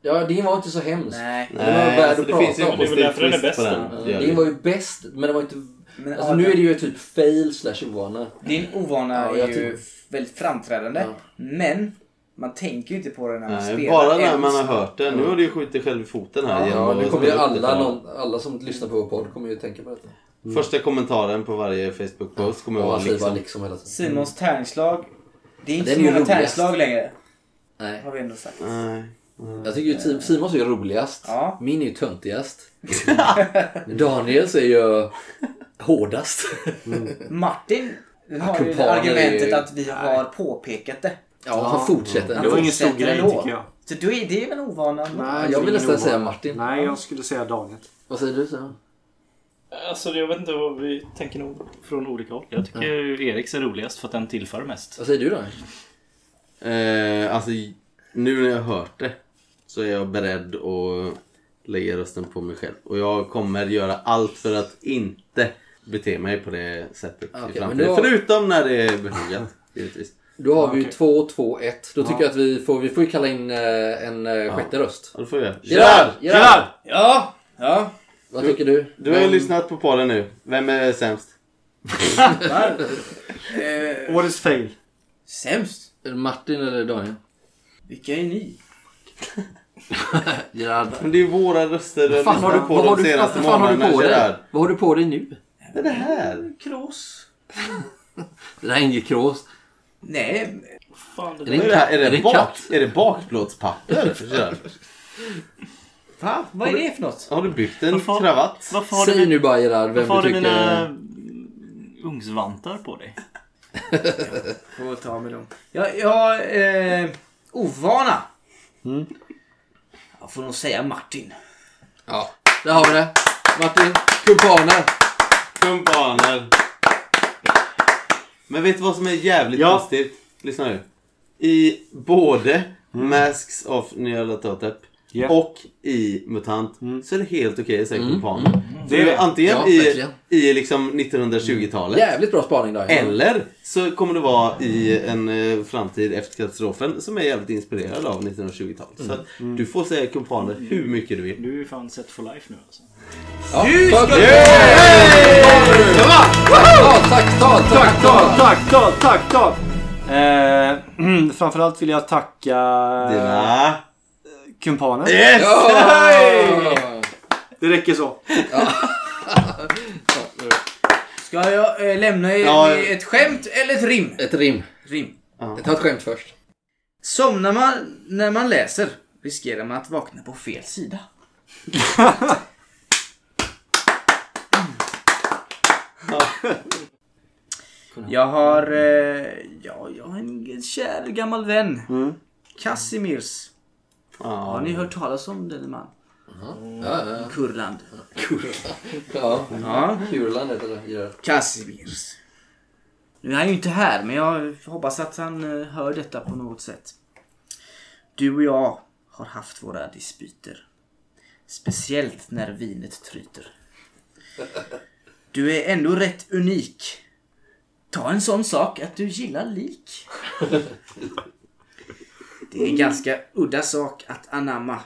Ja, din var inte så hemskt. Nej. Den var värd alltså, att det prata om. Det är väl därför den är bäst den. Det Din det. var ju bäst, men det var inte... Men Alltså nu är det ju typ fail slash ovana. Din ovana Ja, är ju väldigt framträdande. Ja. Men man tänker ju inte på det när man Nej, spelar. bara när ens. man har hört det. Nu har du ju skjutit själv i foten här. Ja, nu kommer ju alla, någon, alla som lyssnar på vår podd kommer ju tänka på detta. Första kommentaren på varje Facebook-post kommer vara bara liksom... liksom hela tiden. Simons tärningslag. Det är inte så många tärningslag längre. Nej. Har vi ändå sagt. Nej. Jag tycker ju Simons är roligast. Ja. Min är ju töntigast. Daniels är ju hårdast. Martin har ju är argumentet att vi har påpekat det. Ja, han fortsätter Det var ingen stor grej ändå. tycker jag. Så då är det väl en ovana? Nej, jag vill nästan säga Martin. Nej, jag skulle säga Daniel. Vad säger du Simon? Alltså jag vet inte vad vi tänker nog från olika håll. Jag tycker Eriks är roligast för att den tillför mest. Vad säger du då? Eh, alltså, nu när jag har hört det så är jag beredd att lägga rösten på mig själv. Och jag kommer göra allt för att inte bete mig på det sättet Okej, i framtiden. då- Förutom när det är befogat, givetvis. Då har vi ju okej. 2, 2, 1. Då tycker jag att vi får, vi får ju kalla in eh, en eh, sjätte röst. Ja, det får jag göra. Gerard! Gerard! Ja! Ja! Vad tycker du? Du har Vem- lyssnat på podden nu. Vem är sämst? Eh, Årets fail. sämst? Är det Martin eller Daniel? Vilka är ni? Gerard. Men det är våra röster du Vad fan har du, lyssnat på vad har de du, vad senaste fan har du på dig? Vad har du på dig nu? Vad är det här? Kross. Det där är inget krås. Nej, Fan, det är det, här? är det, det bak, katt? är det bakplåtspapper? Va? Vad är det för något? Har du byggt en Varför- kravatt? Varför har du, Säg nu bara Gerard vem varför har du du tycker... mina ugnsvantar på dig? Får väl ta med dem. Jag, jag eh, ovana. Jag får nog säga Martin. Ja, där har vi det. Martin, kumpaner. Kumpaner. Men vet du vad som är jävligt Ja. positivt? Lyssna nu. I både Masks of Nyarlathotep Ja. och i MUTANT så är det helt okej att säga kumpan. Det Det är är det. antingen Ja, i, i liksom 1920-talet Jävligt bra spaning där. eller så kommer det vara i en eh, framtid efter katastrofen som är jävligt inspirerad av 1920-talet. Så att du får säga kumpaner hur mycket du vill. Du är fan set for life nu alltså. Ja, tack, tack, tack! Eh, framförallt vill jag tacka Dina... kumpanen. Yes! Ja! Det räcker så. Ska jag eh, lämna er Ja. med ett skämt eller ett rim? Ett rim. Rim. Ta ett skämt först. Somnar man när man läser riskerar man att vakna på fel sida. Jag har, eh, ja, jag har en kär gammal vän. Casimirs. Har ni hört talas om denne man? Ja, ja, ja. Kurland. ja. Ja. Kurland heter det. Gerard. Casimirs. Nu är han ju inte här, men jag hoppas att han eh, hör detta på något sätt. Du och jag har haft våra dispyter. Speciellt när vinet tryter. Du är ändå rätt unik. Ta en sån sak att du gillar lik. Det är en ganska udda sak att anamma.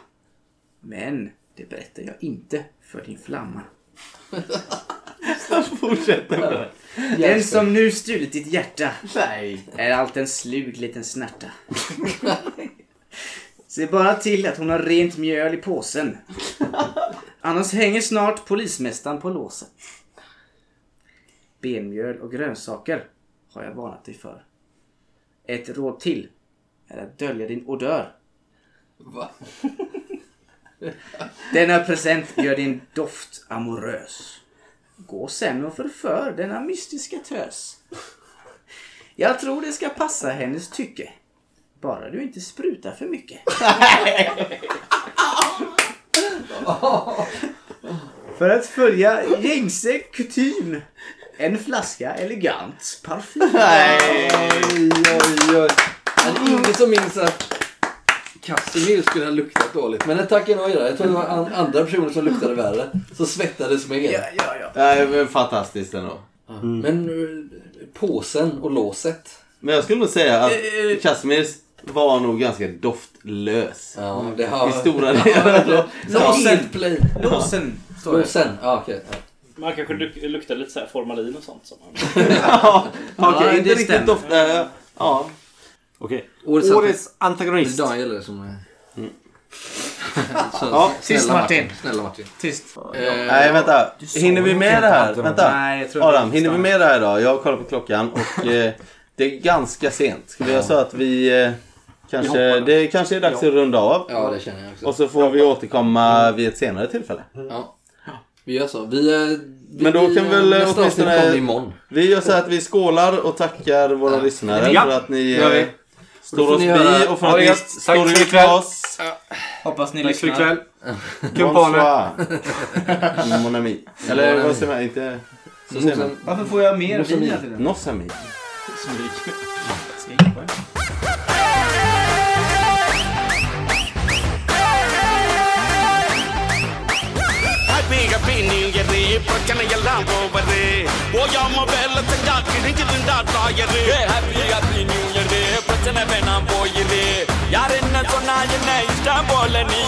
Men det berättar jag inte för din flamma. Fortsätt med det. Den som nu stulit ditt hjärta Nej. är allt en slug liten snärta. Se bara till att hon har rent mjöl i påsen. Annars hänger snart polismästaren på låset. Benmjöl och grönsaker har jag varnat dig för. Ett råd till är att dölja din odör. Va? Denna present gör din doft amorös. Gå sen och förför denna mystiska tös. Jag tror det ska passa hennes tycke. Bara du inte sprutar för mycket. för att följa gängse kutym. En flaska elegant parfym. Oj, oj, oj. Det är ingen som minns att Casimir skulle ha luktat dåligt. Men tack en oj. Jag tror det var an- andra personer som luktade värre. Så svettades mer. Ja, ja, ja. Nej, men fantastiskt ändå. Men eh, påsen och låset. Men jag skulle nog säga att Eh, Casimirs var nog ganska doftlös. Ja, det har... I stora delar. Låsen. Låsen det. Låsen. Ja, okej. Ja. Man kanske luk- luktar lite så här formalin och sånt. Som man... ja, Okej, Ja, inte det riktigt stämmer. doft... äh, ja. Okej. Årets, Årets Det är antagonist. Daniel som är... Så, Ja, tyst, Martin. Snälla Martin. Tyst. Eh, Nej, vänta. Hinner vi med det här? Vänta. Nej, jag tror Adam, hinner vi med det här idag? Jag kollar på klockan och eh, det är ganska sent. Ska vi göra så att vi eh, kanske... Det kanske är dags att runda av. Ja, det känner jag också. Och så får vi återkomma vid ett senare tillfälle. Ja. Vi gör så. Vi, eh, vi Men då kan vi, väl eh, nästa åtminstone... Imorgon. Vi gör så här att vi skålar och tackar våra ja. lyssnare ja. för att ni... Ja, vi. Eh, står oss bi och för att ni står ut med oss. Hoppas ni Tack lyssnar. Tack för ikväll. Kumpaner. Mon ami. Eller vad säger man? Inte... Så säger man. Varför får jag mer vin hela tiden? Nossami. Smyg. Smyg på new year பிரச்சனை எல்லாம் போவது. ஓயாம வேலை செஞ்சா கிழிஞ்சிருந்தா டாயரு happy happy new year பிரச்சனை வேணாம் போயிரு யார் என்ன சொன்னா என்ன இஷ்டம் போல நீ